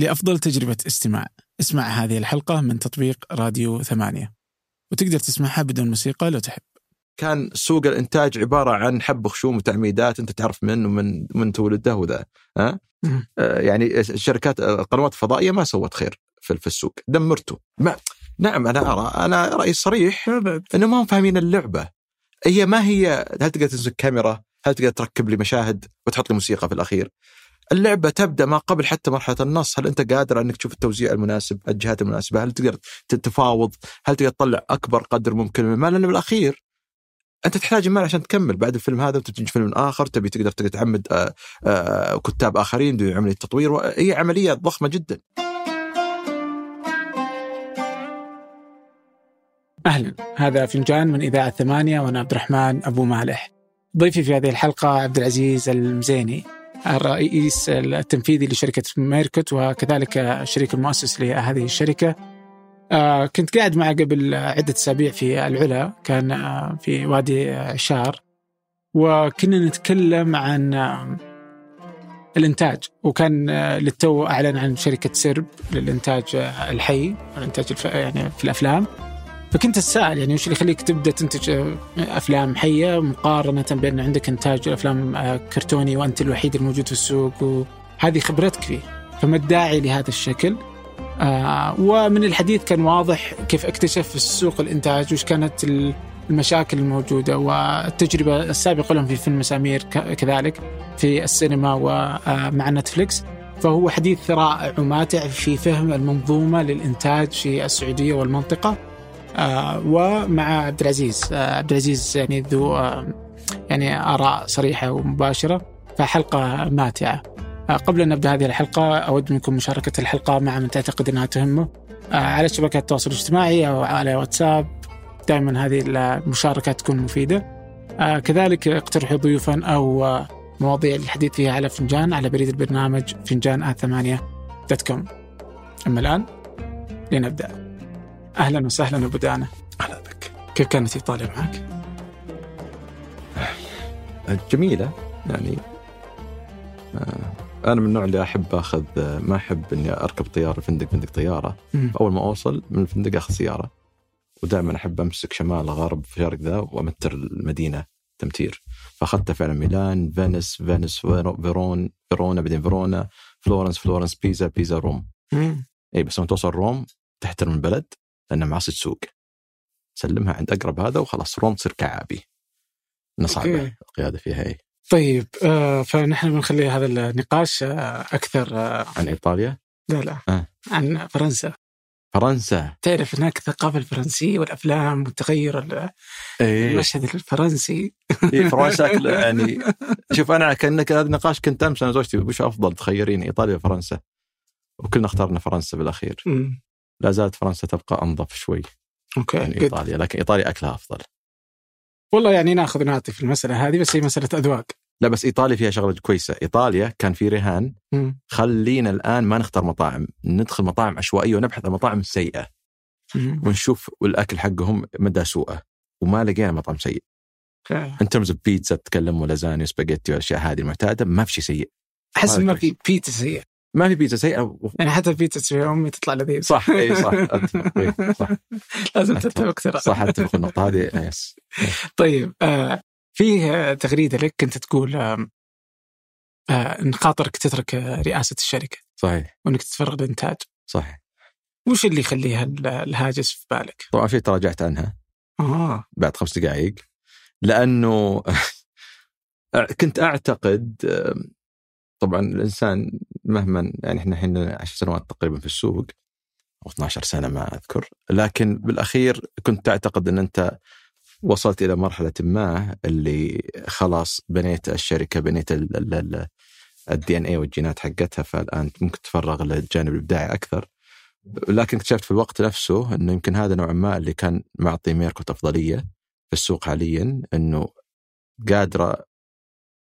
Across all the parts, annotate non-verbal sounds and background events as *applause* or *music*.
لأفضل تجربة استماع. اسمع هذه الحلقة من تطبيق راديو ثمانية. وتقدر تسمعها بدون موسيقى لو تحب. كان سوق الإنتاج عبارة عن حب خشوم وتعميدات أنت تعرف من ومن من تولده وذا ها. آه يعني الشركات القنوات الفضائيه ما سوت خير في, في السوق. دمرته. ما نعم أنا أرى أنا رأيي صريح إنه ما هم فاهمين اللعبة. هي ما هي هل تقدر تمسك كاميرا؟ هل تقدر تركب لي مشاهد وتحط لي موسيقى في الأخير؟ اللعبة تبدأ ما قبل حتى مرحلة النص. هل أنت قادر أنك تشوف التوزيع المناسب الجهات المناسبة؟ هل تقدر تتفاوض هل تقدر تطلع أكبر قدر ممكن من المال؟ لأنه بالأخير أنت تحتاج المال عشان تكمل. بعد الفيلم هذا وتجي فيلم آخر تبي تقدر تعمد آه، آه، كتاب آخرين عملية تطوير. هي عملية ضخمة جدا. أهلا. هذا فنجان من إذاعة ثمانية وأنا عبد الرحمن أبو مالح. ضيفي في هذه الحلقة عبد العزيز المزيني. الرئيس التنفيذي لشركة ميركوت وكذلك الشريك المؤسس لهذه الشركة. آه، كنت قاعد معه قبل عدة أسابيع في العلا كان آه، في وادي عشار وكنا نتكلم عن آه، الإنتاج. وكان للتو أعلن عن شركة سرب للإنتاج الحي الإنتاج. يعني في الأفلام. فكنت أتساءل يعني وش اللي يخليك تبدأ تنتج آه، أفلام حية مقارنة بأن عندك إنتاج أفلام آه، كرتوني وأنت الوحيد الموجود في السوق؟ وهذه خبرتك فيه فما الداعي لهذا الشكل. آه ومن الحديث كان واضح كيف اكتشف في السوق الإنتاج وش كانت ال- المشاكل الموجودة والتجربة السابقة لهم في فيلم مسامير كذلك في السينما ومع نتفليكس. فهو حديث رائع وماتع في فهم المنظومة للإنتاج في السعودية والمنطقة. آه ومع عبد العزيز آه عبد العزيز يعني ذو آه يعني آراء صريحة ومباشرة فحلقة ماتعة. آه، قبل أن نبدأ هذه الحلقة أود منكم مشاركة الحلقة مع من تعتقد أنها تهمه على شبكات التواصل الاجتماعي أو على واتساب. دائما هذه المشاركات تكون مفيدة. كذلك اقترحوا ضيوفا أو مواضيع للحديث فيها على فنجان على بريد البرنامج فنجان آ ثمانية dot com. أما الآن لنبدأ. أهلا وسهلا أبو دانا أهلا بك. كيف كانت إيطاليا معك؟ جميلة يعني آه، أنا من النوع اللي أحب أخذ ما أحب إني أركب طيارة فندق فندق طيارة. مم. أول ما أوصل من الفندق أخذ سيارة. ودائما أحب أمسك شمال غرب في شرق ذا وأمتر المدينة تمتير. فاخذتها فعلا ميلان فينيس فينيس فيرو- فيرون فيرونا بعدين فيرونا فلورنس فلورنس بيزا بيزا روم. مم. اي بس لما توصل روم تحترم البلد. لانها معصي سوق سلمها عند أقرب هذا وخلاص روم تصير كعابي. انها okay. القيادة فيها إي. طيب آه، فنحن بنخلي هذا النقاش آه، أكثر آه، عن إيطاليا؟ لا لا. آه. عن فرنسا. فرنسا؟ تعرف هناك الثقافة الفرنسية والأفلام والتغير ال- إيه المشهد الفرنسي. إيه فرنسا *laughs* يعني شوف أنا كأنك هذا النقاش كنت أمس أنا وزوجتي وش أفضل تخيرين إيطاليا ولا فرنسا وكلنا اخترنا فرنسا بالأخير. مم. لا زالت فرنسا تبقى أنظف شوي أوكي من good. إيطاليا لكن إيطاليا أكلها أفضل والله يعني ناخذ نعطي في المسألة هذه بس هي مسألة أذواق لا بس إيطاليا فيها شغلة كويسة إيطاليا كان في رهان. خلينا الآن ما نختار مطاعم ندخل مطاعم عشوائية ونبحث عن مطاعم سيئة. ونشوف الأكل حقهم مدى سوءه وما لقينا مطعم سيء. ان ترمز بيتزا تتكلم ولازانيا وسباجيتي والأشياء هذه المعتادة ما في شيء سيء هذا ما. في بيتزا سيئة ما في بيتزا سيئة. يعني حتى البيتزا تسوي أمي تطلع لذيذ. صح إي صح أتفق، إي، صح. *laughs* لازم تتفق ترى. صح أتفق النقطة هذه yes. طيب آه فيه آه، تغريدة لك كنت تقول آم، آه إن خاطرك تترك آه، رئاسة الشركة صحيح. وإنك تتفرغ للإنتاج صح وش اللي يخليها ال- الهاجس في بالك؟ طبعا في تراجعت عنها. آه. بعد خمس دقائق لأنه *laughs* كنت أعتقد طبعا الإنسان مهما يعني إحنا الحين 10 سنوات تقريبا في السوق أو 12 سنة ما أذكر. لكن بالأخير كنت تعتقد إن أنت وصلت إلى مرحلة ما اللي خلاص بنيت الشركة بنيت ال DNA والجينات حقتها فالآن ممكن تتفرغ للجانب الإبداعي أكثر. لكن اكتشفت في الوقت نفسه انه يمكن هذا نوعا ما اللي كان معطي ميركوت أفضلية في السوق حاليا إنه قادرة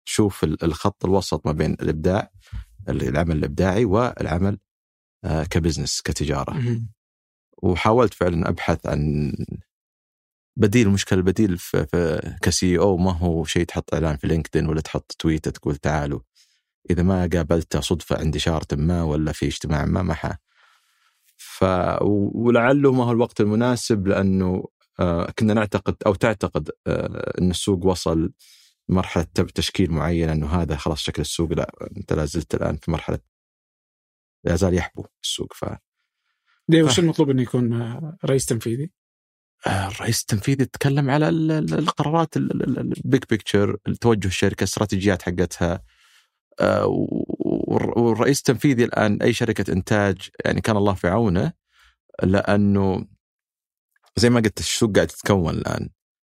تشوف الخط الوسط ما بين الإبداع العمل الإبداعي والعمل ك business كتجارة. وحاولت فعلا أبحث عن بديل المشكلة البديل كسي أو ما هو شيء تحط إعلان في لينكدين ولا تحط تويته تقول تعالوا. إذا ما قابلته صدفة عند إشارة ما ولا في اجتماع ما ما ح ف ولعله ما هو الوقت المناسب لأنه آه، كنا نعتقد أو تعتقد آه، إن السوق وصل مرحلة تشكيل معينة إنه هذا خلاص شكل السوق لا أنت لا زلت الآن في مرحلة لا زال يحبو السوق ف ليه وش المطلوب إنه يكون آه، رئيس تنفيذي؟ الرئيس التنفيذي يتكلم على القرارات ال big picture توجه الشركة الاستراتيجيات حقتها والرئيس التنفيذي الآن أي شركة إنتاج يعني كان الله في عونه لأنه زي ما قلت السوق قاعد تتكون الآن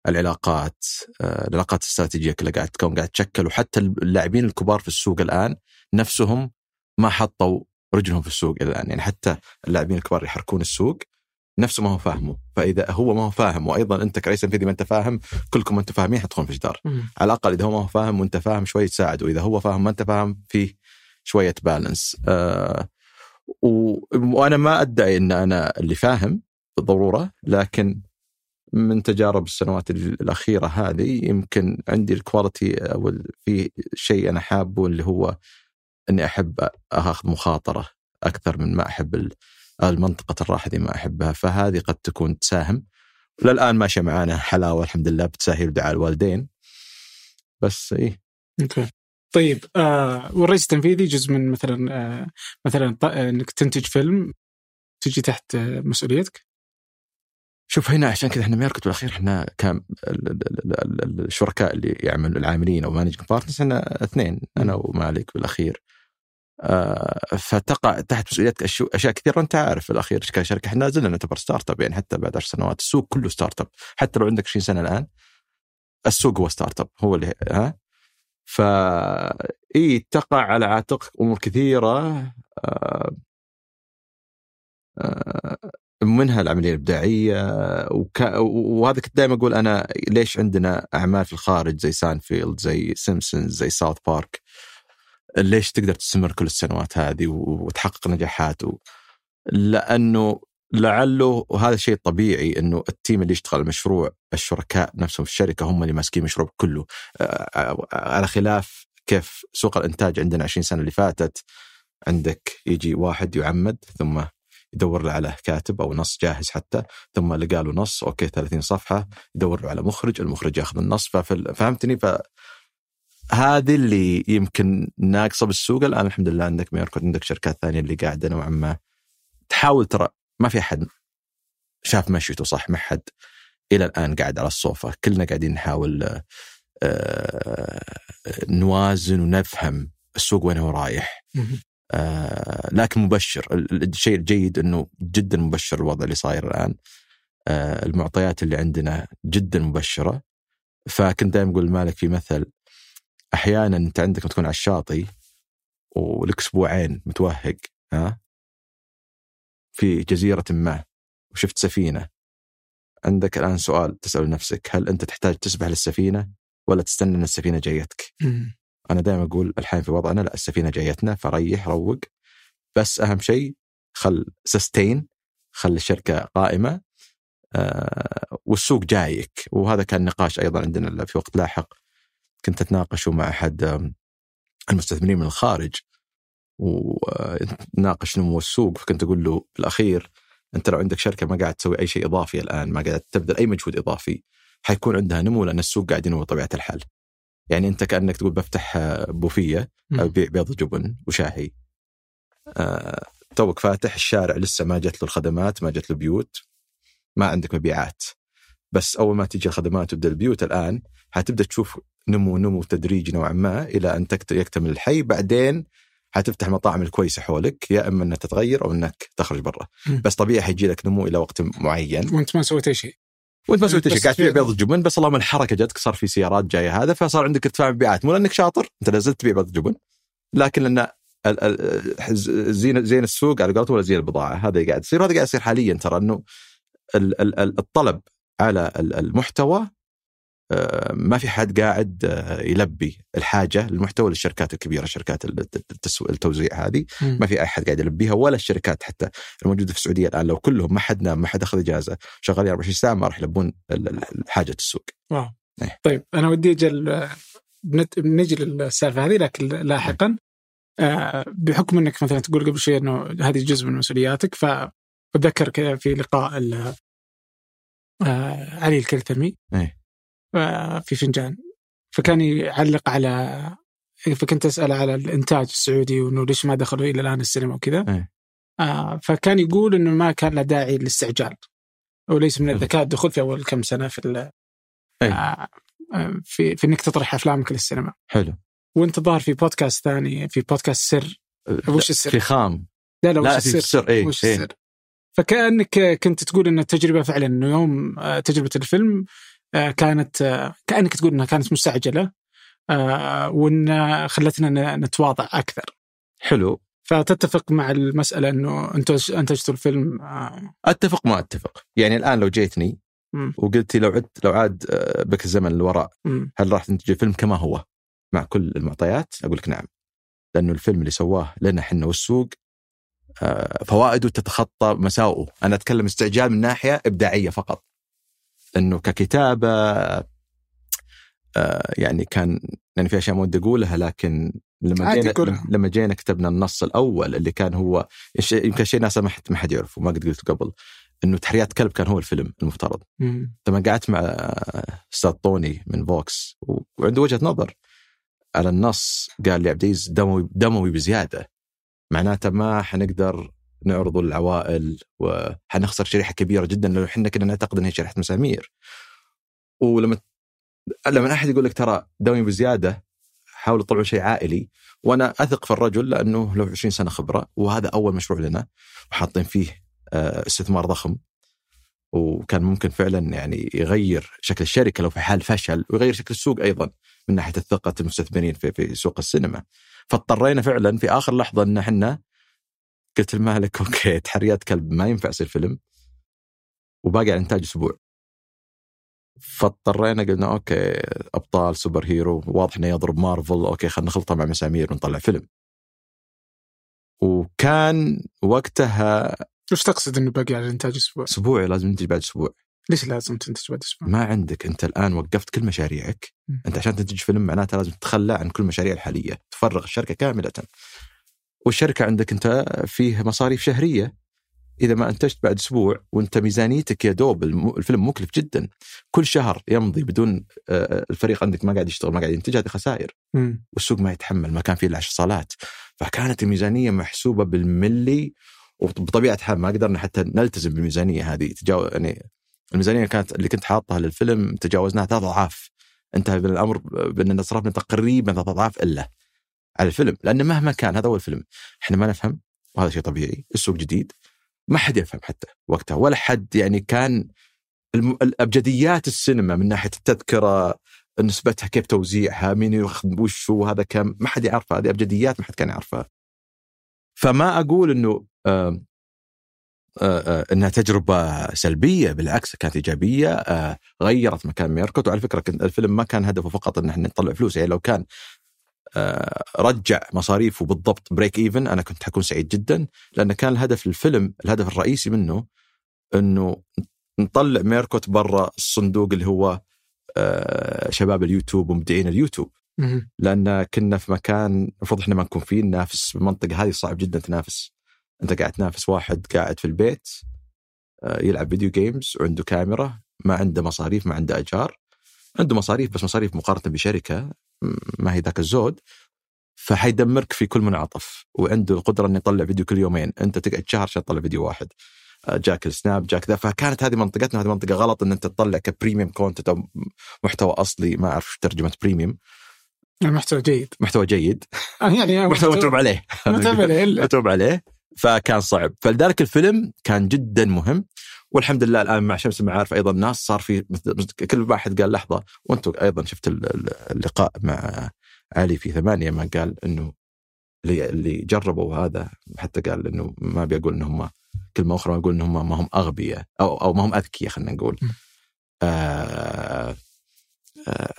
العلاقات آه، العلاقات الاستراتيجية كلها قاعد تكون قاعد تشكل وحتى اللاعبين الكبار في السوق الآن نفسهم ما حطوا رجلهم في السوق الآن. يعني حتى اللاعبين الكبار يحركون السوق نفسه ما هو فاهمه فإذا هو ما هو فاهم وأيضا أنت كرئيس تنفيذي ما أنت فاهم كلكم ما أنتم فاهمين حتدخلون في جدار. على الأقل إذا هو ما هو فاهم وأنت فاهم شوي تساعد وإذا هو فاهم ما أنت فاهم في شوية بالانس آه وأنا ما أدعي إن أنا اللي فاهم بالضرورة لكن من تجارب السنوات الأخيرة هذه يمكن عندي الكواليتي أو في شيء أنا حابه اللي هو إني أحب أخذ مخاطرة أكثر من ما أحب المنطقة الراحة دي ما أحبها. فهذه قد تكون تساهم. للآن ماشيه معانا حلاوة الحمد لله بتسهيل دعاء الوالدين. بس إيه. طيب آه والرئيس التنفيذي جزء من مثلا آه مثلا إنك تنتج فيلم تجي تحت آه مسؤوليتك؟ شوف هنا عشان كذا إحنا ميركت بالأخير إحنا كان الشركاء اللي يعمل العاملين أو managing partners إحنا اثنين أنا ومالك بالأخير. آه فتقع تحت مسؤوليتك اشياء كثيرة أنت عارف في الاخير كشركه إحنا زلنا نعتبر startup يعني حتى بعد 10 سنوات. السوق كله startup حتى لو عندك 20 سنة الآن السوق هو startup هو اللي ها؟ ف إي تقع على عاتقك أمور كثيرة. آه آه منها العملية الإبداعية وك... وهذا كنت دائما أقول أنا ليش عندنا أعمال في الخارج زي سانفيلد زي سيمسونز زي South Park ليش تقدر تستمر كل السنوات هذه وتحقق نجاحات؟ و... لأنه لعله وهذا الشيء طبيعي إنه ال team اللي يشتغل المشروع الشركاء نفسهم في الشركة هم اللي ماسكين المشروع كله. على خلاف كيف سوق الإنتاج عندنا 20 سنة اللي فاتت عندك يجي واحد يعمد ثم يدور له على كاتب أو نص جاهز حتى ثم لقى له نص okay 30 صفحة يدور له على مخرج المخرج ياخذ النص فهمتني؟ ف هذه اللي يمكن ناقصة بالسوق الآن الحمد لله عندك ميركوت عندك شركات ثانية اللي قاعدة نوعا ما تحاول ترى ما في أحد شاف مشيته صح ما حد إلى الآن قاعد على الصوفة. كلنا قاعدين نحاول آه، نوازن ونفهم السوق وين هو رايح. آه لكن مبشر. الشيء الجيد إنه جدا مبشر الوضع اللي صاير الآن. آه المعطيات اللي عندنا جدا مبشرة. فكنت دائما أقول مالك في مثل أحيانا أنت عندك تكون على الشاطئ ولك أسبوعين متوهق ها؟ في جزيرة ما وشفت سفينة. عندك الآن سؤال تسأل نفسك هل أنت تحتاج تسبح للسفينة ولا تستنى إن السفينة جايتك؟ أنا دائما أقول الحين في وضعنا لا السفينة جايتنا فريح روق. بس أهم شيء خل سستين خل الشركة قائمة آه والسوق جايك. وهذا كان نقاش أيضا عندنا في وقت لاحق. كنت اتناقشه مع أحد المستثمرين من الخارج. وناقش نمو السوق. فكنت أقول له بالأخير أنت لو عندك شركة ما قاعد تسوي أي شيء إضافي الآن ما قاعد تبذل أي مجهود إضافي حيكون عندها نمو لأن السوق قاعد ينمو بطبيعة الحال. يعني انت كأنك تقول بفتح بوفيه ابيع بيض جبن وشاهي. آه توك فاتح الشارع لسه ما جت له الخدمات ما جت له بيوت ما عندك مبيعات. بس أول ما تيجي الخدمات وتبدأ البيوت الآن حتبدأ تشوف نمو نمو تدريجي نوعا ما إلى أن يكتمل الحي. بعدين حتفتح المطاعم الكويسة حولك يا إما إنها تتغير أو إنك تخرج برا. بس طبيعي حيجي لك نمو إلى وقت معين. وأنت ما سويت أي شيء. وانت ما سويت شيء قاعد تبيع بيض الجبن بس اللهم الحركه جتك صار في سيارات جاية. هذا فصار عندك ارتفاع مبيعات. مو لأنك شاطر أنت لازلت تبيع بيض الجبن لكن لأن زين زين السوق على قولته ولا زين البضاعة. هذا قاعد يصير هذا قاعد يصير حاليا ترى إنه الطلب على المحتوى ما في حد قاعد آه، يلبي الحاجة للمحتوى للشركات الكبيرة شركات التوزيع هذه ما في احد قاعد يلبيها ولا الشركات حتى الموجودة في السعودية الآن لو كلهم ما حد نام ما حد أخذ إجازة شغالين 24 ساعة ما راح يلبون حاجة السوق. واو. أيه. طيب أنا ودي أجل نجي للسالفة هذه لكن لاحقا آه، بحكم إنك مثلا تقول قبل شوي إنه هذه جزء من مسؤولياتك فبتذكر كذا في لقاء ال- آه، علي الكلثمي إيه. آه، في فنجان فكان يعلق على فكنت أسأل على الإنتاج السعودي وانه ليش ما دخلوا إلى الآن السينما وكذا إيه. آه فكان يقول إنه ما كان له داعي للاستعجال وليس من حلو. الذكاء الدخول في أول كم سنة في إيه. آه في في إنك تطرح أفلامك للسينما حلو وانت ظاهر في بودكاست ثاني في بودكاست سر وش السر؟ في خام لا لا وش لا السر؟ السر اي وش إيه. السر؟ فكأنك كنت تقول إن التجربة فعلا انه يوم تجربة الفيلم كانت آه، كأنك تقول إنها كانت مستعجلة آه، وإن خلتنا نتواضع أكثر. حلو. فتتفق مع المسألة إنه انتج انتجتوا الفيلم آه، أتفق ما أتفق. يعني الآن لو جيتني. وقلت لو عدت لو عاد آه، بك الزمن للوراء. هل راح تنتج الفيلم كما هو مع كل المعطيات؟ أقول لك نعم. لأنه الفيلم اللي سواه لنا إحنا والسوق آه، فوائده تتخطى مساوئه أنا أتكلم استعجال من ناحية إبداعية فقط. إنه ككتابة آه، يعني كان يعني في أشياء ما ودي أقولها لكن لما جينا. لما جينا كتبنا النص الأول اللي كان هو يمكن شيء ناس ما حد ما حد يعرفه ما قد قلته قبل إنه تحريات كلب كان هو الفيلم المفترض. لما قعدت مع أستاذ طوني من فوكس وعنده وجهة نظر على النص قال لي عبد العزيز دموي دموي بزيادة معناته ما حنقدر نعرضه للعوائل وحنخسر شريحة كبيرة جدا لو إحنا كنا نعتقد انها شريحة مسامير. ولما لما أحد يقول لك ترى دموي بزيادة حاولوا تطلعوا شيء عائلي. وأنا أثق في الرجل لأنه له 20 سنة خبرة وهذا أول مشروع لنا. وحاطين فيه آه، استثمار ضخم. وكان ممكن فعلا يعني يغير شكل الشركة لو في حال فشل ويغير شكل السوق أيضا من ناحية ثقه المستثمرين في في سوق السينما. فاضطرينا فعلا في آخر لحظة إن إحنا قلت لمالك *laughs* okay تحريات كلب ما ينفع يصير فيلم وباقي على الانتاج أسبوع فاضطرينا قلنا أوكي أبطال super hero واضح إنه يضرب مارفل okay خلينا نخلطها مع مسامير ونطلع فيلم وكان وقتها وش تقصد إنه باقي على الانتاج أسبوع؟ أسبوع لازم ننتج بعد أسبوع ليش لازم تنتج بعد أسبوع؟ ما عندك أنت الآن وقفت كل مشاريعك. أنت عشان تنتج فيلم معناته لازم تتخلى عن كل المشاريع الحالية تفرغ الشركة كاملة والشركة عندك انت فيه مصاريف شهرية. إذا ما أنتجت بعد أسبوع وأنت ميزانيتك يا دوب الفيلم مكلف جدا كل شهر يمضي بدون آه، الفريق عندك ما قاعد يشتغل ما قاعد ينتج هذه خسائر. مم. والسوق ما يتحمل ما كان فيه إلا 10 صالات فكانت الميزانية محسوبة بالملي وبطبيعة الحال ما قدرنا حتى نلتزم بالميزانية هذه. تجاو يعني الميزانية كانت اللي كنت حاطها للفيلم تجاوزناها ثلاث أضعاف. انتهى بالامر باننا صرفنا تقريبا ثلاث أضعاف إلا. على الفيلم لأن مهما كان هذا هو الفيلم إحنا ما نفهم وهذا شيء طبيعي السوق جديد ما حد يفهم حتى وقتها ولا حد يعني كان الأبجديات السينما من ناحية التذكرة نسبتها كيف توزيعها مين ياخذ وش هو هذا كم ما حد يعرفها هذه أبجديات ما حد كان يعرفها. فما أقول إنه آه آه آه إنها تجربة سلبية بالعكس كانت إيجابية غيرت مكان ميركوت وعلى فكرة الفيلم ما كان هدفه فقط إن إحنا نطلع فلوس يعني لو كان رجع مصاريفه بالضبط break even أنا كنت حكون سعيد جدا لأن كان الهدف الفيلم الهدف الرئيسي منه إنه نطلع ميركوت برا الصندوق اللي هو آه شباب اليوتيوب ومبدعين اليوتيوب. لأن كنا في مكان المفروض إحنا ما نكون فيه ننافس بالمنطقة هذه صعب جدا تنافس. أنت قاعد تنافس واحد قاعد في البيت آه، يلعب video games وعنده كاميرا ما عنده مصاريف ما عنده أجار. عنده مصاريف بس مصاريف مقارنة بشركة ما هي ذاك الزود فحيدمرك في كل منعطف وعنده القدرة إنه يطلع فيديو كل يومين. أنت تقعد شهر عشان تطلع فيديو واحد. آه، جاك السناب جاك ذا. فكانت هذه منطقتنا هذه منطقة غلط إن أنت تطلع ك premium content أو محتوى أصلي ما أعرف ترجمة بريميوم. المحتوى جيد. محتوى جيد. آه، يعني محتوى متعوب عليه. متعوب عليه. متعوب عليه. فكان صعب. فلذلك الفيلم كان جدا مهم. والحمد لله الآن مع شمس المعارف أيضا الناس صار في كل واحد قال لحظة وأنتم أيضا شفت ال- ال- اللقاء مع علي في ثمانية ما قال إنه اللي اللي جربوا هذا حتى قال إنه ما بيقول إنهم كلمة أخرى ما يقول إنهم ما هم أغبياء أو أو ما هم أذكياء خلينا نقول. م. آه آه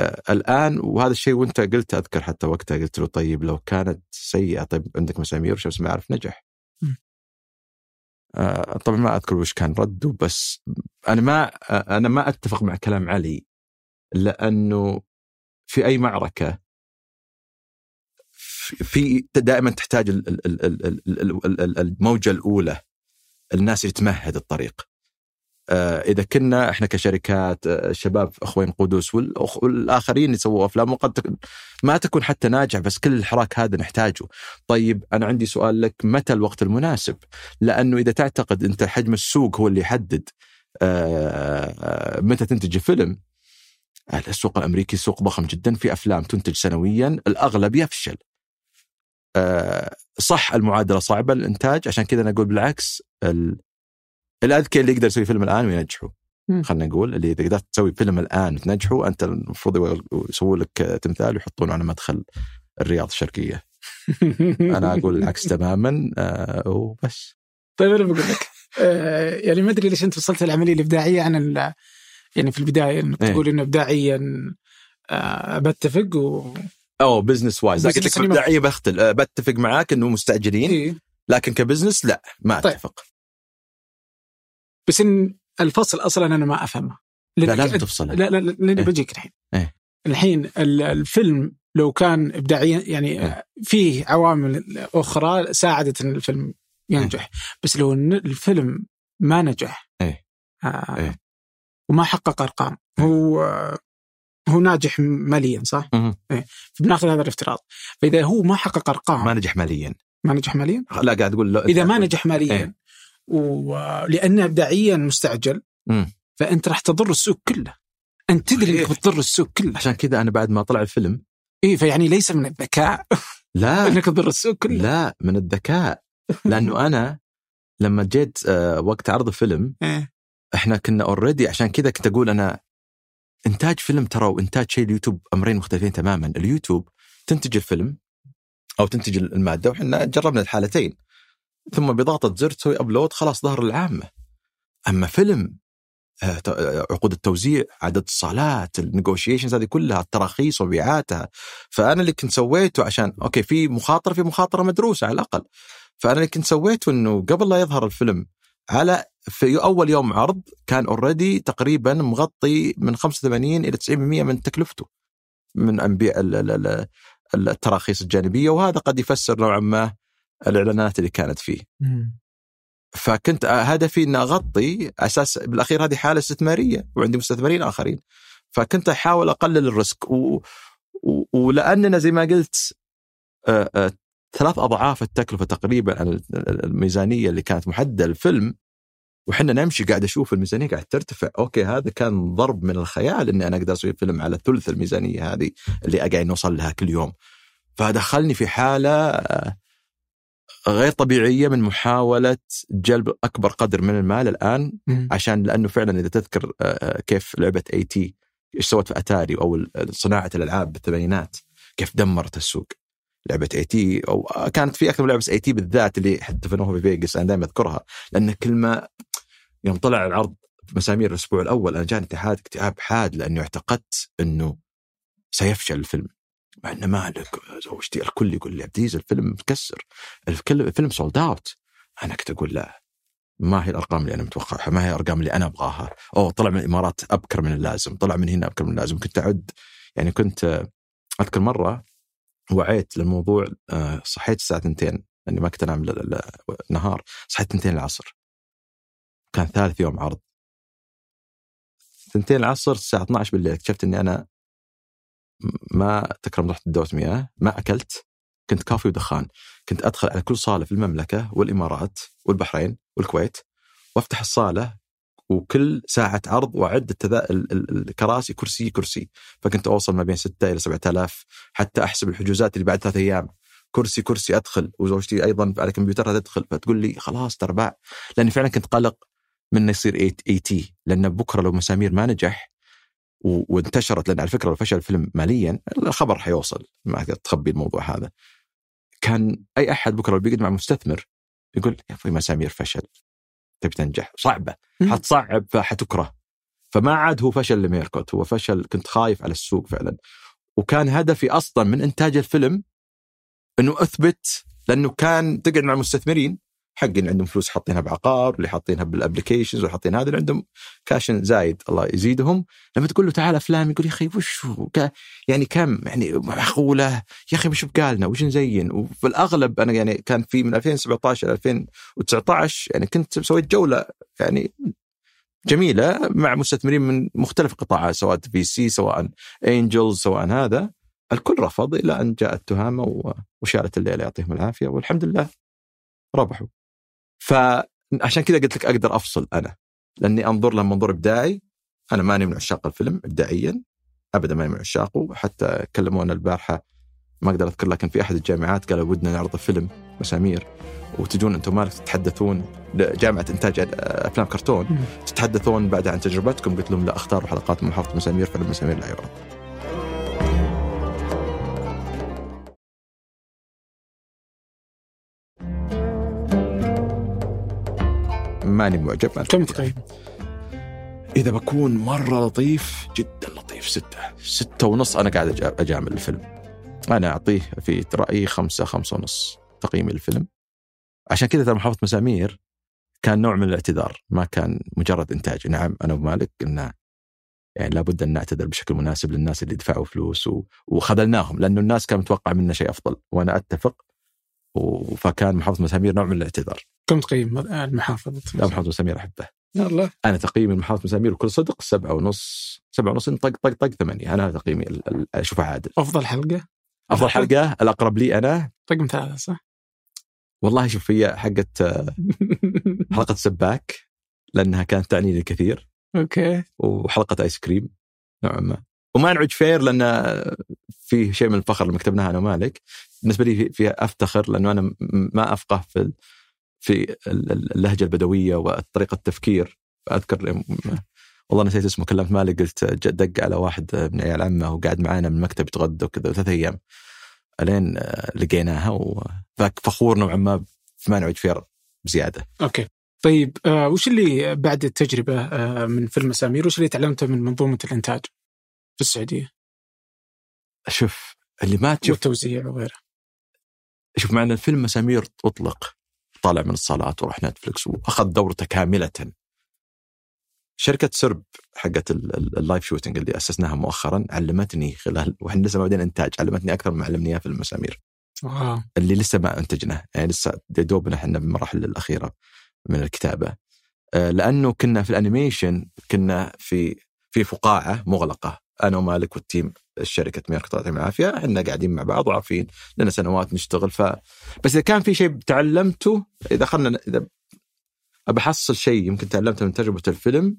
آه الآن وهذا الشيء وأنت قلت أذكر حتى وقتها قلت له طيب لو كانت سيئة طيب عندك مسامير وشمس معارف نجح. آه طبعا ما أذكر وش كان رده بس أنا ما آه أنا ما أتفق مع كلام علي لأنه في أي معركة في دائما تحتاج ال- ال- ال- ال- ال- ال- ال- الموجة الأولى الناس اللي تمهد الطريق. إذا كنا إحنا كشركات آه، شباب أخوين والأخ- والآخرين اللي سووا أفلام وقد ما تكون حتى ناجح بس كل الحراك هذا نحتاجه. طيب أنا عندي سؤال لك متى الوقت المناسب؟ لأنه إذا تعتقد أنت حجم السوق هو اللي يحدد آه، آه، متى تنتج فيلم السوق الأمريكي سوق ضخم جدا في أفلام تنتج سنويا الأغلب يفشل. آه، صح المعادلة صعبة الإنتاج عشان كذا أنا أقول بالعكس ال- الأذكياء اللي يقدر يسوي فيلم الآن وينجحوا مم. خلينا نقول اللي اذا قدرت تسوي فيلم الآن وتنجحه أنت المفروض يسووا لك تمثال ويحطونه على مدخل الرياض الشرقية *laughs* أنا أقول العكس تماما آه، وبس طيب أنا بقول لك آه، يعني ما أدري ليش أنت وصلت العملية الإبداعية ال- يعني في البداية إنك إيه. تقول إنه ابداعيا آه، بتفق و أو business wise قلت Business لك مبدئيا بختل آه، بتفق معاك إنه مستعجلين إيه. لكن ك business لا ما طيب. أتفق بس إن الفصل أصلا أنا ما أفهمه لا لازم تفصل لا لا لا لأني إيه. بجيك الحين إيه. الحين ال- الفيلم لو كان ابداعيا يعني إيه. فيه عوامل أخرى ساعدت إن الفيلم ينجح بس لو الفيلم ما نجح إيه. آه إيه. وما حقق أرقام هو هو ناجح ماليا صح؟ مهم. بناخذ هذا الافتراض فإذا هو ما حقق ارقام ما نجح ماليا ما نجح ماليا لا قاعد أقول إذا ما نجح ماليا إيه. ولأنه ابداعيا مستعجل. فأنت راح تضر السوق كله. أنت تدري إنك. بتضر السوق كله. عشان كذا أنا بعد ما طلع الفيلم. اي فيعني ليس من الذكاء. لا. *laughs* إنك تضر السوق كله. لا من الذكاء. لأنه أنا لما جيت آه، وقت عرض الفيلم إيه. إحنا كنا already عشان كذا كنت أقول أنا إنتاج فيلم ترى وإنتاج شيء اليوتيوب أمرين مختلفين تماما، اليوتيوب تنتج الفيلم أو تنتج المادة وحنا جربنا الحالتين. ثم بضغطة زر تسوي upload خلاص ظهر للعامه. أما فيلم آه، آه، عقود التوزيع، عدد الصالات، ال negotiations هذه كلها، التراخيص ومبيعاتها. فأنا اللي كنت سويته عشان okay في مخاطرة في مخاطرة مدروسة على الأقل. فأنا اللي كنت سويته إنه قبل لا يظهر الفيلم على في أول يوم عرض كان already تقريبا مغطي من 85 إلى 90% من تكلفته من مبيعات ال- ال- ال- التراخيص الجانبية وهذا قد يفسر نوعا ما الإعلانات اللي كانت فيه. مم. فكنت هدفي ان أغطي أساس بالأخير هذه حالة استثمارية وعندي مستثمرين آخرين فكنت أحاول أقلل ال risk و... و... ولأننا زي ما قلت آه، آه، ثلاث أضعاف التكلفة تقريبا عن الميزانية اللي كانت محددة للفيلم وحنا نمشي قاعد أشوف الميزانية قاعد ترتفع okay هذا كان ضرب من الخيال إني أنا أقدر أسوي فيلم على ثلث الميزانية هذه اللي قاعد نوصل لها كل يوم فدخلني في حالة آه، غير طبيعية من محاولة جلب أكبر قدر من المال الآن مم. عشان لأنه فعلا إذا تذكر آه، كيف لعبة E.T. إيش سوت في أتاري أو صناعة الألعاب بالثمانينات كيف دمرت السوق لعبة E.T. أو كانت في أكثر من لعبة E.T. بالذات اللي دفنوها في فيجاس أنا دائما أذكرها لأن كل ما يوم طلع العرض مسامير الأسبوع الأول أنا جاني اتحاد اكتئاب حاد لأني اعتقدت إنه سيفشل الفيلم مع إنه مالك زوجتي الكل يقول لي عبد الفيلم مكسر الفيلم sold out أنا كنت أقول لا ما هي الأرقام اللي أنا متوقعها ما هي الأرقام اللي أنا أبغاها. أوه طلع من الإمارات أبكر من اللازم طلع من هنا أبكر من اللازم. كنت أعد يعني كنت أذكر مرة وعيت للموضوع آه، صحيت الساعة 2 لأني ما كنت أنام النهار صحيت 2 العصر. كان ثالث يوم عرض. 2 العصر الساعة 12 بالليل اكتشفت إني أنا ما تكرم رحت دورة مياه ما أكلت كنت كافي ودخان. كنت أدخل على كل صالة في المملكة والإمارات والبحرين والكويت وأفتح الصالة وكل ساعة عرض وأعد التذا... ال- ال- الكراسي كرسي كرسي. فكنت أوصل ما بين 6 إلى 7000 حتى أحسب الحجوزات اللي بعد ثلاث أيام. كرسي كرسي أدخل. وزوجتي أيضا على كمبيوترها تدخل فتقول لي خلاص ترى باع. لأني فعلا كنت قلق من يصير اي تي لأن بكرة لو مسامير ما نجح وانتشرت لأن على فكرة لو فشل الفيلم ماليا الخبر حيوصل ما تخبي الموضوع هذا. كان أي أحد بكرة لو بيقعد مع مستثمر يقول يا أخوي مسامير فشل تبي تنجح؟ صعبة. مم. حتصعب فحتكره. فما عاد هو فشل لميركوت هو فشل كنت خايف على السوق فعلا. وكان هدفي أصلا من إنتاج الفيلم إنه أثبت لأنه كان تقعد مع المستثمرين حقين عندهم فلوس حاطينها بعقار واللي حاطينها بال applications واللي حاطين هذا اللي عندهم كاش زايد الله يزيدهم. لما تقول له تعال أفلام يقول يا أخي وش يعني كم؟ يعني معقولة؟ يا أخي وش بقالنا؟ وش نزين؟ وفي الأغلب أنا يعني كان في من 2017 ل 2019 يعني كنت سويت جولة يعني جميلة مع مستثمرين من مختلف القطاعات سواء VC سواء angels سواء هذا. الكل رفض إلى أن جاءت تهامة وشالت الليلة يعطيهم العافية والحمد لله ربحوا. فعشان كذا قلت لك أقدر أفصل أنا لأني أنظر له منظور إبداعي أنا ماني من عشاق الفيلم ابداعيا ابدا ماني من عشاقه حتى كلمونا البارحة ما أقدر أذكر لكن في أحد الجامعات قالوا ودنا نعرض فيلم مسامير وتجون أنتم مالك تتحدثون جامعة إنتاج أفلام كرتون. تتحدثون بعد عن تجربتكم قلت لهم لا أختاروا حلقات من محافظة مسامير فيلم مسامير لا يعرض ماني معجب كم معجب. تقييم؟ إذا بكون مرة لطيف جدا لطيف ستة ستة ونص أنا قاعد أجا- أجامل الفيلم أنا أعطيه في رأيي خمسة خمسة ونص تقييمي للفيلم عشان كذا ترى محافظة مسامير كان نوع من الاعتذار ما كان مجرد إنتاج نعم أنا ومالك قلنا يعني لابد أن نعتذر بشكل مناسب للناس اللي دفعوا فلوس و... وخذلناهم لأنه الناس كانت متوقع منا شيء أفضل وأنا أتفق. فكان محافظة مسامير نوع من الاعتذار. كم تقييم المحافظة؟ لا محافظة مسامير أحبه. الله. أنا تقييمي لمحافظه مسامير بكل صدق سبعة ونص سبعة ونص طق طق طق ثمانية. أنا تقييمي أشوفه عادل. أفضل حلقة؟ أفضل *laughs* حلقة الأقرب لي أنا. رقم ثلاثة صح؟ والله شوف هي حقت آه، *laughs* حلقة سباك لأنها كانت تعنيني الكثير. okay. وحلقة آيس كريم نوعا ما. وما نعود فير لأن في شيء من الفخر لما كتبناها أنا ومالك. بالنسبة لي في- فيها أفتخر لأنه أنا ما أفقه في في ال- ال- اللهجة البدوية وطريقة التفكير. فاذكر يوم- والله نسيت اسمه كلمت مالك قلت دق على واحد من عيال عمه وقعد معانا من المكتب يتغدى وكذا. ثلاث أيام ألين لقيناها فخور نوعا ما ما نعود فير بزيادة. okay. طيب آه وش اللي بعد التجربة آه من فيلم مسامير وش اللي تعلمته من منظومة الإنتاج؟ في السعودية. شوف اللي ما تشوف والتوزيع وغيره. شوف مع إن الفيلم مسامير اطلق طالع من الصالات وراح نتفلكس وأخذ دورته كاملة. شركة سرب حقت ال- ال- ال live shooting اللي أسسناها مؤخرا علمتني خلال وإحنا لسه ما بدينا إنتاج علمتني أكثر مما علمني إياه في المسامير. واو. اللي لسه ما أنتجناه يعني لسه دوبنا إحنا بالمراحل الأخيرة من الكتابة. آه، لأنه كنا في ال animation كنا في في فقاعة مغلقة. أنا ومالك وال team الشركة ميرك يعطيهم العافية إحنا قاعدين مع بعض وعارفين لنا سنوات نشتغل ف بس إذا كان في شيء تعلمته إذا خلنا إذا بحصل شيء يمكن تعلمته من تجربة الفيلم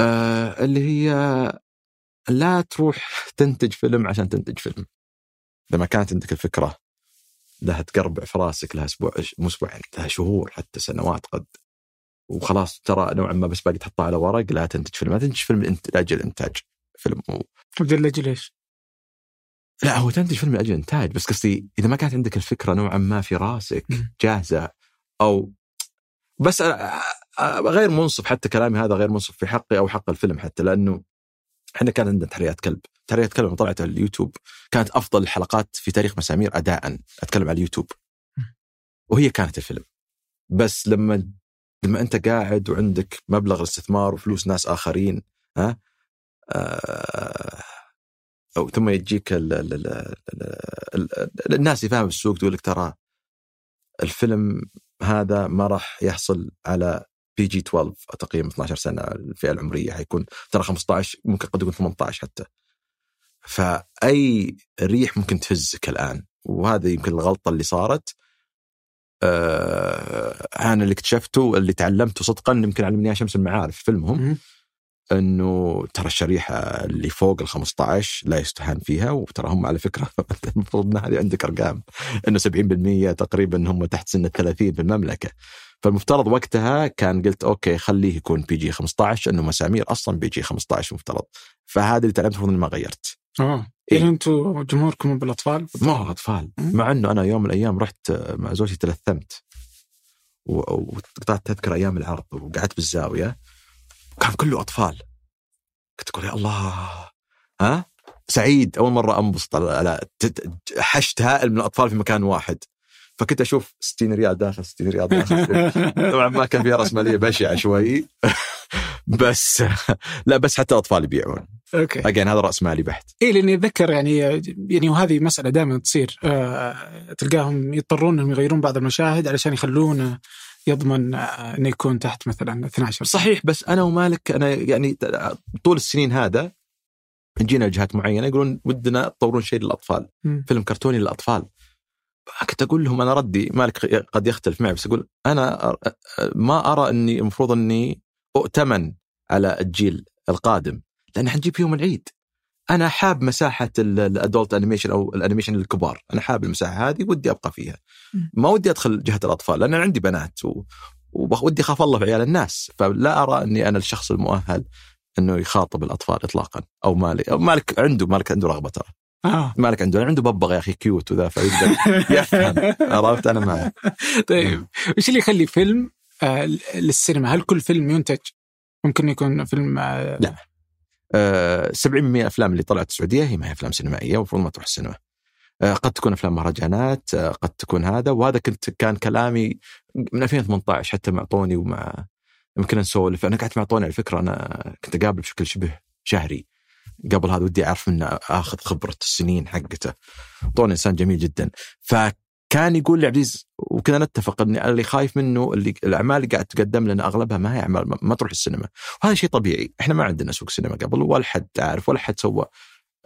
آه اللي هي لا تروح تنتج فيلم عشان تنتج فيلم. إذا ما كانت عندك الفكرة لها تقربع في راسك لها أسبوع مو أسبوعين لها شهور حتى سنوات قد. وخلاص ترى نوعا ما بس باقي تحطها على ورق لا تنتج فيلم لا تنتج فيلم لأجل إنتاج فيلم لأجل إيش؟ لا هو تنتج فيلم لأجل إنتاج بس قصدي إذا ما كانت عندك الفكرة نوعا ما في راسك. جاهزة أو بس غير منصف حتى كلامي هذا غير منصف في حقي أو حق الفيلم حتى لأنه إحنا كان عندنا تحريات كلب، تحريات كلب لما طلعت على اليوتيوب كانت أفضل الحلقات في تاريخ مسامير اداء أتكلم على اليوتيوب. وهي كانت الفيلم. بس لما لما أنت قاعد وعندك مبلغ الاستثمار وفلوس ناس آخرين ها؟ آه أو ثم يجيك ال ال ال ال ال الناس اللي بالسوق تقول لك ترى الفيلم هذا ما راح يحصل على PG 12 تقريبا 12 سنة الفئة العمرية حيكون ترى 15 ممكن قد يكون 18 حتى. فأي ريح ممكن تهزك الآن وهذا يمكن الغلطة اللي صارت. آه أنا اللي اكتشفته اللي تعلمته صدقا يمكن علمني شمس المعارف في فيلمهم. إنه ترى الشريحة اللي فوق ال 15 لا يستهان فيها وترى هم على فكرة *laughs* المفروض ان هذه عندك أرقام إنه 70% تقريبا هم تحت سن ال 30 في المملكة. فالمفترض وقتها كان قلت okay خليه يكون PG 15 إنه مسامير أصلا PG 15 مفترض. فهذا اللي تعلمته المفروض ما غيرت. آه. إيه. يعني أنتم جمهوركم بالاطفال؟ ما هو أطفال. مع إنه أنا يوم من الأيام رحت مع زوجتي تلثمت. وقطعت تذكر أيام العرض وقعدت بالزاوية. وكان كله أطفال. كنت أقول يا الله. ها؟ سعيد. أول مرة أنبسط على- حشد هائل من الأطفال في مكان واحد. فكنت أشوف 60 ريال داخل 60 ريال داخل. *laughs* طبعا ما كان فيها راسماليه بشعة شوي. بس *laughs* لا بس حتى الاطفال يبيعون. Okay. Again هذا رأس مالي بحت. اي لأني أتذكر يعني يعني وهذه مسألة دائما تصير. آه تلقاهم يضطرون إنهم يغيرون بعض المشاهد علشان يخلونه يضمن آه، إنه يكون تحت مثلا 12 صحيح بس أنا ومالك أنا يعني طول السنين هذا جينا لجهات معينة يقولون ودنا تطورون شيء للأطفال. مم. فيلم كرتوني للأطفال. كنت أقول لهم أنا ردي مالك قد يختلف معي بس أقول أنا ما أرى إني المفروض إني أؤتمن على الجيل القادم لأن حنجيب فيهم العيد. أنا حاب مساحة ال adult animation أو ال animation للكبار أنا حاب المساحة هذه ودي أبقى فيها. ما ودي أدخل جهة الأطفال لأن أنا عندي بنات و... ودي أخاف الله في عيال الناس. فلا أرى أني أنا الشخص المؤهل أنه يخاطب الأطفال اطلاقا. أو مالك أو مالك عنده مالك عنده رغبة ترى. آه. مالك عنده. عنده ببغى يا أخي كيوت وذا فيقدر يفهم. *laughs* عرفت؟ أنا معه. طيب. وش اللي يخلي فيلم آه للسينما؟ هل كل فيلم ينتج ممكن يكون فيلم آه لا. آه، 70% من الافلام اللي طلعت السعودية هي ما هي أفلام سينمائية المفروض ما تروح السينما. آه، قد تكون أفلام مهرجانات، آه، قد تكون هذا وهذا كنت كان كلامي من 2018 حتى مع طوني ومع يمكن نسولف أنا قعدت مع طوني على فكرة أنا كنت أقابله بشكل شبه شهري قبل هذا ودي أعرف منه آخذ خبرة السنين حقته. طوني إنسان جميل جدا فكان يقول لي عبد العزيز وكذا نتفق إني اللي خايف منه اللي الأعمال اللي قاعد تقدم لنا أغلبها ما هي أعمال ما- تروح السينما. وهذا شيء طبيعي. إحنا ما عندنا سوق سينما قبل ولا حد عارف ولا حد سوى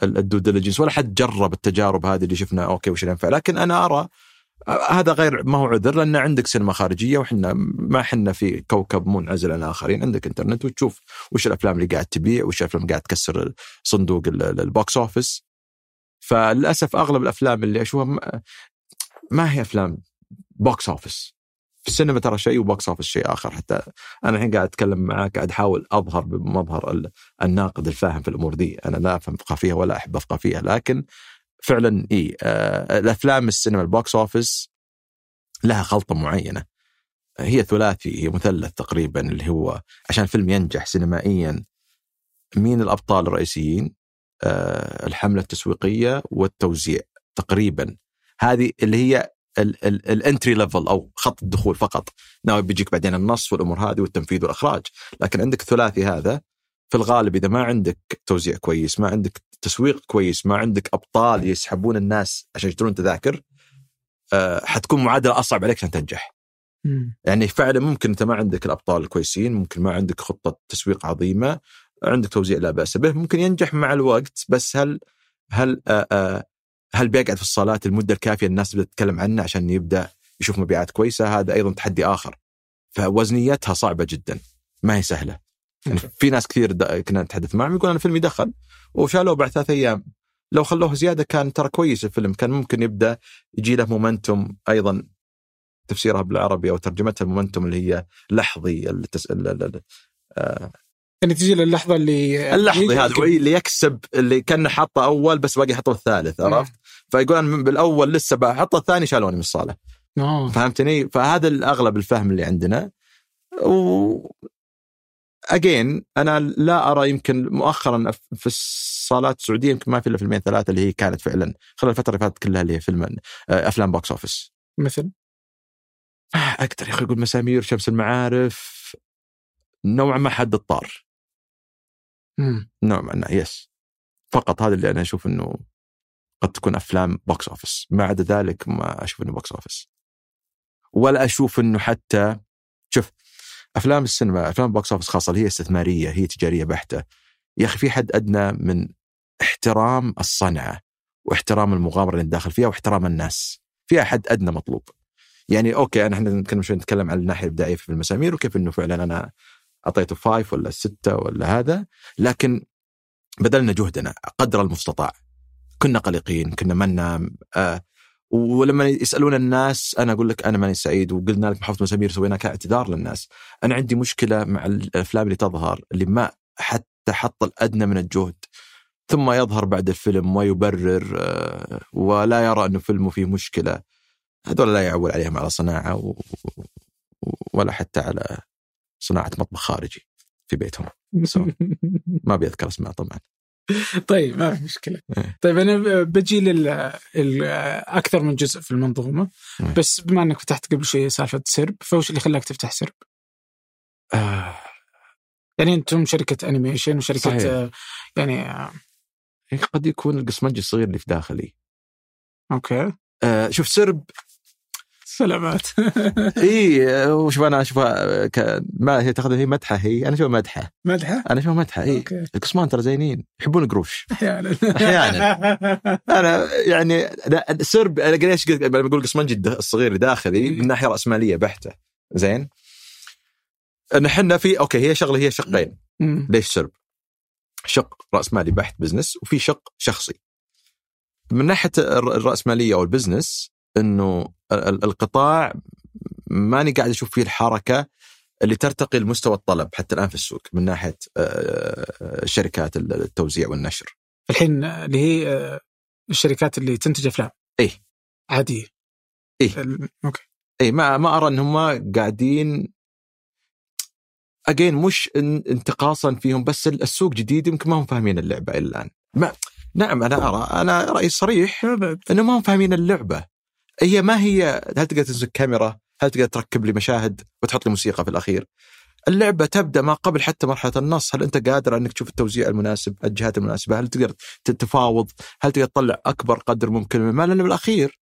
ال due diligence ولا حد جرب التجارب هذه اللي شفنا okay وش ينفع. لكن أنا أرى هذا غير ما هو عذر لأن عندك سينما خارجية وحنا ما حنا في كوكب منعزل عن الآخرين. عندك إنترنت وتشوف وش الأفلام اللي قاعد تبيع وش الأفلام قاعد تكسر صندوق ال- ال- ال box office فللأسف أغلب الأفلام اللي أشوفها ما- هي أفلام box office في السينما ترى شيء و box office شيء آخر. حتى أنا الحين قاعد أتكلم معاك قاعد أحاول أظهر بمظهر ال- الناقد الفاهم في الأمور دي. أنا لا أفهم افقه فيها ولا أحب افقه فيها لكن فعلا إي آه الأفلام السينما ال box office لها خلطة معينة. هي ثلاثي هي مثلث تقريبا اللي هو عشان فيلم ينجح سينمائيا. مين الأبطال الرئيسيين؟ آه الحملة التسويقية والتوزيع تقريبا. هذه اللي هي ال entry level أو خط الدخول فقط. ناوي بيجيك بعدين النص والأمور هذه والتنفيذ والإخراج. لكن عندك الثلاثي هذا في الغالب إذا ما عندك توزيع كويس ما عندك تسويق كويس ما عندك أبطال يسحبون الناس عشان يشترون تذاكر آه حتكون معادلة أصعب عليك عشان تنجح. يعني فعلا ممكن إنت ما عندك الأبطال الكويسين ممكن ما عندك خطة تسويق عظيمة عندك توزيع لا بأس به ممكن ينجح مع الوقت بس هل هل آه آه هل بيقعد في الصالات المدة الكافية الناس تبدا تتكلم عنه عشان يبدأ يشوف مبيعات كويسة؟ هذا أيضا تحدي آخر. فوزنيتها صعبة جدا. ما هي سهلة. يعني في ناس كثير كنا نتحدث معهم يقول أنا فيلمي دخل وشالوه بعد ثلاث أيام. لو خلوه زيادة كان ترى كويس الفيلم. كان ممكن يبدأ يجي له momentum أيضا. تفسيرها بالعربي أو ترجمتها ال momentum اللي هي لحظي التس... آه، يعني تجي للحظة اللي هذا هو اللي يكسب اللي كان حاطه أول بس باقي حطه الثالث عرفت؟ فيقول أنا بالأول لسه بحط الثاني شالوني من الصالة. آه. فهمتني؟ فهذا الأغلب الفهم اللي عندنا. و again أنا لا أرى يمكن مؤخرا في الصالات السعودية يمكن ما في إلا فيلمين ثلاثة اللي هي كانت فعلا. خلال الفترة اللي فاتت كلها اللي هي فيلم آه، أفلام box office مثل؟ ما أقدر يا أخي أقول مسامير شمس المعارف نوعا ما حد الطار. مم. نوعا ما بس فقط هذا اللي أنا أشوف إنه قد تكون أفلام box office ما عدا ذلك ما أشوف إنه box office ولا أشوف إنه حتى شوف أفلام السينما أفلام box office خاصة هي استثمارية هي تجارية بحتة. يا أخي في حد أدنى من احترام الصنعة واحترام المغامرة اللي داخل فيها واحترام الناس. فيها حد أدنى مطلوب. يعني okay أنا إحنا نتكلم شوي نتكلم عن الناحية الإبداعية في المسامير وكيف إنه فعلا أنا أعطيته five ولا ستة ولا هذا لكن بذلنا جهدنا قدر المستطاع. كنا قلقين كنا ما ننام آه ولما يسألون الناس أنا أقول لك أنا ماني سعيد وقلنا لك محافظة مسامير سوينا كاعتذار للناس. أنا عندي مشكلة مع الأفلام اللي تظهر اللي ما حتى حط الادنى من الجهد. ثم يظهر بعد الفيلم ويبرر آه، ولا يرى أنه فيلمه فيه مشكلة. هذول لا يعول عليهم على صناعة و... ولا حتى على صناعة مطبخ خارجي في بيتهم ما بيذكر أسماء طبعا *laughs* طيب ما في مشكلة إيه. طيب أنا بجي لل أكثر من جزء في المنظومة إيه. بس بما أنك فتحت قبل شوي سالفة سرب فوش اللي خلاك تفتح سرب؟ آه يعني أنتم شركة انيميشن وشركة صحيح. آه، يعني آه، قد يكون القصمجي الصغير اللي في داخلي أوكي آه شوف سرب سلامات *laughs* إي وشوف أنا اشوفها ك... ما هي تاخذها هي مدحة هي أنا أشوفها مدحة مدحة؟ أنا أشوفها مدحة إي القسمان ترى زينين يحبون القروش أحيانا أحياناً. *laughs* أنا يعني السرب أنا ليش بقول قسمنجي الد- الصغير داخلي من ناحية رأسمالية بحتة زين إن إحنا في أوكي هي شغلة هي شقين. ليش سرب؟ شق رأسمالي بحت business وفي شق شخصي. من ناحية الر- الرأسمالية أو ال business إنه القطاع ماني قاعد أشوف فيه الحركة اللي ترتقي لمستوى الطلب حتى الآن في السوق من ناحية آه، شركات التوزيع والنشر. الحين آه، اللي هي آه، الشركات اللي تنتج أفلام إيه. عادية. ال- أوكي اي ما ما أرى ان هم قاعدين أجين مش إن- انتقاصا فيهم بس السوق جديد يمكن ما هم فاهمين اللعبة إلى الآن. ما نعم أنا أرى أنا رأيي صريح. إنه ما هم فاهمين اللعبة. هي ما هي هل تقدر تمسك كاميرا؟ هل تقدر تركب لي مشاهد وتحط لي موسيقى في الأخير؟ اللعبة تبدأ ما قبل حتى مرحلة النص، هل أنت قادر أنك تشوف التوزيع المناسب، الجهات المناسبة، هل تقدر ت- تفاوض، هل تقدر تطلع أكبر قدر ممكن من المال؟ لأن بالأخير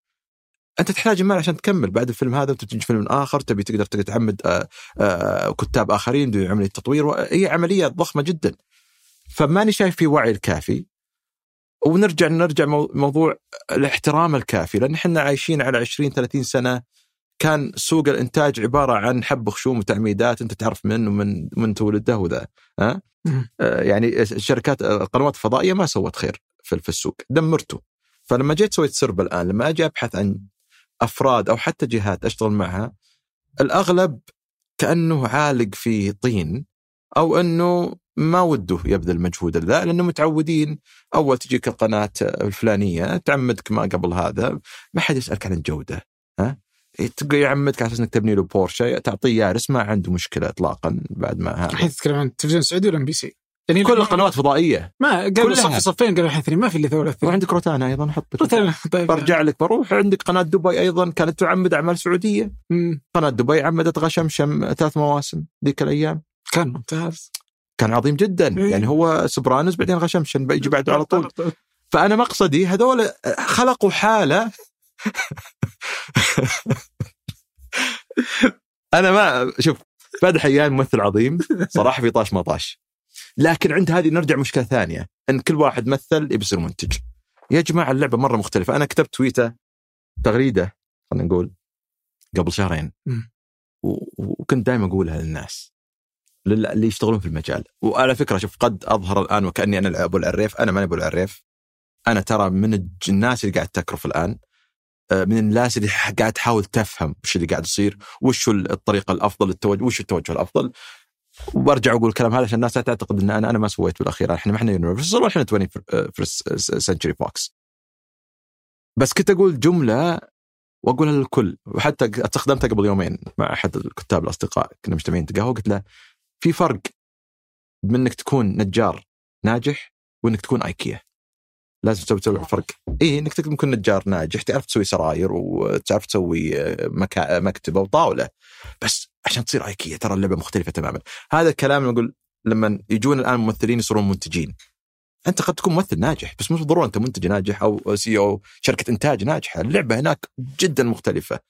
أنت تحتاج المال عشان تكمل بعد الفيلم هذا وتجي فيلم آخر تبي تقدر تعمد آه، آه، كتاب آخرين عملية تطوير هي عملية ضخمة جدا. فماني شايف في وعي الكافي ونرجع نرجع مو- موضوع الاحترام الكافي لأن إحنا عايشين على 20 30 سنة كان سوق الإنتاج عبارة عن حب خشوم وتعميدات أنت تعرف من من تولده وذا ها. آه، يعني الشركات القنوات الفضائيه ما سوت خير في السوق دمرته فلما جيت سويت سرب الآن لما أجي أبحث عن أفراد أو حتى جهات أشتغل معها الأغلب كأنه عالق في طين أو أنه ما وده يبذل مجهود ذا لأنه متعودين. أول تجيك القناة الفلانية تعمدك ما قبل هذا ما حد يسألك عن الجودة ها؟ تقول يعمدك على أساس إنك تبني له بورشه تعطيه يارس ما عنده مشكلة اطلاقا بعد ما هذا. الحين تتكلم عن التلفزيون السعودي ولا إم بي سي؟ يعني كل القنوات فضائية. ما كلها. صف صفين قالوا الحين ما في إلا ثورة اثنين. وعندك روتانا أيضا حط مثلا طيب. برجع لك بروح. عندك قناة دبي أيضا كانت تعمد أعمال سعودية. مم. قناة دبي عمدت غشمشم ثلاث مواسم ذيك الأيام. كان ممتاز. كان عظيم جدا. إيه. يعني هو سوبرانوس بعدين غشمشم بيجي بعده على طول. فأنا مقصدي هذول خلقوا حالة *laughs* أنا ما شوف فهد حيان ممثل عظيم صراحة في طاش ما طاش. لكن عند هذه نرجع مشكلة ثانية إن كل واحد مثل يصير منتج. يا جماعة اللعبة مرة مختلفة. أنا كتبت تويتة تغريدة خلينا نقول قبل شهرين. وكنت دائما أقولها للناس. لل- اللي يشتغلون في المجال. وعلى فكرة شوف قد أظهر الآن وكأني أنا ابو العريف. أنا ماني أبو العريف. أنا ترى من الناس اللي قاعد تكرف الآن آه، من الناس اللي قاعد تحاول تفهم وش اللي قاعد يصير وش الطريقة الأفضل التوجه وش التوجه الأفضل. وبرجع أقول الكلام هذا عشان الناس لا تعتقد إن أنا أنا ما سويت بالأخير. إحنا ما إحنا Universal وإحنا 20 first Century Fox بس كنت أقول جملة وأقولها للكل. وحتى أستخدمتها قبل يومين مع أحد الكتاب الأصدقاء. كنا مجتمعين تقهوى قلت له في فرق بين إنك تكون نجار ناجح وإنك تكون آيكيا. لازم تسوي تسوي فرق. اي إنك تكون نجار ناجح تعرف تسوي سراير وتعرف تسوي آه، مكا... مكتبة وطاولة. بس عشان تصير آيكيا ترى اللعبة مختلفة تماما. هذا الكلام أقول لما يجون الآن ممثلين يصيرون منتجين. أنت قد تكون ممثل ناجح بس مو بالضروره أنت منتج ناجح أو CEO أو شركة إنتاج ناجحة. اللعبة هناك جدا مختلفة.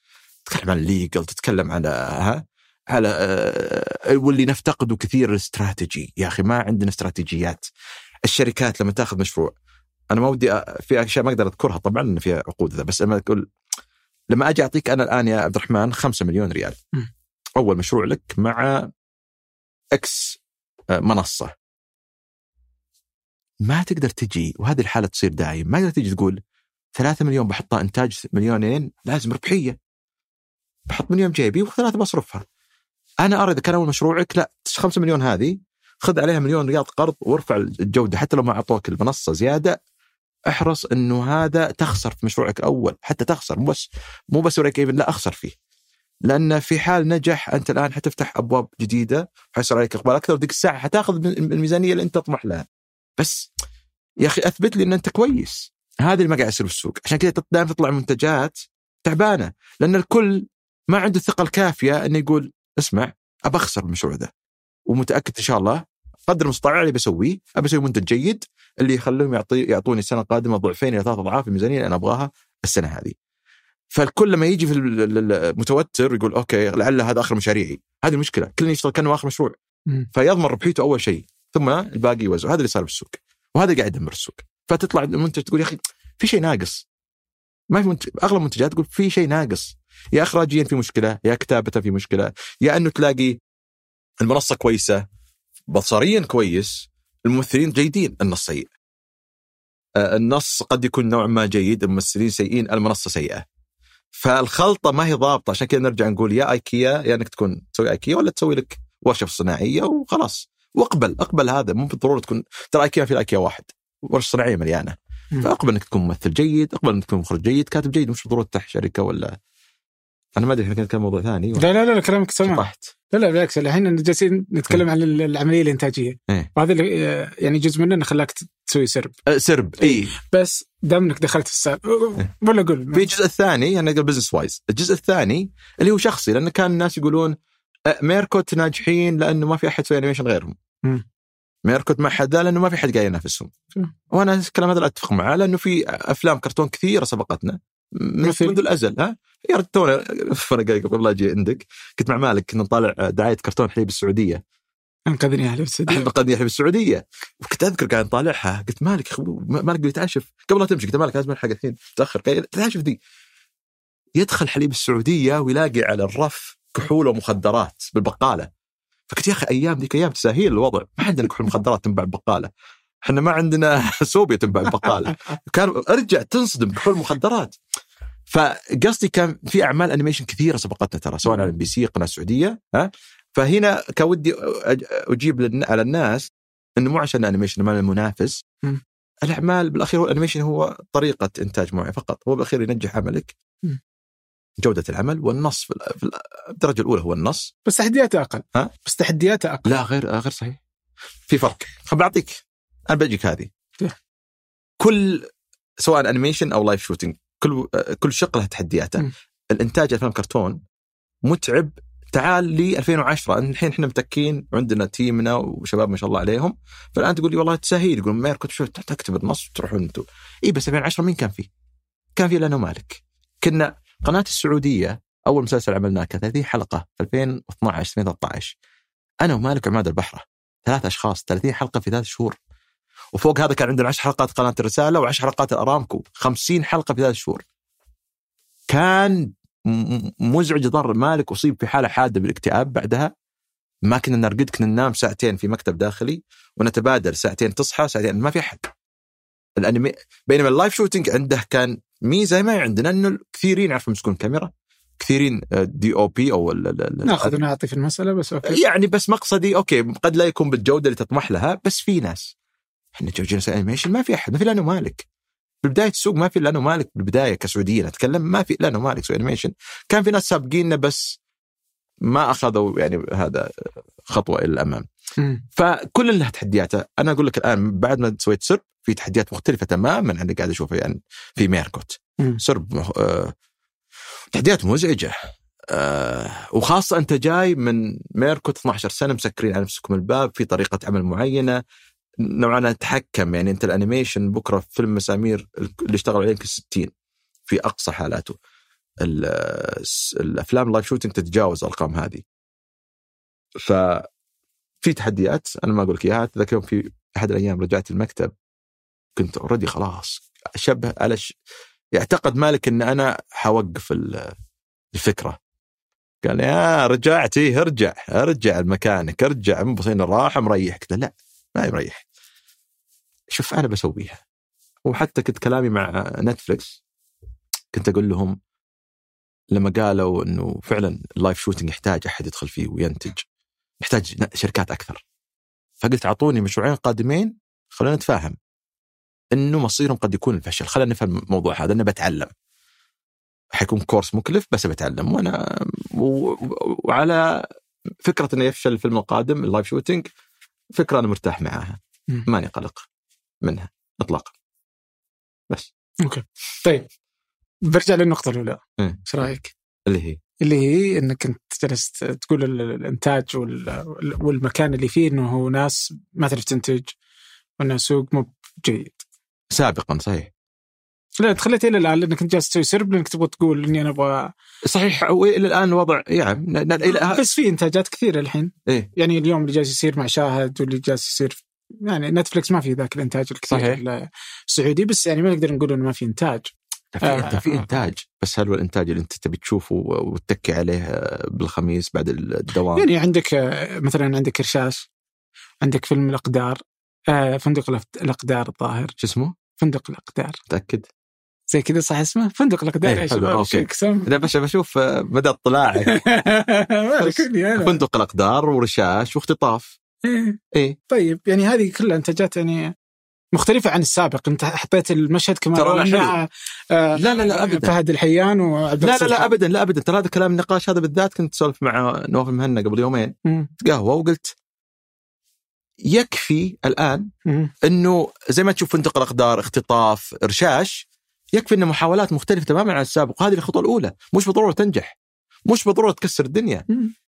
تتكلم عن ال legal تتكلم على ها؟ على آه، واللي نفتقده كثير الاستراتيجي. يا أخي ما عندنا استراتيجيات. الشركات لما تأخذ مشروع أنا ما ودي في أشياء ما أقدر أذكرها طبعا إن فيها عقود ذا بس لما تقول لما أجي أعطيك أنا الآن يا عبد الرحمن 5 مليون ريال. أول مشروع لك مع X آه، منصة. ما تقدر تجي وهذه الحالة تصير دايم ما تقدر تجي تقول 3 مليون بحطها إنتاج مليونين لازم ربحية. بحط مليون جيبي وثلاثة بصرفها. أنا ارى اذا كان أول مشروعك لا 5 مليون هذه خذ عليها مليون ريال قرض وارفع الجودة حتى لو ما أعطوك المنصة زيادة احرص إنه هذا تخسر في مشروعك الأول حتى تخسر مو بس مو بس break even لا أخسر فيه. لأن في حال نجح أنت الآن حتفتح أبواب جديدة حيصير عليك إقبال أكثر وديك الساعة حتاخذ الميزانية اللي أنت تطمح لها. بس يا أخي أثبت لي إن أنت كويس. هذا اللي ما قاعد يصير بالسوق عشان كذا دائما تطلع منتجات تعبانة لأن الكل ما عنده الثقة الكافية إنه يقول اسمع أبى أخسر المشروع ذا ومتأكد إن شاء الله قدر المستطاع اللي بسويه أبى أسوي منتج جيد اللي يخليهم يعطي يعطوني السنة القادمة ضعفين إلى ثلاث أضعاف الميزانية اللي أنا أبغاها السنة هذه. فالكل لما يجي في المتوتر يقول أوكي لعل هذا آخر مشاريعي، هذه المشكلة، كل يشتغل كأنه آخر مشروع. فيضمن ربحيته أول شيء، ثم الباقي يوزع، هذا اللي صار بالسوق. وهذا قاعد يدمر السوق. فتطلع المنتج تقول يا أخي في شيء ناقص. ما في منتج أغلب المنتجات تقول في شيء ناقص. يا اخراجيا في مشكلة، يا كتابة في مشكلة، يا أنه تلاقي المنصة كويسة بصريا كويس الممثلين جيدين النص سيء آه، النص قد يكون نوع ما جيد الممثلين سيئين المنصة سيئة فالخلطة ما هي ضابطة عشان كذا نرجع نقول يا أيكيا يا إنك تكون تسوي أيكيا ولا تسوي لك ورشة صناعية وخلاص واقبل اقبل هذا مو بالضرورة تكون ترى أيكيا في أيكيا واحد ورشة صناعية مليانة. فاقبل انك تكون ممثل جيد اقبل انك تكون مخرج جيد كاتب جيد مش بالضروره تفتح شركة ولا أنا ما أدري إحنا كان موضوع ثاني لا لا لا كلامك سمع طحت لا لا بالعكس الحين جالسين نتكلم عن العملية الإنتاجية. إيه. وهذا اللي آه، يعني جزء منه انه خلاك تسوي سرب. أه، سرب اي بس دام إنك دخلت في السالفه ولا قول. في الجزء الثاني أنا أقول business wise الجزء الثاني اللي هو شخصي لأن كان الناس يقولون أه، ميركوت ناجحين لأنه ما في أحد يسوي animation غيرهم. مم. ما حد لأنه ما في حد قاعد ينافسهم. وأنا الكلام هذا لا أتفق معاه لأنه في أفلام كرتون كثيرة سبقتنا من؟ منذ الأزل ها؟ يا رجل تونا قبل لا أجي عندك. كنت مع مالك كنا نطالع دعاية كرتون حليب السعودية. انقذني أهلي بالسعوديه احب قضية حليب السعودية. وكنت أذكر قاعد نطالعها قلت مالك مالك بيتعشف قبل لا تمشي قلت مالك لازم ألحق الحين تأخر. تعشف ذي يدخل حليب السعودية ويلاقي على الرف كحول ومخدرات بالبقالة. فقلت يا أخي أيام ذيك أيام تساهيل الوضع. ما عندنا كحول مخدرات تنباع بالبقاله إحنا ما عندنا *laughs* صوبيا تنباع بالبقاله كان أرجع تنصدم كحول مخدرات فقصدي كان في أعمال انيميشن كثيرة سبقتنا ترى سواء على البي سي قناة سعودية ها؟ فهنا كان ودي أجيب على الناس إنه مو عشان انيميشن ما المنافس مم. الأعمال بالأخير هو الانيميشن هو طريقة إنتاج معين فقط. هو بالأخير ينجح عملك. مم. جودة العمل والنص في ال- في ال- الدرجة الأولى هو النص. بس تحدياته أقل. ها؟ بس تحدياته أقل. لا غير غير صحيح. في فرق. خل بعطيك أنا بجيك هذه. كيف؟ كل سواء animation أو live shooting كل كل شق له تحدياته. مم. الإنتاج أفلام كرتون متعب. تعال لي 2010 الحين إحنا متكين وعندنا team نا وشباب ما شاء الله عليهم. فالآن تقول لي والله تسهيل. يقول مير كنت شوف تكتب النص وتروحون أنتم اي بس 2010 مين كان فيه؟ كان فيه لأنه مالك. كنا قناة السعودية أول مسلسل عملناه كان 30 حلقة 2012 2013 أنا ومالك وعماد البحره ثلاث أشخاص 30 حلقة في ثلاث شهور. وفوق هذا كان عندنا 10 حلقات قناة الرسالة و10 حلقات الأرامكو 50 حلقة في ثلاث شهور. كان مزعج ضر مالك اصيب في حالة حادة بالاكتئاب بعدها. ما كنا نرقد كنا ننام ساعتين في مكتب داخلي ونتبادل ساعتين تصحى ساعتين ما في أحد. الانمي بينما اللايف شوتنج عنده كان ميزه ما عندنا إنه كثيرين يعرفون يمسكون الكاميرا كثيرين دي أو بي أو ناخذ ونعطي في المسألة بس أوكي. يعني بس مقصدي أوكي قد لا يكون بالجودة اللي تطمح لها بس في ناس. إحنا جوجين أنيميشن ما في أحد ما في الا أنا ومالك ببدايه السوق ما في الا أنا ومالك بالبداية كسعوديين أتكلم ما في الا أنا ومالك سوي أنيميشن. كان في ناس سابقيننا بس ما أخذوا يعني هذا خطوة إلى الأمام. فكل له تحدياته أنا أقول لك الآن بعد ما سويت سرب في تحديات مختلفة تماما. عن اللي قاعد اشوفها يعني في ميركوت. سرب آه تحديات مزعجة. آه وخاصة أنت جاي من ميركوت 12 سنة مسكرين على نفسكم الباب في طريقة عمل معينة. نوعا ما نتحكم يعني أنت ال animation بكرة فيلم مسامير اللي اشتغلوا عليه يمكن 60 في أقصى حالاته. ال- الأفلام ال live shooting تتجاوز الأرقام هذه. ف في تحديات أنا ما أقول لك إياها. أتذكر في أحد الأيام رجعت المكتب. كنت already خلاص. شبه على ش... يعتقد مالك إن أنا حوقف ال- الفكرة. قال يا رجعت إيه ارجع ارجع لمكانك ارجع مو بس إنه راح مريح قلت له لا ما مريح شوف أنا بسويها. وحتى كنت كلامي مع نتفلكس كنت أقول لهم لما قالوا إنه فعلا ال live shooting يحتاج أحد يدخل فيه وينتج يحتاج شركات أكثر. فقلت أعطوني مشروعين قادمين خلونا نتفاهم. إنه مصيرهم قد يكون الفشل خلينا نفهم الموضوع هذا أنا بتعلم حيكون course مكلف بس بتعلم وأنا. وعلى فكرة إنه يفشل الفيلم القادم ال live shooting فكرة أنا مرتاح معاها. ماني قلق منها اطلاقا بس طيب برجع للنقطة الأولى إيه. إيش رأيك؟ اللي هي اللي هي إنك أنت جلست تقول ال- ال- الإنتاج وال- والمكان اللي فيه إنه هو ناس ما تعرف تنتج وانه سوق مو جيد. سابقا صحيح. لا تخليت إلى الآن لأنك أنت جالس تسوي سرب لأنك تبغى تقول إني أنا أبغى صحيح والى الآن الوضع يعني ن- ن- إلى بس في إنتاجات كثيرة الحين. إيه. يعني اليوم اللي جالس يصير مع شاهد واللي جالس يصير يعني نتفلكس ما في ذاك الإنتاج الكثير صحيح. السعودي بس يعني ما نقدر نقول إنه ما في إنتاج. في آه، في آه. إنتاج. بس هل هو الإنتاج اللي أنت تبي تشوفه وتتكي عليه آه، بالخميس بعد الدوام؟ يعني عندك آه، مثلا عندك رشاش عندك فيلم الأقدار. آه، فندق الأقدار الظاهر. شو اسمه؟ فندق الأقدار. متأكد؟ زي كذا صح اسمه؟ فندق الأقدار إيه، يا حلو، شباب سم لا بس بشوف آه، مدى اطلاعي إني أنا. فندق الأقدار ورشاش واختطاف. إيه. إيه. طيب يعني هذه كلها إنتاجات يعني مختلفة عن السابق. أنت حطيت المشهد كمان ترى آه، لا لا لا ابدا. فهد الحيان وعبد لا لا. لا ابدا لا ابدا. ترى هذا كلام النقاش هذا بالذات كنت اسولف مع نواف المهنا قبل يومين. مم. قهوة وقلت يكفي الآن. إنه زي ما تشوف فندق الأقدار اختطاف رشاش يكفي انه محاولات مختلفة تماما عن السابق وهذه الخطوة الأولى. مش بالضروره تنجح. مش بالضروره تكسر الدنيا.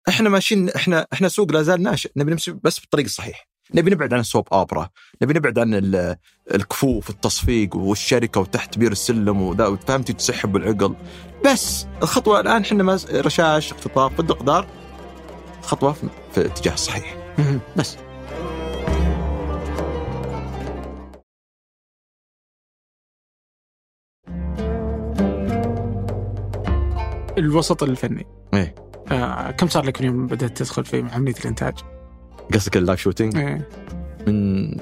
إحنا ماشيين إحنا إحنا سوق لا زال ناشئ. نبي نمشي بس بالطريق الصحيح. نبي نبعد عن السوب أوبرا. نبي نبعد عن ال- الكفوف التصفيق والشركة وتحت بير السلم وذا وفهمتي تسحب بالعقل بس الخطوة الآن إحنا رشاش اختطاف فندق دار خطوة في الاتجاه الصحيح. بس. الوسط الفني. إيه. آه، كم صار لك من يوم بدأت تدخل في عملية الإنتاج؟ قصدك ال live shooting؟ إيه. من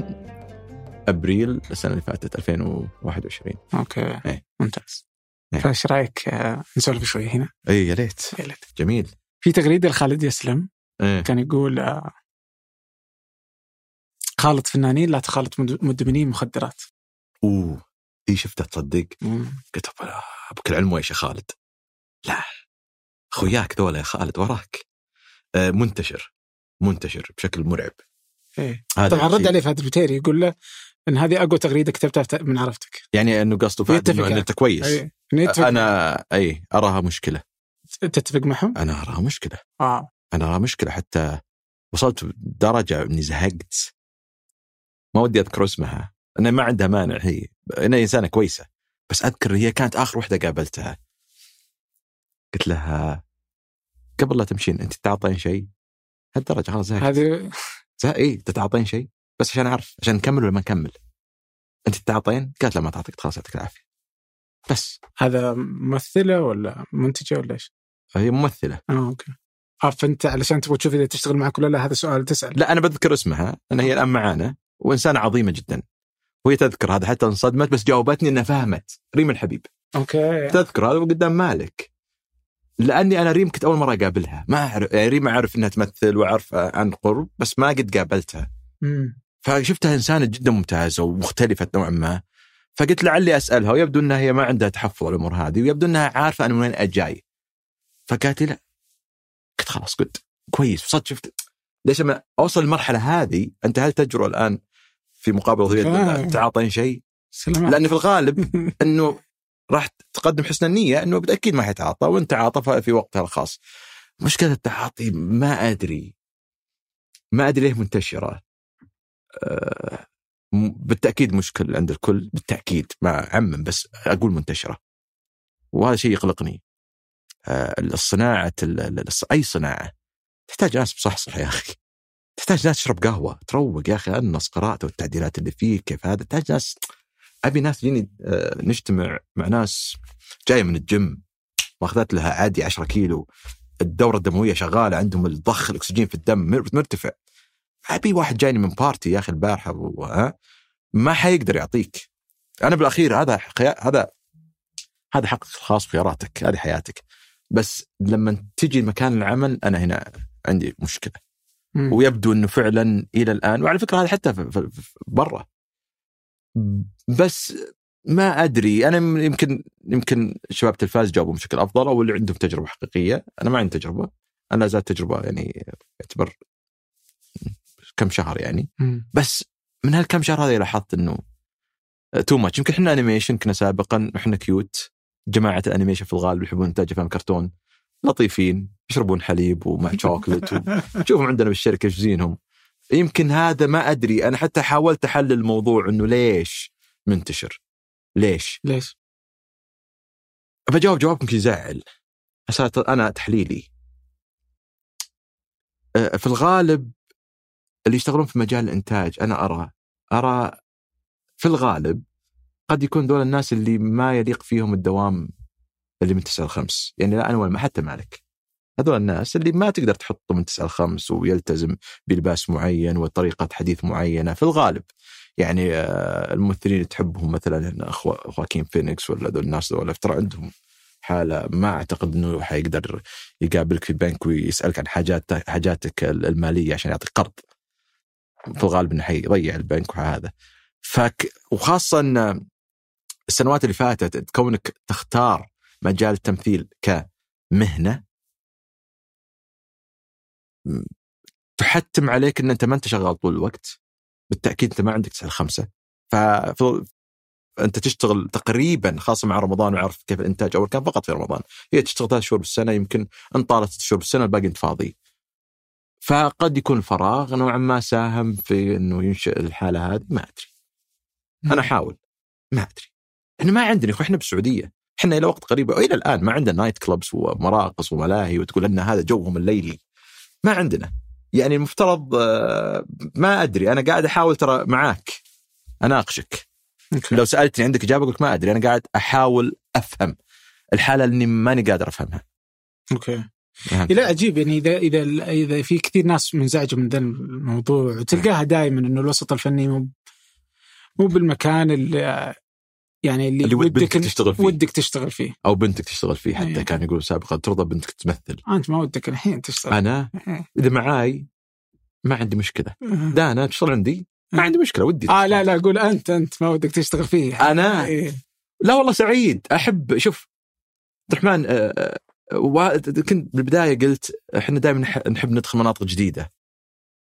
أبريل السنة اللي فاتت 2021 okay. إيه. ممتاز. إيه. فايش رأيك آه، نسولف شوي هنا؟ اي يا ليت يا ليت. جميل. في تغريدة لخالد يسلم. إيه. كان يقول آه، خالط فنانين لا تخالط مد- مدمنين مخدرات. أوه. دي شفتها تصدق؟ قلت أبا- بكل علم ويش يا خالد؟ خوياك ذولا يا خالد وراك. آه، منتشر منتشر بشكل مرعب. هذا طبعا رد. عليه فهد البتيري يقول له إن هذه أقوى تغريدة كتبتها من عرفتك. يعني إنه قصده فهد انه يعني. أنت كويس. أي. أنا اي أراها مشكلة. تتفق معهم؟ أنا أراها مشكلة. آه. أنا أراها مشكلة. حتى وصلت درجة إني زهقت. ما ودي أذكر اسمها. أنا ما عندها مانع هي. انها إنسانة كويسة. بس أذكر هي كانت آخر وحدة قابلتها. قلت لها قبل لا تمشين أنت تتعاطين شيء؟ هالدرجة خلاص زهقت. هذه اي تتعاطين شيء؟ بس عشان أعرف عشان نكمل ولا ما نكمل؟ أنت تتعاطين قالت لا ما تعطيك خلاص يعطيك العافية. بس. هذا ممثلة ولا منتجة ولا إيش؟ هي ممثلة. آه أوكي. آه فأنت علشان تبغى تشوف إذا تشتغل معك ولا لا هذا سؤال تسأل. لا أنا بذكر اسمها أنا هي الآن معانا وإنسانة عظيمة جدا. وهي تذكر هذا حتى انصدمت بس جاوبتني إنها فهمت. ريم الحبيب. okay. تذكر هذا قدام مالك. لأني أنا ريم كنت أول مرة أقابلها. ما اعرف يعني ريم أعرف إنها تمثل وأعرفها عن قرب بس ما قد قابلتها. مم. فشفتها إنسانة جدا ممتازة ومختلفة نوعا ما. فقلت لعلي أسألها ويبدو إنها هي ما عندها تحفظ على الأمور هذه ويبدو إنها عارفة أنا من وين أجاي. فقالت لي لا. قلت خلاص قلت كويس. وصلت شفت ليش لما أوصل المرحله هذه أنت هل تجرؤ الآن في مقابله تعاطين شيء؟ سلامات. لأن في الغالب *laughs* إنه راح تقدم حسن النية إنه بالتاكيد ما حيتعاطى وانت عاطفه في وقتها الخاص. مشكلة التعاطي ما أدري ما أدري ليه منتشرة. م- بالتأكيد مشكل عند الكل بالتأكيد ما اعمم بس أقول منتشرة. وهذا شيء يقلقني. آه، الصناعة ال- ال- الص- أي صناعة تحتاج ناس مصحصح يا أخي. تحتاج ناس تشرب قهوة تروق يا أخي النص قراءته والتعديلات اللي فيه كيف هذا تحتاج ناس أبي ناس تجيني آه، نجتمع مع ناس جاية من الجيم واخذت لها عادي 10 كيلو. الدورة الدموية شغالة عندهم الضخ الأكسجين في الدم مر- مرتفع. أبي واحد جايني من party يا أخي البارحة و- ما حيقدر يعطيك. أنا بالأخير هذا خيا... هذا هذا حقك الخاص وخياراتك هذه حياتك. بس لما تجي مكان العمل أنا هنا عندي مشكلة. مم. ويبدو إنه فعلا إلى الآن وعلى فكرة هذا حتى برا. بس ما أدري. أنا يمكن يمكن شباب تلفاز جاوبوا بشكل أفضل أو اللي عندهم تجربة حقيقية. أنا ما عندي تجربة. أنا لا زالت تجربة يعني يعتبر كم شهر يعني. بس من هالكم شهر هذه لاحظت إنه too much يمكن إحنا animation كنا سابقا إحنا cute جماعة ال animation في الغالب يحبون إنتاج أفلام كرتون لطيفين يشربون حليب ومع شوكلت *laughs* شوفهم عندنا بالشركة إيش زينهم. يمكن هذا ما أدري. أنا حتى حاولت أحلل الموضوع إنه ليش منتشر. ليش؟ ليش؟ بجاوب جواب يمكن يزعل أنا تحليلي. أه، في الغالب اللي يشتغلون في مجال الإنتاج أنا أرى أرى في الغالب قد يكون دول الناس اللي ما يليق فيهم الدوام اللي من 9 ل 5 يعني لا أنا ولا حتى مالك. هذول الناس اللي ما تقدر تحطه من 9 ل 5 ويلتزم بلباس معين وطريقة حديث معينة في الغالب. يعني آه، الممثلين اللي تحبهم مثلا خواكين فينيكس ولا ذول الناس ذول ترى عندهم حالة ما أعتقد إنه حيقدر يقابلك في بنك ويسألك عن حاجات حاجاتك المالية عشان يعطيك قرض. في الغالب إنه حيضيع البنك وهذا. فك وخاصة ان السنوات اللي فاتت كونك تختار مجال التمثيل كمهنة تحتم عليك إن أنت ما أنت شغال طول الوقت. بالتأكيد أنت ما عندك تسعة خمسة. ف أنت تشتغل تقريبا خاصة مع رمضان وعرفت كيف الإنتاج أول كان فقط في رمضان. هي تشتغل ثلاث شهور بالسنة يمكن إن طالت ست شهور بالسنة الباقي أنت فاضي. فقد يكون الفراغ نوعا ما ساهم في إنه ينشئ الحالة هذه ما أدري. أنا أحاول. ما أدري. إحنا ما عندنا إحنا بالسعودية. إحنا إلى وقت قريب والى الآن ما عندنا نايت كلبس ومراقص وملاهي وتقول إن هذا جوهم الليلي. ما عندنا يعني المفترض آه، ما أدري أنا قاعد أحاول ترى معاك أناقشك okay. لو سألتني عندك إجابة أقول ما أدري أنا قاعد أحاول أفهم الحالة اللي ماني قادر أفهمها okay okay. نعم. لا عجيب يعني إذا إذا إذا في كثير ناس منزعجه من ذا الموضوع وتلقاها دائما إنه الوسط الفني مو مو بالمكان اللي يعني اللي, اللي ودك تشتغل فيه. ودك تشتغل فيه. أو بنتك تشتغل فيه حتى أيه. كان يقول سابقا ترضى بنتك تمثل. أنت ما ودك الحين تشتغل. أنا؟ أيه. إذا معاي ما عندي مشكلة. دانا تشتغل عندي؟ ما عندي مشكلة ودي آه لا لا أقول أنت أنت ما ودك تشتغل فيه. أنا؟ إيه. لا والله سعيد. أحب شوف عبد الرحمن آه، آه، كنت بالبداية قلت إحنا دائما نحب ندخل مناطق جديدة.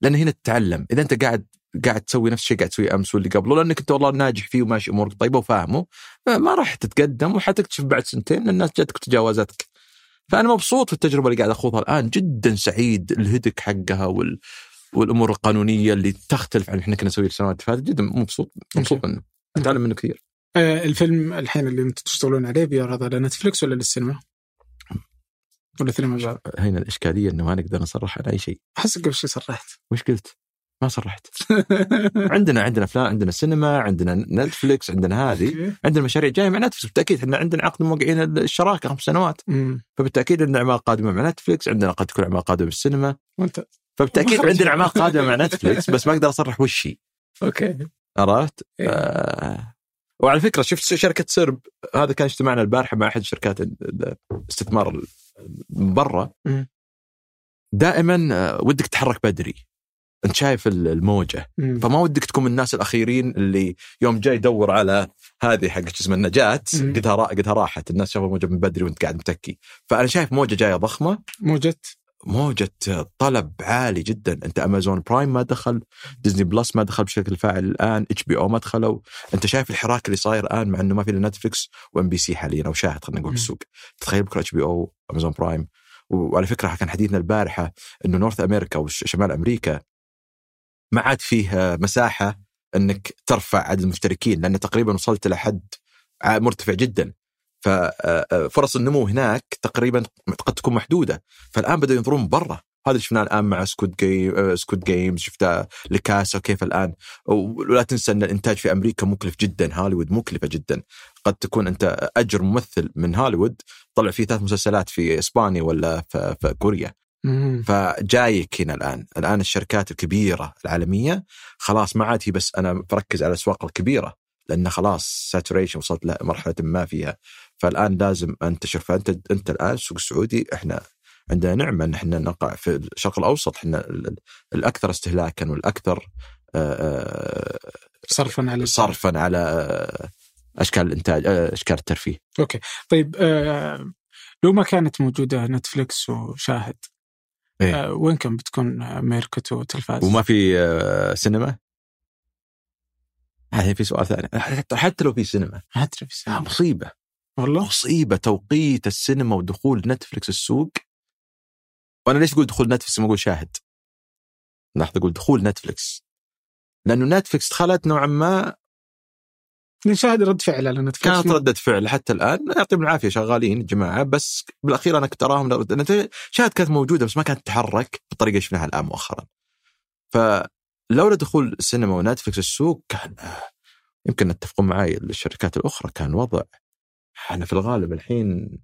لأن هنا تتعلم. إذا أنت قاعد قاعد تسوي نفس الشيء قاعد تسويه أمس واللي قبله لأنك أنت والله ناجح فيه وماشي أمورك طيبة وفاهمه ما راح تتقدم وحتكتشف بعد سنتين إن الناس جاتك وتجاوزتك. فأنا مبسوط في التجربة اللي قاعد أخوضها الآن جدا سعيد ال headache حقها وال والأمور القانونية اللي تختلف عن إحنا كنا نسويها السنوات اللي فاتت جدا مبسوط مبسوط منه أتعلم منه كثير. آه الفيلم الحين اللي أنتم تشتغلون عليه بيعرض على نتفلكس ولا للسينما؟ ولا سينما بعد؟ هنا الإشكالية إنه ما نقدر نصرح على أي شيء. أحس قبل شوي صرحت. وش قلت؟ ما صرحت عندنا عندنا أفلام عندنا سينما عندنا نتفلكس عندنا هذه. عندنا مشاريع جاية مع نتفلكس بالتأكيد إحنا عندنا عقد موقعين الشراكة خمس سنوات. فبالتأكيد عندنا أعمال قادمة مع نتفلكس عندنا قد تكون أعمال قادمة بالسينما. وأنت. فبالتأكيد *laughs* عندنا أعمال قادمة مع نتفلكس بس ما أقدر أصرح وش هي. okay. عرفت؟ إيه. آه. وعلى فكرة شفت شركة سرب هذا كان اجتماعنا البارحة مع أحد شركات الاستثمار من برا. دائما آه، ودك تتحرك بدري. انت شايف الموجة. مم. فما ودك تكون من الناس الأخيرين اللي يوم جاي يدور على هذه حق اسمها النجاة قدها را... قدها راحت. الناس شافوا موجه من بدري وانت قاعد متكي. فأنا شايف موجة جاية ضخمة. موجة. موجة طلب عالي جدا. أنت أمازون برايم ما دخل ديزني بلس ما دخل بشكل فاعل الآن إتش بي أو ما دخلوا. أنت شايف الحراك اللي صاير الآن مع إنه ما في نتفلكس وإم بي سي حاليا أو شاهد خلينا نقول في السوق. تخيل بكرة إتش بي أو أمازون برايم. وعلى فكرة كان حديثنا البارحة إنه North America وشمال أمريكا ما عاد فيه مساحة أنك ترفع عدد المشتركين لأن تقريبا وصلت لحد مرتفع جدا. ففرص النمو هناك تقريبا قد تكون محدودة. فالآن بدأوا ينظرون برا. هذا اللي شفناه الآن مع Squid Game Squid Games شفته La Casa كيف الآن. ولا تنسى أن الإنتاج في أمريكا مكلف جدا هوليوود مكلفة جدا. قد تكون أنت أجر ممثل من هوليوود طلع فيه ثلاث مسلسلات في إسبانيا ولا في كوريا. فجايك هنا الآن، الآن الشركات الكبيرة العالمية خلاص ما عاد هي بس أنا بركز على الأسواق الكبيرة لأن خلاص saturation وصلت لمرحلة ما فيها. فالآن لازم انتشر فأنت أنت الآن السوق السعودي إحنا عندنا نعمة إن إحنا نقع في الشرق الأوسط. إحنا الأكثر استهلاكا والأكثر صرفا على صرفا على أشكال الإنتاج أشكال الترفيه. أوكي. طيب لو ما كانت موجودة نتفلكس وشاهد إيه؟ آه وين كان بتكون ميركوت وتلفاز؟ وما في آه سينما؟ هذا في سؤال ثاني. حتى حتى لو في سينما. حتى في آه، السينما مصيبة. والله؟ مصيبة. توقيت السينما ودخول نتفلكس السوق. وأنا ليش أقول دخول نتفلكس ما أقول شاهد. لاحظ أقول دخول نتفلكس لأنه نتفلكس دخلت نوعا ما نشاهد رد فعل على نتفلكس كانت ردة فعل حتى الآن. يعطيهم العافية شغالين الجماعه بس بالأخير أنا كنت أراهم شاهد كانت موجودة بس ما كانت تتحرك بالطريقة اللي شفناها الآن مؤخرا. فلولا دخول السينما ونتفلكس السوق كان يمكن تتفقون معي الشركات الأخرى كان وضع. أنا في الغالب الحين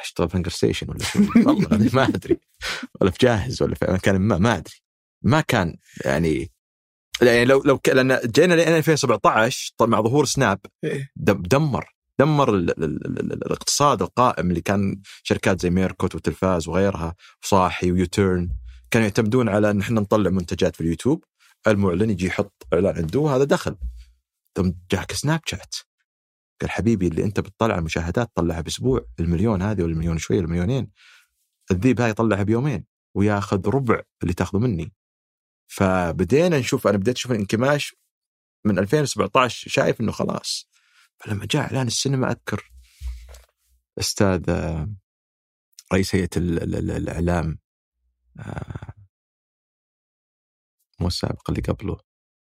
أشتغل في هنجر ستيشن ولا والله ما أدري. ولا في جاهز ولا في مكان ما ما أدري. ما كان يعني يعني لو لو لأن جينا لين 2017 طبعا مع ظهور سناب إيه. دم- دمر دمر ال ال ال ال ال الاقتصاد القائم اللي كان شركات زي ميركوت وتلفاز وغيرها وصاحي ويوتيرن كانوا يعتمدون على إن إحنا نطلع منتجات في اليوتيوب المعلن يجي يحط إعلان عنده وهذا دخل. ثم جاك سناب شات. قال حبيبي اللي أنت بتطلع المشاهدات طلعها بأسبوع المليون هذه ولا المليون شوي المليونين. الذيب هاي يطلعها بيومين وياخذ ربع اللي تاخذه مني. فبدينا نشوف أنا بديت أشوف الانكماش من 2017 شايف إنه خلاص. فلما جاء إعلان السينما أذكر أستاذ آه، رئيس هيئة ال- ال- ال- الإعلام آه، مو السابق اللي قبله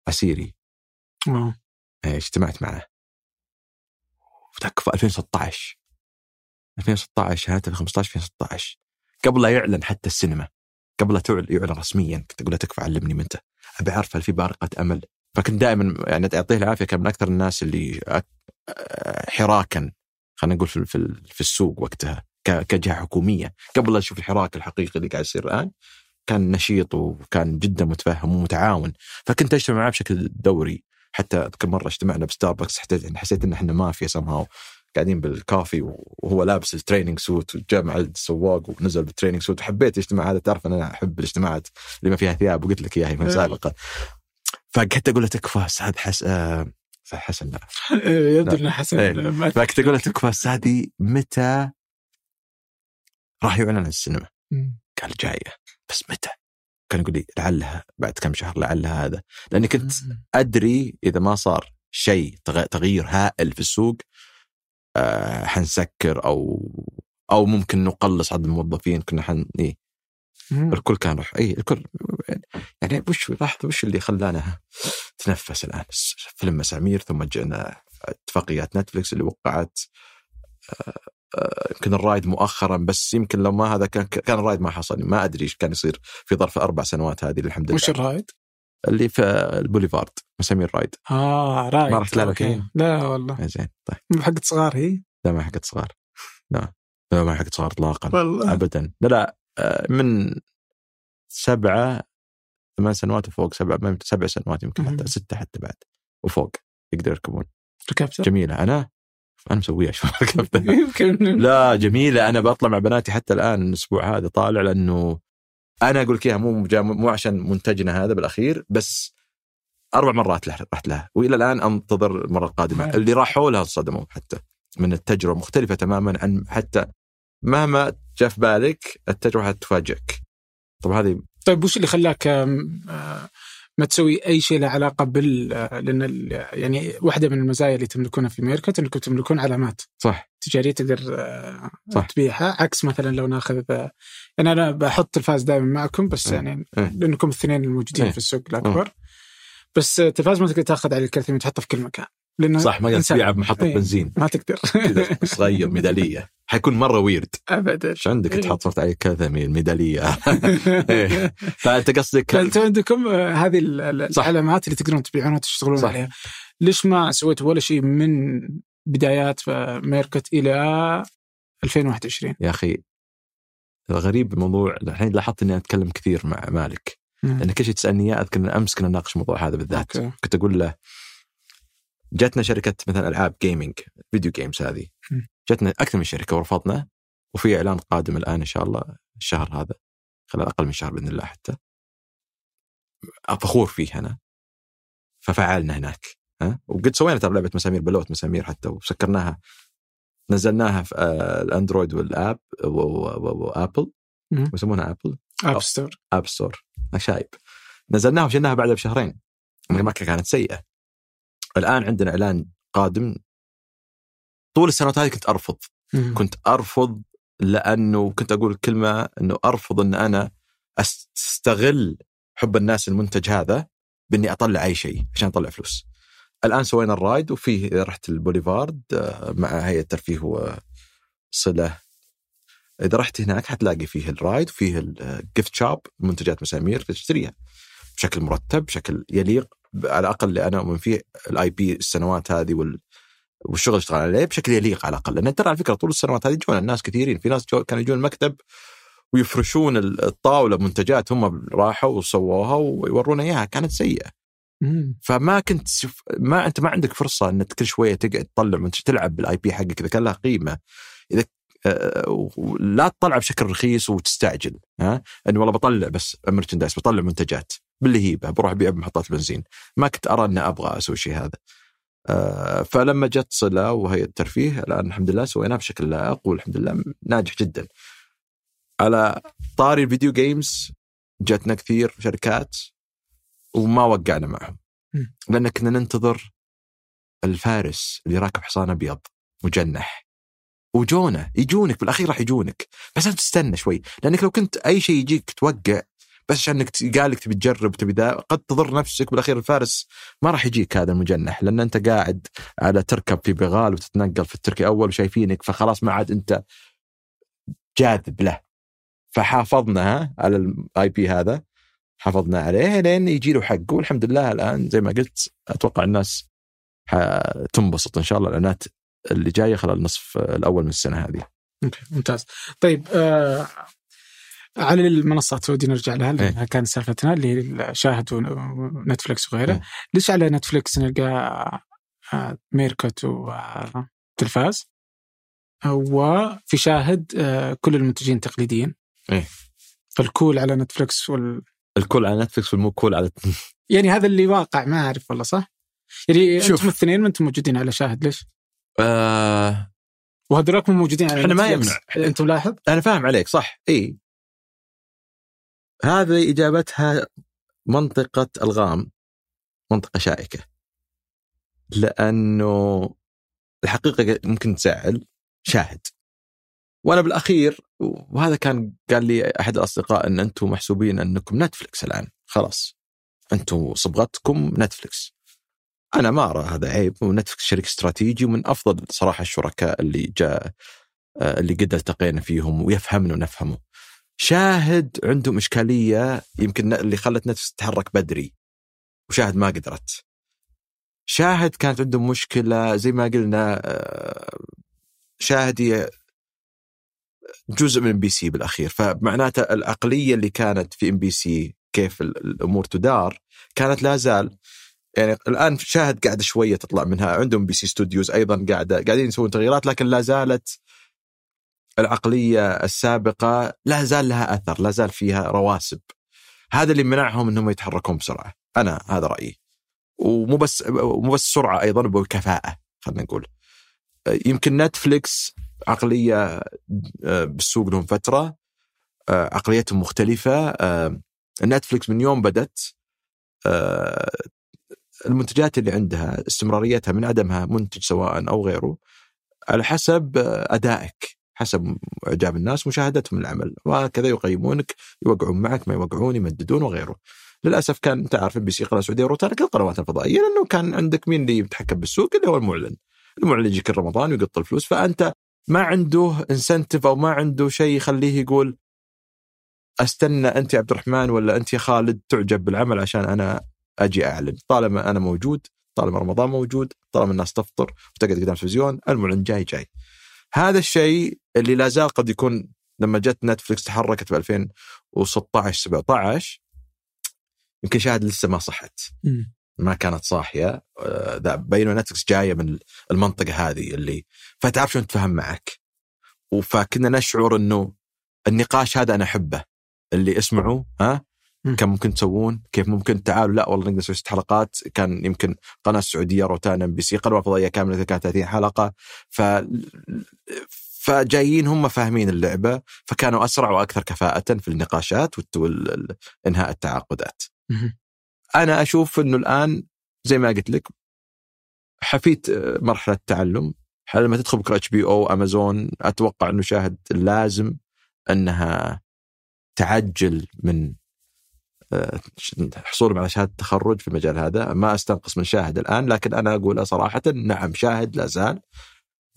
عسيري آه. آه، اجتمعت معه. في 2016 2016 شهادة 2015 2016 قبل لا يعلن حتى السينما. قبل لا يعلن رسميا. كنت أقول له تكفى علمني متى أبي أعرف هل في بارقة أمل. فكنت دائما يعني يعطيه العافية كان من أكثر الناس اللي حراكا خلينا نقول في في السوق وقتها كجهة حكومية. قبل لا أشوف الحراك الحقيقي اللي قاعد يصير الآن كان نشيط وكان جدا متفهم ومتعاون. فكنت أجتمع معه بشكل دوري. حتى أذكر مرة اجتمعنا بستاربكس حسيت حسيت إن إحنا مافيا سمهاو قاعدين بالكافي وهو لابس ال training suit وجاء مع السواق ونزل بال training suit وحبيت الاجتماع هذا. تعرف ان أنا أحب الاجتماعات اللي ما فيها ثياب وقلت لك إياها من سابقا فقعدت أقول له تكفى أستاذ حس أستاذ حسن لا. *laughs* يبدو لا. إنه حسن إيه. فكنت أقول له تكفى استاذي متى راح يعلن عن السينما. قال جاية. بس متى؟ كان يقول لي لعلها بعد كم شهر لعلها هذا. لأني كنت أدري إذا ما صار شيء تغ- تغيير هائل في السوق آه حنسكر أو أو ممكن نقلص عدد الموظفين كنا حن إيه. الكل كان راح اي الكل يعني وش لاحظ وش اللي خلانا تنفس الآن فيلم مسامير ثم جئنا اتفاقيات نتفلكس اللي وقعت آه، آه، يمكن الرايد مؤخرا بس يمكن لو ما هذا كان كان الرايد ما حصل ما أدري إيش كان يصير في ظرف أربع سنوات هذه الحمد لله وش الرايد؟ اللي في البوليفارد مسامير رايد. آه رايد. ما رحت لها. الحين؟ لا والله. آه، زين طيب. حقت صغار هي؟ لا ما حقت صغار. لا لا ما حقت صغار اطلاقا. والله. ابدا. لا لا آه، من سبعة ثمان سنوات وفوق سبع ما يمكن سبع سنوات يمكن. حتى ستة حتى بعد. وفوق يقدر يركبون. ركبت جميلة. أنا؟ أنا مسويها شو *laughs* ركبتها يمكن. لا جميلة. أنا بطلع مع بناتي حتى الآن الأسبوع هذا طالع لأنه أنا أقول لك إياها مو مو عشان منتجنا هذا بالأخير بس أربع مرات رحت لها وإلى الآن أنتظر المرة القادمة. اللي راحوا لها انصدموا حتى من التجربة مختلفة تماما عن حتى مهما جاء في بالك التجربة حتفاجئك طب هذه طيب وش اللي خلاك ما تسوي أي شيء له علاقة بال لأن ال- يعني واحدة من المزايا اللي تملكونها في ميركت انكم تملكون علامات صح تجارية تقدر آه، صح. تبيعها عكس مثلا لو ناخذ يعني أنا بحط تلفاز دائما معكم بس إيه. يعني إيه. لأنكم الاثنين الموجودين إيه. في السوق الأكبر بس آه، تلفاز ما تقدر تاخذ عليه الكرتون وتحطه في كل مكان لأنه صح ما إنسان. تبيعها بمحطة إيه. بنزين ما تقدر *laughs* صغير ميدالية حيكون مرة ويرد ابدا إيش عندك إيه. تحط صورة عليك كذا من الميدالية *laughs* إيه. فأنت قصدك فانتم عندكم آه، هذه. العلامات اللي تقدرون تبيعونها وتشتغلون. عليها ليش ما سويتوا ولا شيء من بدايات ميركوت إلى 2021 يا أخي الغريب بالموضوع الحين لاحظت إني أتكلم كثير مع مالك. لأن كل شيء تسألني إياه أذكر أمس كنا نناقش الموضوع هذا بالذات أوكي. كنت أقول له جاتنا شركة مثلا ألعاب gaming video games هذه. جاتنا أكثر من شركة ورفضنا وفي إعلان قادم الآن إن شاء الله الشهر هذا خلال أقل من شهر بإذن الله حتى. فخور فيه أنا. ففعلنا هناك ها؟ وقد سوينا ترى لعبة مسامير بلوت مسامير حتى وسكرناها. نزلناها في آه، الأندرويد وال app و Apple. يسمونها آبل؟ App Store. App Store. شايب نزلناها وشلناها بعدها بشهرين. الماركة كانت سيئة. الآن عندنا إعلان قادم طول السنوات هذه كنت أرفض مم. كنت أرفض لأنه كنت أقول كلمه إنه أرفض إن أنا أستغل حب الناس المنتج هذا بإني أطلع أي شيء عشان أطلع فلوس. الآن سوينا ال ride وفيه إذا رحت البوليفارد آه، مع هيئة الترفيه وصلة إذا رحت هناك حتلاقي فيه ال ride وفيه ال gift shop منتجات مسامير تشتريها بشكل مرتب بشكل يليق على الأقل اللي أنا أؤمن فيه ال IP السنوات هذه وال والشغل اللي اشتغل عليه بشكل يليق على الأقل. لأن ترى على فكرة طول السنوات هذه يجون الناس كثيرين. في ناس جو كانوا يجون المكتب ويفرشون الطاولة منتجات هم راحوا وسووها ويورونا إياها. كانت سيئة. فما كنت سف... ما أنت ما عندك فرصة إنك كل شوية تقعد تطلع منتج تلعب بال IP حقك. إذا كان له قيمة إذا آه، لا تطلع بشكل رخيص وتستعجل. ها؟ انه والله بطلع بس merchandise بطلع منتجات. باللهيبه بروح أبيع بمحطات بنزين. ما كنت أرى إني أبغى أسوي شيء هذا. آه، فلما جت صلة وهيئه الترفيه الآن الحمد لله سويناه بشكل لائق والحمد لله ناجح جدا. على طاري ال video games جاتنا كثير شركات وما وقعنا معهم. لأن كنا ننتظر الفارس اللي راكب حصان أبيض مجنح. وجونا يجونك بالاخير راح يجونك. بس أنت تستنى شوي لأنك لو كنت أي شيء يجيك توقع بس عشان انك قال لك تبي تجرب تبي ذا قد تضر نفسك بالأخير الفارس ما راح يجيك هذا المجنح لأن أنت قاعد على تركب في بغال وتتنقل في التركي أول وشايفينك فخلاص ما عاد أنت جاذب له فحافظنا على ال IP هذا حافظنا عليه لين يجي له حقه والحمد لله الآن زي ما قلت أتوقع الناس تنبسط إن شاء الله الاعلانات اللي جاية خلال النصف الأول من السنة هذه. أوكي ممتاز. طيب آه على المنصات ودي نرجع لها لأنها كانت سالفتنا اللي شاهد ونتفلكس وغيره. إيه. ليش على نتفلكس نلقى آه، ميركوت وتلفاز وفي شاهد آه، كل المنتجين تقليديين. إيه. فال cool على نتفلكس وال ال cool على نتفلكس وال مو cool على *laughs* يعني هذا اللي واقع ما أعرف والله صح؟ يعني شوف. أنتم الاثنين ما أنتم موجودين على شاهد ليش؟ آه وهذولاك مو موجودين على إحنا ما. يمنع. انت ملاحظ؟ أنا فاهم عليك صح اي هذه إجابتها منطقة الغام منطقة شائكة. لأنه الحقيقة ممكن تزعل شاهد. وأنا بالأخير وهذا كان قال لي أحد الأصدقاء إن أنتم محسوبين أنكم Netflix الآن. خلاص. أنتم صبغتكم Netflix أنا ما أرى هذا عيب. و Netflix شريك استراتيجي ومن أفضل صراحة الشركاء اللي جاء آه، اللي قد التقينا فيهم ويفهمنا ونفهمه. شاهد عندهم إشكالية يمكن اللي خلت Netflix تتحرك بدري. وشاهد ما قدرت. شاهد كانت عندهم مشكلة زي ما قلنا آه، شاهد هي جزء من MBC بالأخير. فمعناته العقلية اللي كانت في إم بي سي كيف ال- الأمور تدار كانت لا زال يعني الآن شاهد قاعدة شوية تطلع منها. عندهم MBC Studios أيضا قاعدة قاعدين يسوون تغييرات لكن لا زالت العقلية السابقة لا زال لها أثر لا زال فيها رواسب. هذا اللي منعهم إنهم يتحركون بسرعة أنا هذا رأيي. ومو بس مو بس سرعة أيضا بكفاءه خلينا نقول. يمكن نتفليكس عقلية آه، بالسوق لهم فترة آه، عقليتهم مختلفة. آه، نتفليكس من يوم بدت المنتجات اللي عندها استمراريتها من عدمها منتج سواء أو غيره على حسب أدائك. حسب إعجاب الناس مشاهدتهم العمل وهكذا يقيمونك يوقعون معك ما يوقعون يمددون وغيره. للأسف كان أنت عارف MBC قناه سعودية وروتانا القنوات الفضائية لأنه كان عندك مين اللي يتحكم بالسوق؟ اللي هو المعلن. المعلن يجي كل رمضان ويقط الفلوس فأنت ما عنده incentive أو ما عنده شيء يخليه يقول أستنى أنت يا عبد الرحمن ولا أنت يا خالد تعجب بالعمل عشان أنا أجي أعلن. طالما أنا موجود طالما رمضان موجود طالما الناس تفطر وتقعد قدام التلفزيون المعلن جاي جاي. هذا الشيء اللي لا زال قد يكون لما جت Netflix تحركت في 2016 17 يمكن شاهد لسه ما صحت. ما كانت صاحية. آه، ذا بينما Netflix جاية من المنطقة هذه اللي فتعرف شلون تتفهم معك. فكنا نشعر إنه النقاش هذا أنا أحبه اللي اسمعوا ها؟ كم ممكن تسوون؟ كيف ممكن تعالوا لا والله نقدر نسوي ست حلقات كان يمكن قناة السعوديه روتانا MBC قناه فضائية كاملة كانت 30 حلقة ف فجايين هم فاهمين اللعبة فكانوا أسرع وأكثر كفاءة في النقاشات وانهاء التعاقدات. أنا أشوف إنه الآن زي ما قلت لك حفيت آه، مرحلة تعلم لما تدخل بكرة HBO Amazon أتوقع إنه شاهد لازم إنها تعجل من حصولهم على شهادة التخرج في المجال هذا. ما أستنقص من شاهد الآن لكن أنا أقول صراحة نعم شاهد لا زال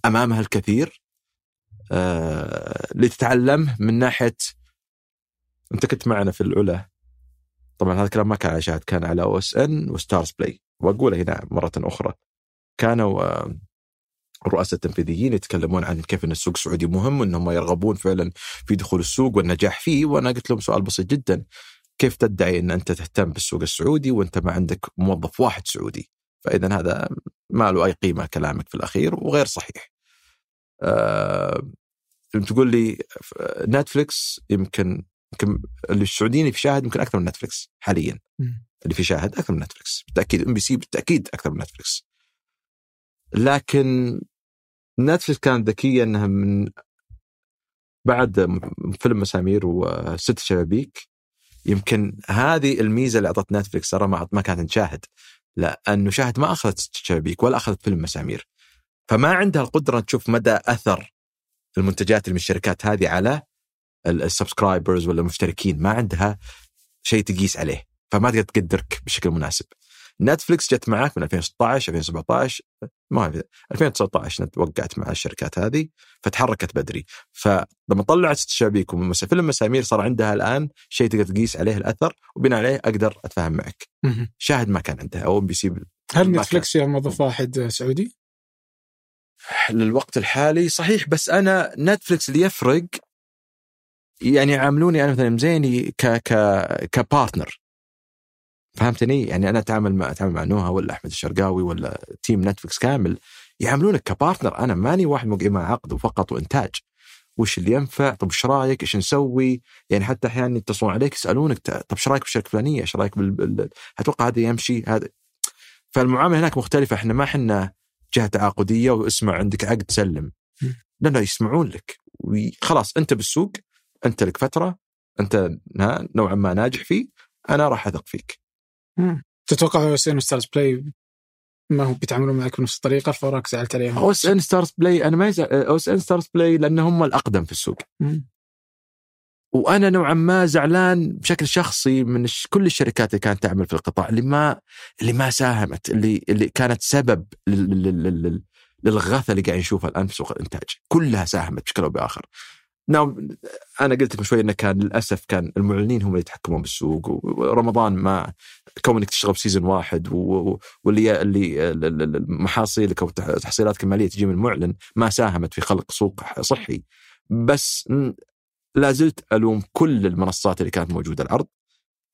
امامها الكثير آه، لتتعلم من ناحية أنت كنت معنا في العلا طبعا هذا الكلام ما كان على شاهد كان على OSN و Starzplay. وأقوله هنا مرة أخرى كانوا آه، الرؤساء التنفيذيين يتكلمون عن كيف أن السوق السعودي مهم وأنهم يرغبون فعلا في دخول السوق والنجاح فيه. وأنا قلت لهم سؤال بسيط جدا. كيف تدعي إن أنت تهتم بالسوق السعودي وأنت ما عندك موظف واحد سعودي؟ فاذا هذا ما له أي قيمة كلامك في الأخير وغير صحيح. أه تقول لي Netflix يمكن يمكن اللي السعوديين في شاهد يمكن أكثر من Netflix حاليا. اللي في شاهد أكثر من Netflix بالتأكيد MBC بالتأكيد أكثر من Netflix لكن Netflix كانت ذكية إنها من بعد فيلم مسامير وست شبابيك يمكن هذه الميزة اللي أعطت Netflix ترى ما ما كانت تشاهد لأنه شاهد ما أخذت شبابيك ولا أخذت فيلم مسامير. فما عندها القدرة تشوف مدى أثر المنتجات من الشركات هذه على ال subscribers ولا المشتركين. ما عندها شيء تقيس عليه فما تقدر تقدرك بشكل مناسب. Netflix جت معك من 2016 2017 ما 2019 وقعت مع الشركات هذه فتحركت بدري. فلما طلعت شبابيك فيلم مسامير صار عندها الآن شيء تقدر تقيس عليه الأثر وبناء عليه أقدر أتفاهم معك. شاهد ما كان عندها أو MBC هل Netflix فيها موظف واحد سعودي؟ للوقت الحالي صحيح بس أنا Netflix اللي يفرق يعني يعاملوني أنا مثلا مزيني ك ك كبارتنر فهمتني؟ يعني أنا أتعامل مع أتعامل مع نوها ولا أحمد الشرقاوي ولا تيم نتفلكس كامل يعاملونك كبارتنر أنا ماني واحد موقع مع عقد وفقط وإنتاج. وش اللي ينفع؟ طب إيش رأيك؟ إيش نسوي؟ يعني حتى أحيانا يتصلون عليك يسألونك طب إيش رأيك بالشركة الفلانيه إيش رأيك بال... أتوقع هذا يمشي؟ هذا فالمعاملة هناك مختلفة. إحنا ما إحنا جهة تعاقدية واسمع عندك عقد سلم. لا لا يسمعون لك. وخلاص أنت بالسوق أنت لك فترة أنت نوعا ما ناجح فيه أنا راح أثق فيك. تتوقع OSN Starzplay ما هو بيتعاملون معك بنفس الطريقة؟ فوراك زعلت عليهم. OSN Starzplay أنا ما يزعل OSN Starzplay لأن هم الأقدم في السوق. مم. وأنا نوعا ما زعلان بشكل شخصي من كل الشركات اللي كانت تعمل في القطاع اللي ما اللي ما ساهمت اللي اللي كانت سبب للغثه اللي قاعد نشوفها الآن في سوق الإنتاج. كلها ساهمت بشكل أو بآخر. نعم أنا قلت لكم شوي إنه كان للأسف كان المعلنين هم اللي يتحكمون بالسوق ورمضان ما كونك تشتغل بسيزون واحد واللي اللي محاصيلك أو تحصيلاتك الماليه تجي من المعلن ما ساهمت في خلق سوق صحي. بس لا زلت ألوم كل المنصات اللي كانت موجودة العرض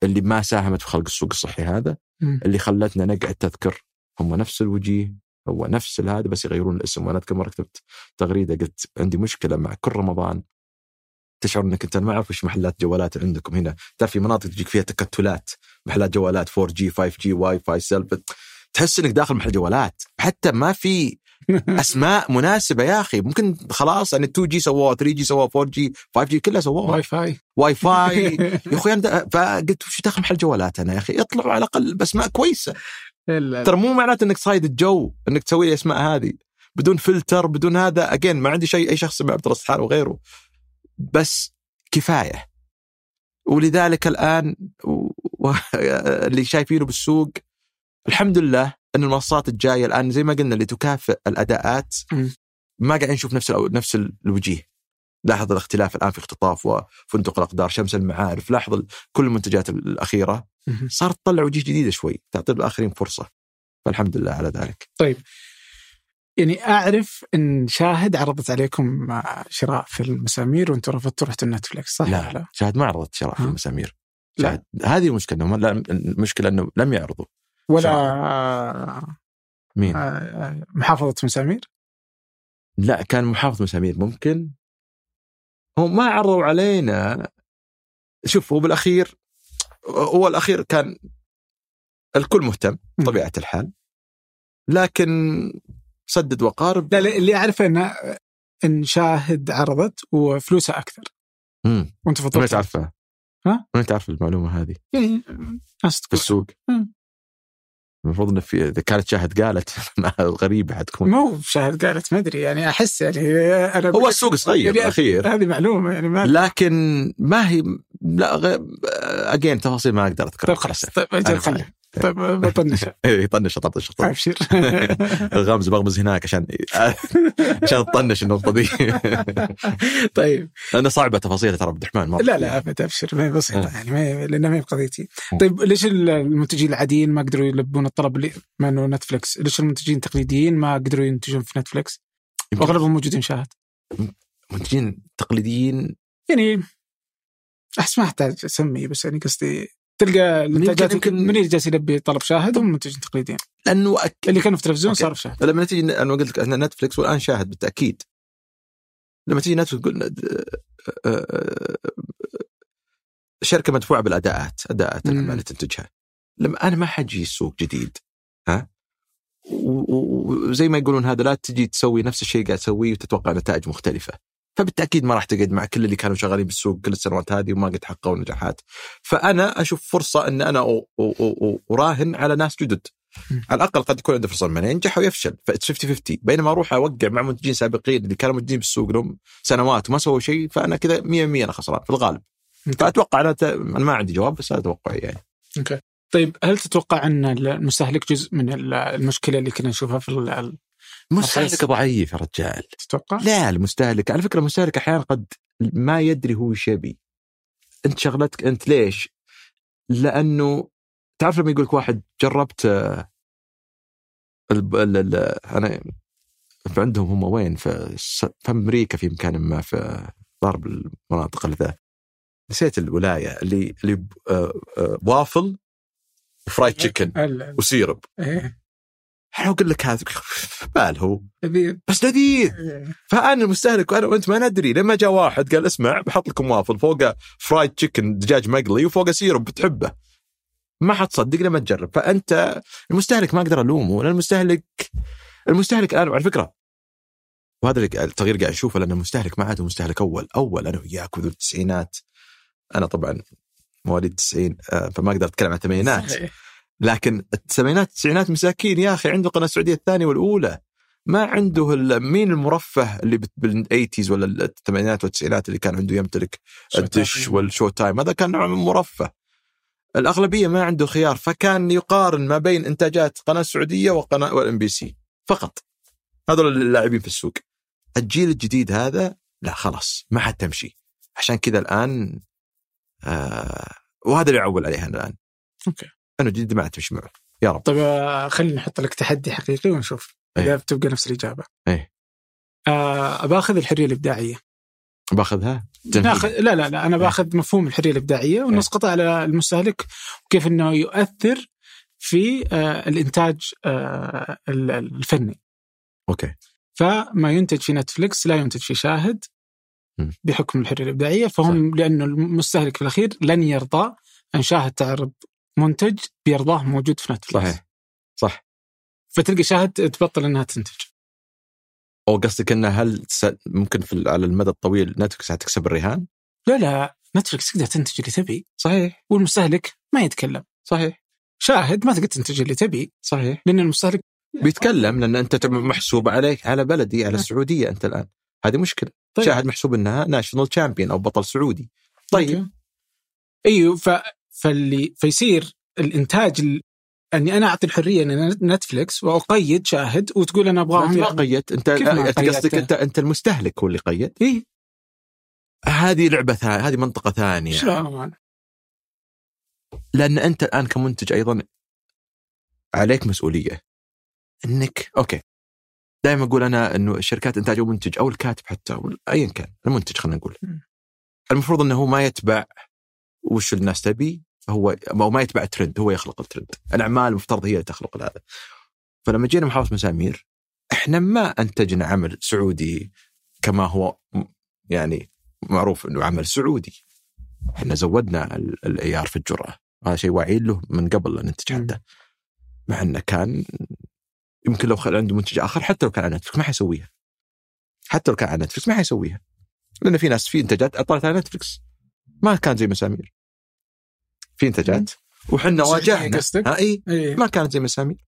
اللي ما ساهمت في خلق السوق الصحي هذا اللي خلتنا نقعد تذكر هم نفس الوجيه هو نفس هذا بس يغيرون الاسم. وأنا أذكر مرة كتبت تغريدة قلت عندي مشكلة مع كل رمضان تشعر إنك أنت ما أعرف وش محلات جوالات عندكم هنا. تعرف في مناطق تجيك فيها تكتلات محلات جوالات 4 G 5 G WiFi selfie تحس إنك داخل محل جوالات. حتى ما في *laughs* أسماء مناسبة يا أخي. ممكن خلاص يعني 2 جي سووها 3 جي سووها 4 جي 5 جي كلها سووها. WiFi WiFi يا أخوي أنا فقلت وش داخل محل جوالات أنا يا أخي؟ اطلعوا على الأقل بأسماء كويسة. ترى مو معناته إنك صايد الجو إنك تسوي الاسماء هذه. بدون فلتر بدون هذا. اجين ما عندي شيء أي شخص مع عبد الرزاق وغيره. بس كفاية. ولذلك الآن اللي شايفينه بالسوق الحمد لله إن المنصات الجاية الآن زي ما قلنا اللي تكافئ الأداءات ما قاعدين نشوف نفس نفس الوجيه. لاحظ الاختلاف الآن في اختطاف وفندق الأقدار شمس المعارف لاحظ كل المنتجات الأخيرة. صارت تطلع وجيه جديدة شوي تعطي الآخرين فرصة. فالحمد لله على ذلك. طيب. يعني أعرف إن شاهد عرضت عليكم شراء في المسامير وأنتم رفضتوا رحتوا نتفلكس صح؟ لا, لا شاهد ما عرضت شراء في المسامير شاهد لا. هذه المشكلة المشكلة إنه لم يعرضوا ولا شراء. مين؟ آه، آه، محافظة مسامير؟ لا كان محافظ مسامير ممكن هم ما عرضوا علينا شوف هو بالأخير هو الأخير كان الكل مهتم طبيعه الحال لكن سدد وقارب. لا اللي أعرفه إن إن شاهد عرضت وفلوسها أكثر. امم وأنت فضلت من تعرفها؟ ها؟ من تعرف المعلومة هذه؟ يعني ناس في السوق. المفروض انه في إذا كانت شاهد قالت *laughs* غريبة حتكون. مو شاهد قالت ما أدري يعني أحس يعني أنا هو السوق صغير يعني بالاخير هذه معلومة يعني ما لكن ما هي لا اجين تفاصيل ما أقدر أذكرها. طيب خلاص. طيب أجل خليه طيب بطنش اي طنش *laughs* طنش طنش ابشر *laughs* الغامز بغمز هناك عشان *laughs* عشان تطنش النقطة دي طيب لأنه صعبة تفاصيلها ترى عبد الرحمن مرة. لا لا ابد ابشر ما هي بسيطة آه. يعني ما هي لأنها ما هي بقضيتي آه. طيب ليش المنتجين العاديين ما قدروا يلبون الطلب اللي مع إنه نتفلكس؟ ليش المنتجين التقليديين ما قدروا ينتجون في نتفلكس؟ واغلبهم موجودين شاهد منتجين تقليديين يعني أحس ما أحتاج اسمي بس يعني قصدي تلقى الانتاجات يمكن- اللي جالس يلبي طلب شاهد هم منتجين تقليديين لأنه أك... اللي كانوا في التلفزيون أوكي. صاروا شاهد لما تيجي أنا قلت لك أن نتفلكس والآن شاهد بالتأكيد. لما تيجي نتفلكس تقول شركة مدفوعة بالأداءات أداءات. الاعمال اللي تنتجها لما أنا ما أجي سوق جديد ها؟ وزي ما يقولون هذا لا تجي تسوي نفس الشيء قاعد تسويه وتتوقع نتائج مختلفة. فبالتأكيد ما راح تقعد مع كل اللي كانوا شغالين بالسوق كل السنوات هذه وما قد حققوا نجاحات. فأنا أشوف فرصة إن أنا أراهن على ناس جدد. على الأقل قد يكون عنده فرصة من ينجح ويفشل. فاتس 50 50 بينما أروح أوقع مع منتجين سابقين اللي كانوا موجودين بالسوق لهم سنوات وما سووا شيء فأنا كذا 100% أنا خسران في الغالب. فأتوقع أنا ت... أنا ما عندي جواب بس هذا توقعي يعني. أوكي. طيب هل تتوقع أن المستهلك جزء من ال- المشكلة اللي كنا نشوفها في المستهلك ضعيف يا رجال. تتوقع؟ لا المستهلك. على فكرة المستهلك أحيانا قد ما يدري هو إيش يبي. أنت شغلتك أنت ليش؟ لأنه تعرف لما يقول لك واحد جربت آه، الب... ال... ال... أنا في عندهم هم وين؟ في, في أمريكا في مكان ما في ضرب المناطق اللي ذا. نسيت الولاية اللي اللي ب- آه، آه، وافل وفرايد تشيكن وسيرب. إيه. أنا أقول لك هذا؟ بال هو. لذيذ. بس لذيذ إيه. فأنا المستهلك وأنا وأنت ما ندري. لما جاء واحد قال اسمع بحط لكم وافل فوقه فرايد تشيكن دجاج مقلي وفوقه سيرب بتحبه. ما حتصدق لما تجرب. فأنت المستهلك ما أقدر ألومه. لأن المستهلك المستهلك الآن على فكرة. وهذا اللي- التغيير قاعد أشوفه لأن المستهلك ما عاد هو مستهلك أول. أول أنا وياك وذو التسعينات. أنا طبعا مواليد 90 آه، فما أقدر أتكلم عن الثمانينات. صحيح. لكن الثمانينات التسعينات مساكين يا أخي عنده القناه السعودية الثانية والأولى. ما عنده مين المرفه اللي بال eighties ولا الثمانينات والتسعينات اللي كان عنده يمتلك الدش وال Showtime هذا كان نوع من مرفه الأغلبية ما عنده خيار فكان يقارن ما بين إنتاجات قناة السعوديه وقناة والإم بي سي. فقط. هذول اللاعبين في السوق. الجيل الجديد هذا لا خلاص ما حد تمشي. عشان كذا الآن آه وهذا اللي أعول عليه الآن. أوكي. انه جديد ما تمشي معه. يا رب. طيب آه، خلينا نحط لك تحدي حقيقي ونشوف إيه. إذا بتبقى نفس الإجابة. إيه. آه باخذ الحرية الإبداعية. باخذها؟ ناخذ لا لا لا أنا باخذ مفهوم الحرية الإبداعية ونسقطه على المستهلك وكيف إنه يؤثر في آه الإنتاج آه ال- الفني. أوكي. فما ينتج في نتفلكس لا ينتج في شاهد. بحكم الحرية الإبداعية. فهم لأنه المستهلك في الأخير لن يرضى ان شاهد تعرض منتج بيرضاه موجود في نتفلكس صحيح. صح. فتلقى شاهد تبطل إنها تنتج. أو قصدك إنه هل ممكن في على المدى الطويل نتفلكس حتكسب الرهان؟ لا لا. نتفلكس تقدر تنتج اللي تبي. صحيح. والمستهلك ما يتكلم. صحيح. شاهد ما تقدر تنتج اللي تبي. صحيح. لأن المستهلك بيتكلم لأن أنت محسوب عليك على بلدي على السعوديه أنت الآن. هذه مشكلة. طيب. شاهد محسوب إنها national champion أو بطل سعودي. طيب. أيوه ف... فاللي فيصير الإنتاج ال... أني أنا أعطي الحرية لنتفلكس وأقيد شاهد وتقول أنا أبغاهم ما قيدت انت؟ قصدك انت أنت المستهلك هو اللي قيد؟ اي هذه لعبة ثانية هذه منطقة ثانية. شلون لأن أنت الآن كمنتج أيضا عليك مسؤولية. انك أوكي. دائما أقول أنا إنه الشركات إنتاج أو منتج أو الكاتب حتى ايا كان المنتج خلينا نقول. المفروض إنه هو ما يتبع وش الناس تبي؟ هو أو ما يتبع ترند هو يخلق الترند. الأعمال المفترض هي اللي تخلق هذا. فلما جينا محافظة مسامير إحنا ما أنتجنا عمل سعودي كما هو يعني معروف إنه عمل سعودي. إحنا زودنا ال- العيار في الجرأة. هذا شيء واعيين له من قبل لا ننتج. حتى مع إنه كان يمكن لو خل عنده منتج آخر حتى لو كان على نتفلكس ما حيسويها. حتى لو كان على نتفلكس ما حيسويها. لأن في ناس في إنتاجات طلعت على نتفلكس ما كان زي مسامير في انتاجات وحنا واجهنا قصدك؟ ها إي إيه. ما كانت زي مسامير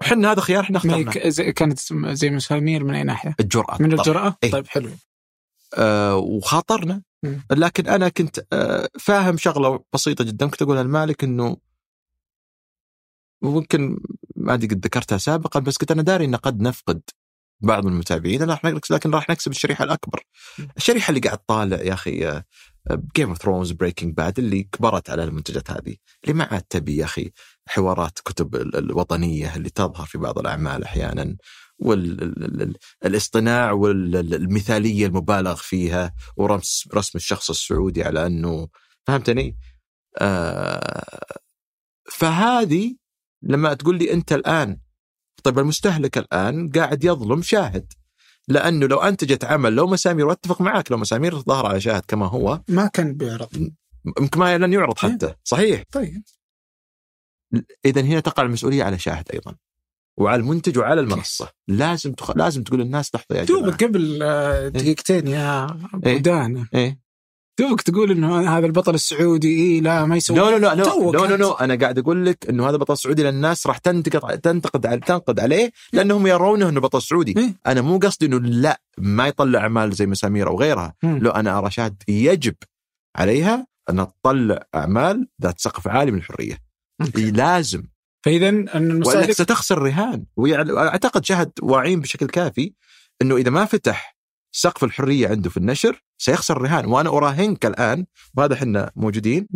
وحنا هذا خيار إحنا اخترناه زي- كانت زي مسامير من أي ناحية؟ الجرأة من. الجرأة؟ إيه. طيب حلو آه وخاطرنا مم. لكن أنا كنت آه فاهم شغلة بسيطة جدا كنت اقولها للمالك إنه ممكن ما أدري قد ذكرتها سابقا بس كنت أنا داري إن قد نفقد بعض المتابعين راح لكن راح نكسب الشريحة الأكبر. الشريحة اللي قاعد طالع يا أخي Game of Thrones Breaking Bad اللي كبرت على المنتجات هذه اللي ما عاد تبي يا أخي حوارات كتب ال- الوطنية اللي تظهر في بعض الأعمال أحيانا والاصطناع والمثاليه المبالغ فيها ورسم رسم الشخص السعودي على أنه فهمتني؟ آه فهذه لما تقول لي أنت الآن طيب المستهلك الآن قاعد يظلم شاهد لأنه لو انتجت عمل لو مسامير وأتفق معك لو مسامير ظهر على شاهد كما هو ما كان بيعرض. يمكن ما لن يعرض حتى. صحيح. طيب. اذا هنا تقع المسؤولية على شاهد أيضا وعلى المنتج وعلى المنصة. لازم تخ... لازم تقول للناس لحظه يا جماعة. دوبك قبل آه، دقيقتين يا أبو إيه. إيه. دوبك تقول إنه هذا البطل السعودي إيه لا ما يسوي لا لا لا لا لا لا أنا قاعد أقول لك إنه هذا بطل سعودي للناس راح تنتقد تنتقد تنقد عليه لأنهم يرونه إنه بطل سعودي. إيه. أنا مو قصدي إنه لا ما يطلع أعمال زي مسامير أو غيرها. مم. لو أنا أرى شاهد يجب عليها أن تطلع أعمال ذات سقف عالي من الحرية. لازم. فاذا المستهلك ستخسر رهان واعتقد شاهد واعيين بشكل كافي إنه إذا ما فتح سقف الحرية عنده في النشر سيخسر رهان. وأنا أراهنك الآن وهذا إحنا موجودين.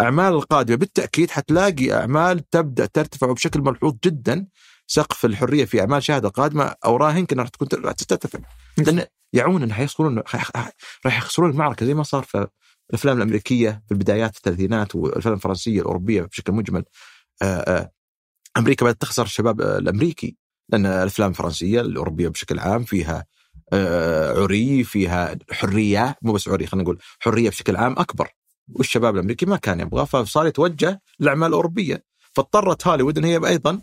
أعمال القادمة. بالتأكيد حتلاقي أعمال تبدأ ترتفع بشكل ملحوظ جدا. سقف الحرية في أعمال شاهده قادمة اوراهنك إنها راح تكون راح ترتفع. لأن يعون انه حيخسرون راح يخسرون المعركة زي ما صار في الأفلام الأمريكية في البدايات في الثلاثينات والأفلام الفرنسية الأوروبية بشكل مجمل. أمريكا بدأت تخسر الشباب الأمريكي. لأن الأفلام الفرنسية الأوروبية بشكل عام فيها عري فيها حرية مو بس عري خلينا نقول حرية بشكل عام أكبر. والشباب الأمريكي ما كان يبغى فصار يتوجه للاعمال الاوروبيه فاضطرت هوليوود إن هي أيضا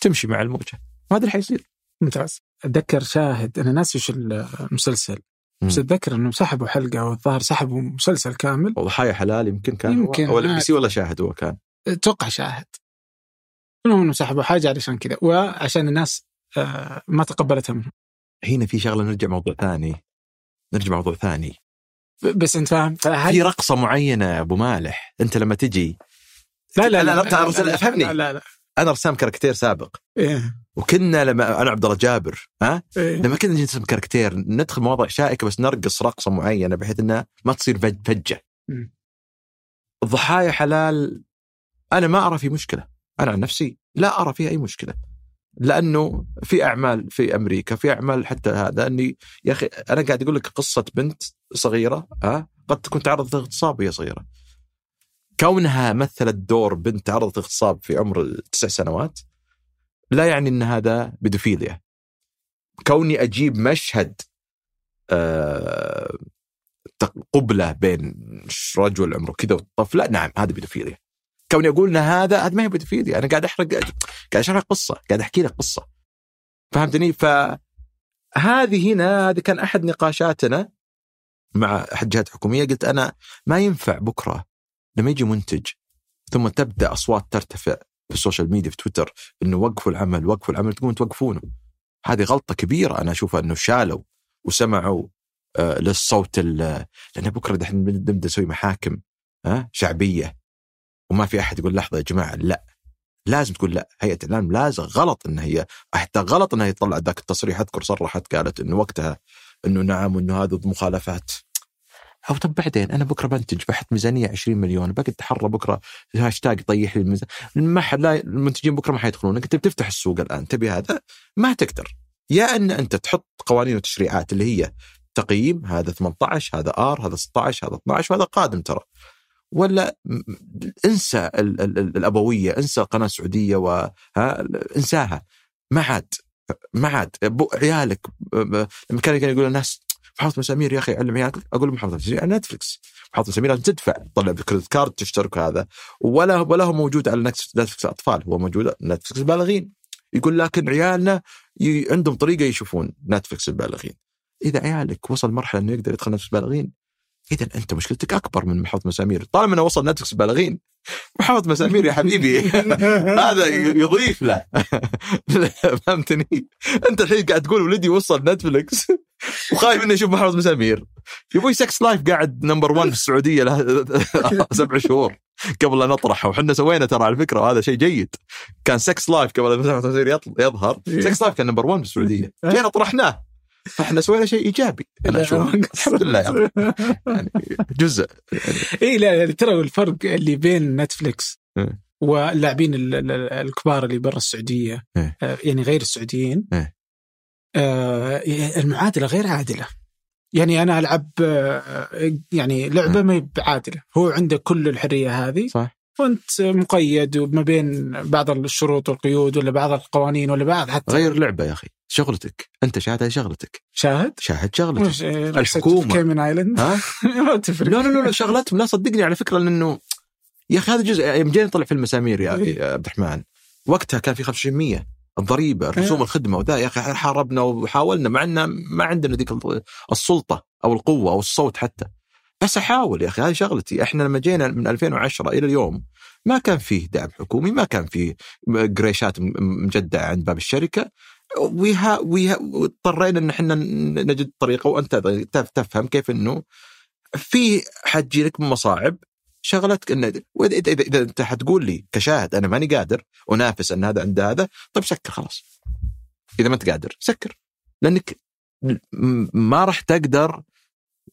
تمشي مع الموجة. وهذا اللي حيصير. ممتاز. أتذكر شاهد أنا ناسي وش المسلسل بس. أتذكر إنهم سحبوا حلقة والظاهر سحبوا مسلسل كامل. وضحايا حلال يمكن كان. يمكن، هو أو الأم بي سي. ولا شاهد هو كان. أتوقع شاهد. المهم إنهم سحبوا حاجة علشان كذا. وعشان الناس آه، ما تقبلتها منهم. هنا في شغلة نرجع موضوع ثاني. نرجع موضوع ثاني. بس أنت فاهم فهل في رقصة معينة يا أبو مالح أنت لما تجي لا لا لا، لا، لا، لا، أفهمني. لا لا. لا أنا رسام كاركتير سابق. إيه. وكنا لما أنا عبد الله جابر ها؟ إيه. لما كنا نجي نرسم كاركتير ندخل مواضيع شائكة بس نرقص رقصة معينة بحيث إنها ما تصير فج- فجة. الضحايا حلال أنا ما أرى في مشكلة. أنا عن نفسي لا أرى فيها أي مشكلة. لأنه في أعمال في أمريكا في أعمال حتى هذا. إني يا أخي أنا قاعد أقول لك قصة بنت صغيرة ها قد تكون تعرضت لاغتصاب وهي صغيرة. كونها مثلت دور بنت تعرضت لاغتصاب في عمر تسع سنوات لا يعني إن هذا بيدوفيليا كوني أجيب مشهد آه قبلة بين رجل عمره كذا وطفلة نعم هذا بيدوفيليا كوني أقول إن هذا هذا ما هي بيدوفيليا أنا قاعد أحرق قاعد أشرح قصة قاعد أحكي لك قصة. فهمتني؟ فهذه هنا هذا كان أحد نقاشاتنا مع أحد جهات حكومية قلت أنا ما ينفع بكرة لما يجي منتج ثم تبدأ أصوات ترتفع في ال social media في تويتر إنه وقفوا العمل وقفوا العمل تقومون توقفونه. هذه غلطة كبيرة أنا أشوفها إنه شالوا وسمعوا آه للصوت لأن بكرة دحين نبدأ نسوي محاكم ها شعبية. وما في أحد يقول لحظة يا جماعة لا. لازم تقول لا. هيئة الإعلام لازم غلط إن هي حتى غلط انها يطلع ذاك التصريح أذكر صرحت قالت إنه وقتها إنه نعم وإنه هذا مخالفات. أو طب بعدين أنا بكرة بنتج بحط ميزانية 20 مليون بقعد اتحرى بكرة هاشتاج طيح لي ما حد لا المنتجين بكرة ما حيدخلون. أنت بتفتح السوق الآن تبي هذا؟ ما تقدر. يا إن أنت تحط قوانين وتشريعات اللي هي تقييم هذا 18 هذا R هذا 16 هذا 12 وهذا قادم ترى. ولا انسى ال- ال- ال- الأبوية انسى القناه السعوديه و ها انساها. ما عاد ما عاد. عيالك لما كان يقول الناس محافظة مسامير يا أخي علم عيالك. أقول له محافظة مسامير على نتفلكس محافظة مسامير لازم تدفع. تطلع ب credit card تشترك هذا. ولا ولا هو موجود على نتفلكس الاطفال هو موجود نتفلكس البالغين. يقول لكن عيالنا ي... عندهم طريقة يشوفون نتفلكس البالغين. إذا عيالك وصل مرحلة إنه يقدر يدخل نتفلكس البالغين اذا أنت مشكلتك أكبر من محافظة مسامير. طالما انه وصل نتفلكس بالغين محافظة مسامير يا حبيبي. *laughs* هذا يضيف. له فهمتني. أنت الحين قاعد تقول ولدي وصل نتفلكس وخايف انه يشوف محافظة مسامير. يا أبوي Sex Life قاعد number 1 في السعودية له *laughs* سبع شهور قبل لا نطرحه وحنا سوينا ترى على فكرة وهذا شيء جيد. كان Sex Life قبل مسامير يظهر. Sex Life كان number 1 في السعودية. جينا طرحناه؟ فاحنا سوينا شيء إيجابي. أنا أشوف الحمد لله يعني جزء. يعني. *laughs* اي لا يعني ترى الفرق اللي بين نتفلكس إيه. واللاعبين الكبار اللي برا السعودية إيه. آه، يعني غير السعوديين إيه. آه، المعادلة غير عادلة. يعني أنا ألعب آه، يعني لعبة ما بعادلة. هو عنده كل الحرية هذه. صح. وانت مقيد ما بين بعض الشروط والقيود ولا بعض القوانين ولا بعض حتى غير لعبة يا أخي. شغلتك. أنت شاهد هذه شغلتك. شاهد؟ شاهد شغلتك. مش الحكومة. كيمن آيلاند. ها؟ *laughs* ما تفرق. لا لا لا شغلتهم. لا صدقني على فكرة لأنه يا أخي هذا جزء يوم جينا نطلع في المسامير يا إيه. يا عبد الرحمن وقتها كان في 2500 الضريبة رسوم إيه. الخدمة وذا يا أخي حاربنا وحاولنا مع ان ما عندنا ذيك السلطة أو القوة أو الصوت حتى. بس أحاول يا أخي هذه شغلتي. إحنا لما جينا من 2010 إلى اليوم ما كان فيه دعم حكومي ما كان فيه قريشات مجدعة عند باب الشركة. ويها ويها اضطرينا إن إحنا نجد طريقة وأنت تفهم كيف إنه فيه حتجي لك مصاعب شغلتك إن وإذا إذا, إذا أنت حتقول لي كشاهد أنا ماني قادر انافس إن هذا عند هذا طيب سكر خلاص. إذا ما أنت قادر سكر لأنك ما راح تقدر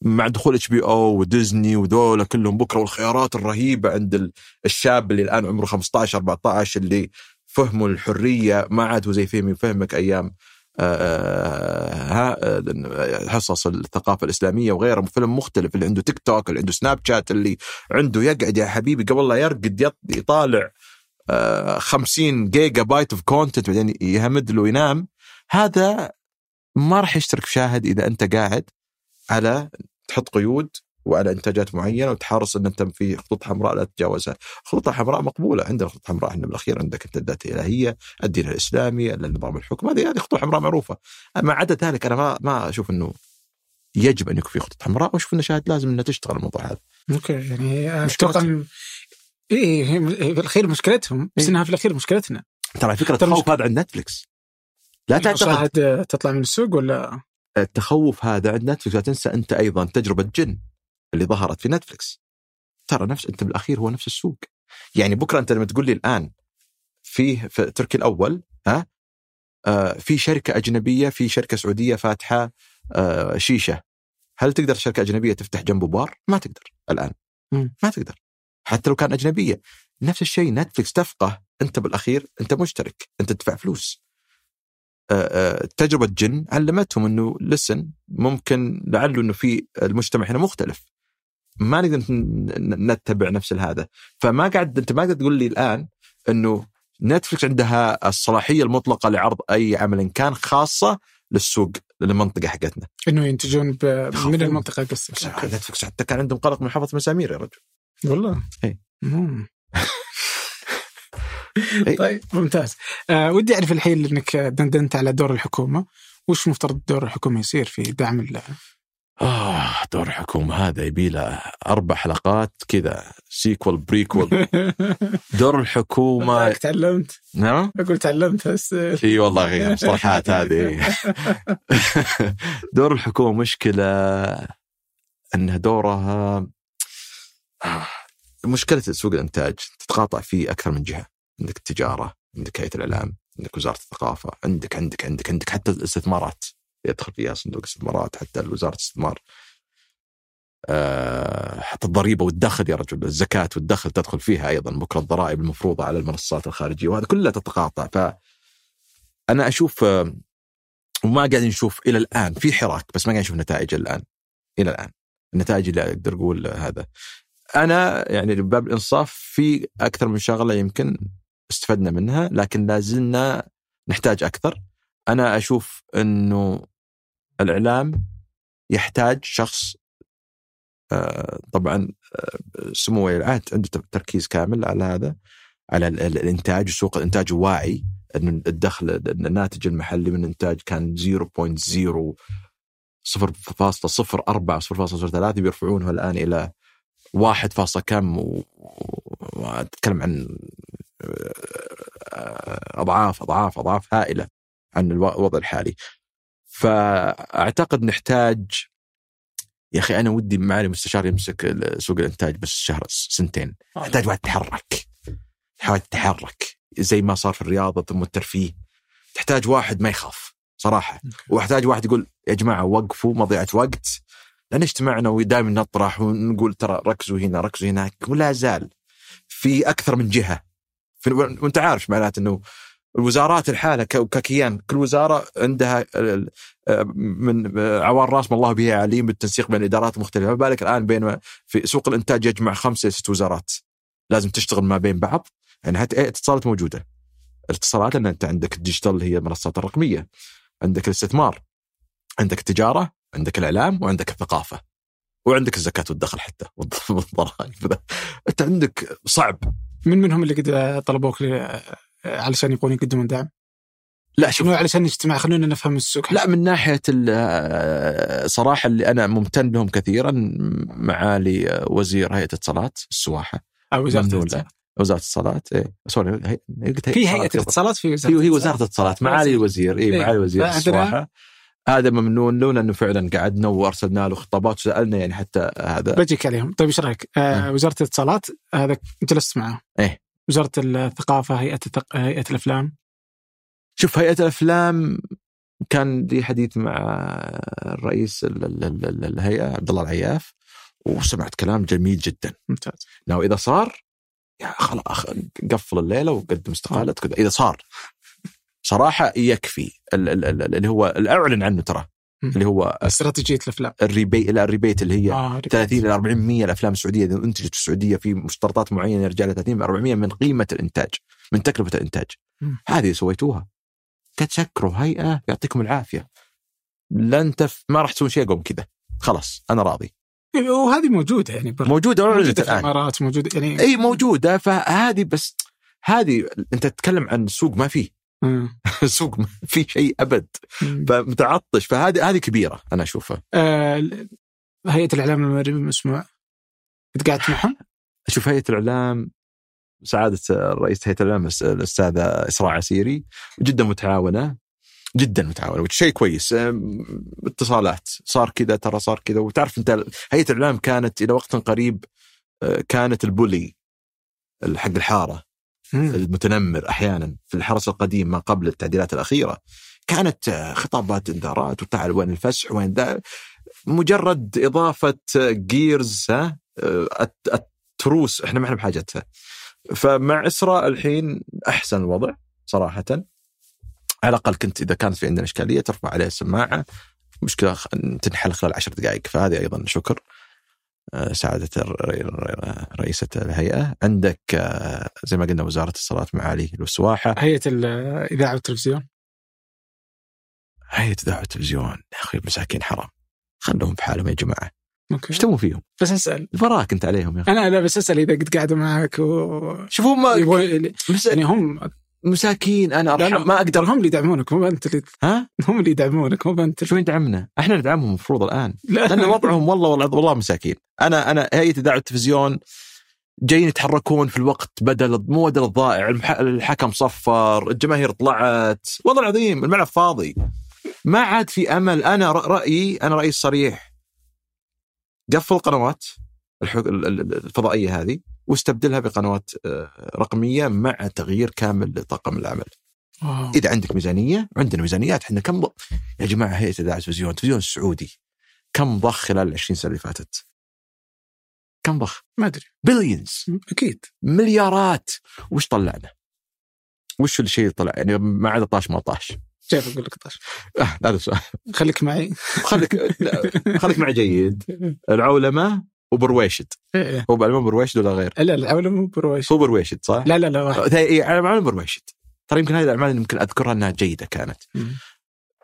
مع دخول HBO و Disney وذولا كلهم بكرة والخيارات الرهيبة عند الشاب اللي الآن عمره 15 14 اللي فهموا الحرية ما عاد زي فهمي فهمك أيام آه، آه، حصص الثقافة الإسلامية وغيره فيلم مختلف اللي عنده تيك توك اللي عنده سناب شات اللي عنده يقعد يا حبيبي قبل لا يرقد يطالع 50 آه، gigabyte of content بعدين يهمد له وينام. هذا ما راح يشترك في شاهد إذا أنت قاعد على تحط قيود وعلى إنتاجات معينة وتحرص إن أنت في خطوط حمراء لا تتجاوزها، الخطوط الحمراء مقبولة. عندنا خطوط حمراء إحنا بالأخير عندك أنت الذات الإلهية، الدين الاسلامي، النظام الحكم، هذه هذه خطوط حمراء معروفة. أما عدا ذلك أنا ما ما أشوف إنه يجب أن يكون في خطوط حمراء. وأشوف ان شاهد لازم إنها تشتغل الموضوع هذا. أوكي يعني أتوقع اي في الأخير مشكلتهم. بس إنها في الأخير مشكلتنا. ترى فكرة تخوف هذا عند نتفلكس. لا تعتقد تطلع من السوق ولا؟ التخوف هذا عند نتفلكس لا تنسى أنت أيضا تجربة جن. اللي ظهرت في نتفلكس ترى نفس أنت بالأخير هو نفس السوق. يعني بكرة أنت لما تقول لي الآن فيه في تركي الأول ها؟ آه في شركة أجنبية في شركة سعودية فاتحة آه شيشة. هل تقدر شركة أجنبية تفتح جنبه بار؟ ما تقدر الآن. ما تقدر. حتى لو كان أجنبية. نفس الشيء نتفلكس تفقه. أنت بالأخير أنت مشترك. أنت تدفع فلوس. آه، آه، تجربة جن علمتهم إنه lesson ممكن لعله إنه في المجتمع هنا مختلف. ما نقدر نتبع نفس هذا فما قاعد أنت ما قاعد تقول لي الآن إنه نتفلكس عندها الصلاحية المطلقة لعرض أي عمل كان خاصة للسوق للمنطقة حقتنا. إنه ينتجون من المنطقة قصدك. نتفلكس حتى كان عندهم قلق من حق مسامير يا رجل. والله؟ اي *laughs* طيب ممتاز. آه ودي أعرف الحين إنك دندنت على دور الحكومة. وش مفترض دور الحكومة يصير في دعم آه دور الحكومة هذا يبي له أربع حلقات كذا sequel prequel *laughs* دور الحكومة. تعلمت. نعم؟ أقول تعلمت بس. إي والله أخي المصطلحات هذه. *laughs* دور الحكومة مشكلة أنها دورها آه، مشكلة سوق الإنتاج. تتقاطع فيه أكثر من جهة. عندك التجارة عندك هيئة الإعلام عندك وزارة الثقافة عندك عندك عندك عندك حتى الاستثمارات. يدخل فيها صندوق الاستثمارات حتى وزاره الاستثمار أه حتى الضريبة والدخل يا رجل الزكاة والدخل تدخل فيها أيضا بكرة الضرائب المفروضة على المنصات الخارجية وهذا كلها تتقاطع. ف أنا أشوف آه، وما قاعدين نشوف إلى الآن في حراك بس ما قاعدين نشوف نتائج الآن إلى الآن. النتائج اللي أقدر أقول هذا. أنا يعني باب الإنصاف في أكثر من شغلة يمكن استفدنا منها لكن لا زلنا نحتاج أكثر. أنا أشوف إنه الإعلام يحتاج شخص آه، طبعا آه، سمو ولي العهد عنده تركيز كامل على هذا على الإنتاج سوق الإنتاج واعي ان الدخل الناتج المحلي من الإنتاج كان 0.0 0.04 0.03 بيرفعونها الآن إلى واحد فاصلة كم وأتكلم عن أضعاف أضعاف أضعاف هائلة. عن الو- الوضع الحالي. فأعتقد نحتاج يا أخي أنا ودي معالي مستشار يمسك سوق الإنتاج بس شهر سنتين. تحتاج واحد يتحرك. تحتاج تتحرك زي ما صار في الرياضه ثم الترفيه تحتاج واحد ما يخاف صراحة. واحتاج واحد يقول يا جماعة وقفوا مضيعة وقت. لأن اجتمعنا ودائما نطرح ونقول ترى ركزوا هنا ركزوا هناك. ولا زال. في أكثر من جهة. وأنت عارف معناته إنه الوزارات الحالة ككيان كل وزارة عندها من عوار راس ما الله به عليم بالتنسيق بين الإدارات المختلفة. ما بالك الآن بين في سوق الإنتاج يجمع خمسة ست وزارات. لازم تشتغل ما بين بعض. يعني حتى الاتصالات موجودة. الاتصالات لأن أنت عندك الديجيتال هي المنصات الرقمية. عندك الاستثمار. عندك التجارة. عندك الإعلام. وعندك الثقافة. وعندك الزكاة والدخل حتى. *laughs* والضرائب. أنت عندك صعب. من منهم اللي قد طلبوك علشان يبغون يقدمون دعم؟ لا شوف شنو علشان نجتمع خلونا نفهم السوق لا من ناحية ال- صراحة اللي أنا ممتن لهم كثيرا معالي وزير هيئة الاتصالات السواحة أو وزارة الاتصالات. وزارة الاتصالات إيه سوري هي... قلت في هيئة الاتصالات. في وزارة هي هي وزارة الاتصالات معالي الوزير اي. معالي الوزير فعندنا- السواحة هذا ممنون له لأنه فعلا قعدنا وأرسلنا له خطابات وسألنا يعني حتى هذا بجيك عليهم طيب إيش رأيك؟ آه آه. وزارة الاتصالات هذا جلست معه إيه. وزارة الثقافة هيئة الثق... هيئة الأفلام. شوف هيئة الأفلام كان لي حديث مع الرئيس ال- ال- ال- الهيئة عبد الله العياف وسمعت كلام جميل جدا. ممتاز. لو إذا صار يا خلاص قفل الليلة وقدم استقالتك كذا. إذا صار صراحة يكفي ال- ال- ال- اللي هو أعلن عنه ترى. اللي هو استراتيجية الأفلام. ال rebate لا ال rebate اللي هي آه 30 إلى 400 الأفلام السعودية. إذا أنتجت في السعودية في مشترطات معينة يرجع لها 30 إلى 400 من قيمة الإنتاج من تكلفة الإنتاج. هذه سويتوها. تشكروا هيئه يعطيكم العافية. لن تف... ما راح تسوون شيء قوم كذا. خلاص أنا راضي. وهذه موجودة يعني برا. موجودة موجودة في الآن؟ الإمارات موجودة يعني اي موجودة. فهذه بس هذه أنت تتكلم عن سوق ما فيه. *laughs* سوق ما في شيء أبد. فمتعطش. فهذه هذه كبيرة أنا أشوفها. آه هيئة الإعلام المغربي المسموع قد قعدت معهم؟ أشوف هيئة الإعلام سعادة رئيس هيئة الإعلام الأستاذة إسراء عسيري جدا متعاونة. جدا متعاونة شيء كويس. أم، اتصالات. صار كذا ترى صار كذا. وتعرف أنت هيئة الإعلام كانت إلى وقت قريب أه، كانت ال bully حق الحارة. المتنمر أحيانا في الحرس القديم ما قبل التعديلات الأخيرة. كانت خطابات انذارات وتعال وين الفسح وين ذا. مجرد إضافة gears التروس إحنا ما إحنا بحاجتها. فمع إسراء الحين أحسن الوضع صراحة. على الأقل كنت إذا كانت في عندنا إشكالية ترفع عليها السماعة. مشكلة تنحل خلال عشر دقائق فهذه أيضا شكر. سعادة الر- الر- رئيسة الهيئة. عندك آه، زي ما قلنا وزارة الاتصالات معالي السواحة هيئة الاذاعه والتلفزيون. هيئة إذاعة التلفزيون يا أخي مساكين حرام. خلهم بحالهم يا جماعة. أوكي. إيش تبون فيهم؟ بس أسأل. براك أنت عليهم يا أخي. أنا لا بس أسأل إذا قد قعدوا معك و شوفوا هم يبغوا مس- يعني هم مساكين أنا لا، لا، أرحم. ما أقدر هم اللي يدعمونك مو أنت اللي ها؟ هم اللي يدعمونك مو أنت. شو يدعمنا؟ إحنا ندعمهم المفروض الآن. *laughs* لا. لأن وضعهم والله والله والله مساكين. أنا أنا هيئه اذاعه التلفزيون جايين يتحركون في الوقت بدل مو بدل الضائع المح- الحكم صفر الجماهير طلعت. والله العظيم الملعب فاضي. ما عاد في أمل. أنا رأيي أنا رأيي صريح قفل القنوات الح- ال- ال- الفضائية هذه. واستبدلها بقنوات آه، رقمية مع تغيير كامل لطاقم العمل. واو. إذا عندك ميزانية عندنا ميزانيات. إحنا كم ض... يا جماعة هيئه اذاعه التلفزيون التلفزيون السعودي كم ضخ خلال ال 20 سنة اللي فاتت؟ كم ضخ؟ ما أدري. بليونز أكيد. مليارات. وش طلعنا؟ وش الشيء اللي طلع؟ يعني ما عاد طاش ما طاش. جاي أقول لك طاش؟ آه هذا السؤال. خليك معي. خليك خليك مع جيد. *laughs* العولمة وبرويشد إيه. هو بعلمان برويشد ولا غير؟ لا العولمه مو برويش هو برويشد صح؟ لا لا لا واحد اي على برويشد ترى يمكن هذه الأعمال اللي يمكن أذكرها إنها جيدة كانت مم.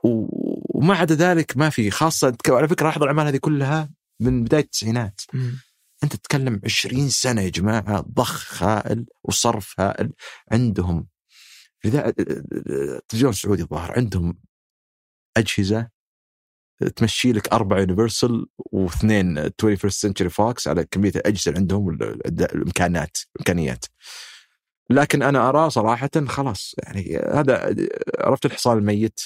و- وما عدا ذلك ما في خاصة على فكرة لاحظ الأعمال هذه كلها من بداية التسعينات مم. أنت تتكلم 20 سنة يا جماعة ضخ هائل وصرف هائل عندهم لذا التلفزيون السعودي الظاهر عندهم أجهزة تمشي لك أربع Universal واثنين 21 Century Fox على كمية الأجهزة اللي عندهم والامكانات الامكانيات لكن أنا ارى صراحة خلاص يعني هذا عرفت الحصان الميت؟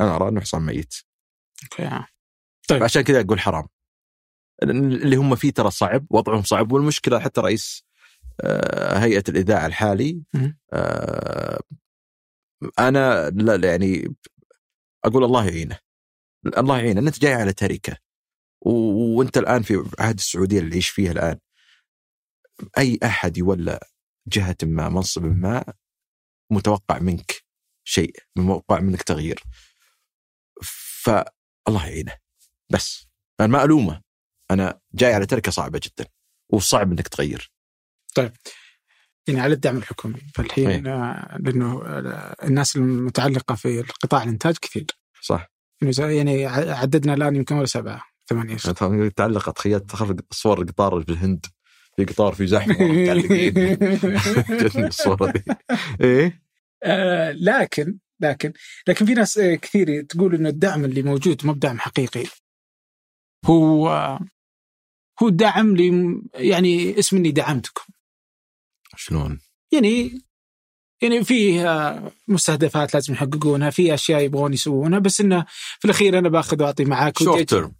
أنا ارى إنه حصان ميت. أوكي طيب. عشان كذا أقول حرام. اللي هم فيه ترى صعب وضعهم صعب والمشكلة حتى رئيس آه، هيئة الإذاعة الحالي آه، أنا لا يعني أقول الله يعينه. الله يعينه أنت جاي على تركة. وأنت الآن في عهد السعودية اللي يعيش فيها الآن. أي أحد يولى جهة ما منصب ما متوقع منك شيء متوقع منك تغيير. فالله يعينه. بس أنا ما ألومه. أنا جاي على تركة صعبة جدا وصعب إنك تغير. طيب. يعني على الدعم الحكومي. فالحين أيه. لأنه الناس المتعلقة في قطاع الإنتاج كثير. صح. يعني عددنا الآن يمكن ولا سبعة ثمانية. تعلقت تخيلت تخرج صور القطار بالهند. في قطار في زحمة *laughs* جتني الصورة دي. إيه؟ آه لكن لكن لكن في ناس كثير تقول إنه الدعم اللي موجود مو بدعم حقيقي. هو هو دعم لي يعني اسم إني دعمتكم. شلون؟ يعني يعني في مستهدفات لازم يحققونها في أشياء يبغون يسوونها بس إنه في الأخير أنا باخذ وأعطي معاك شورت تيرم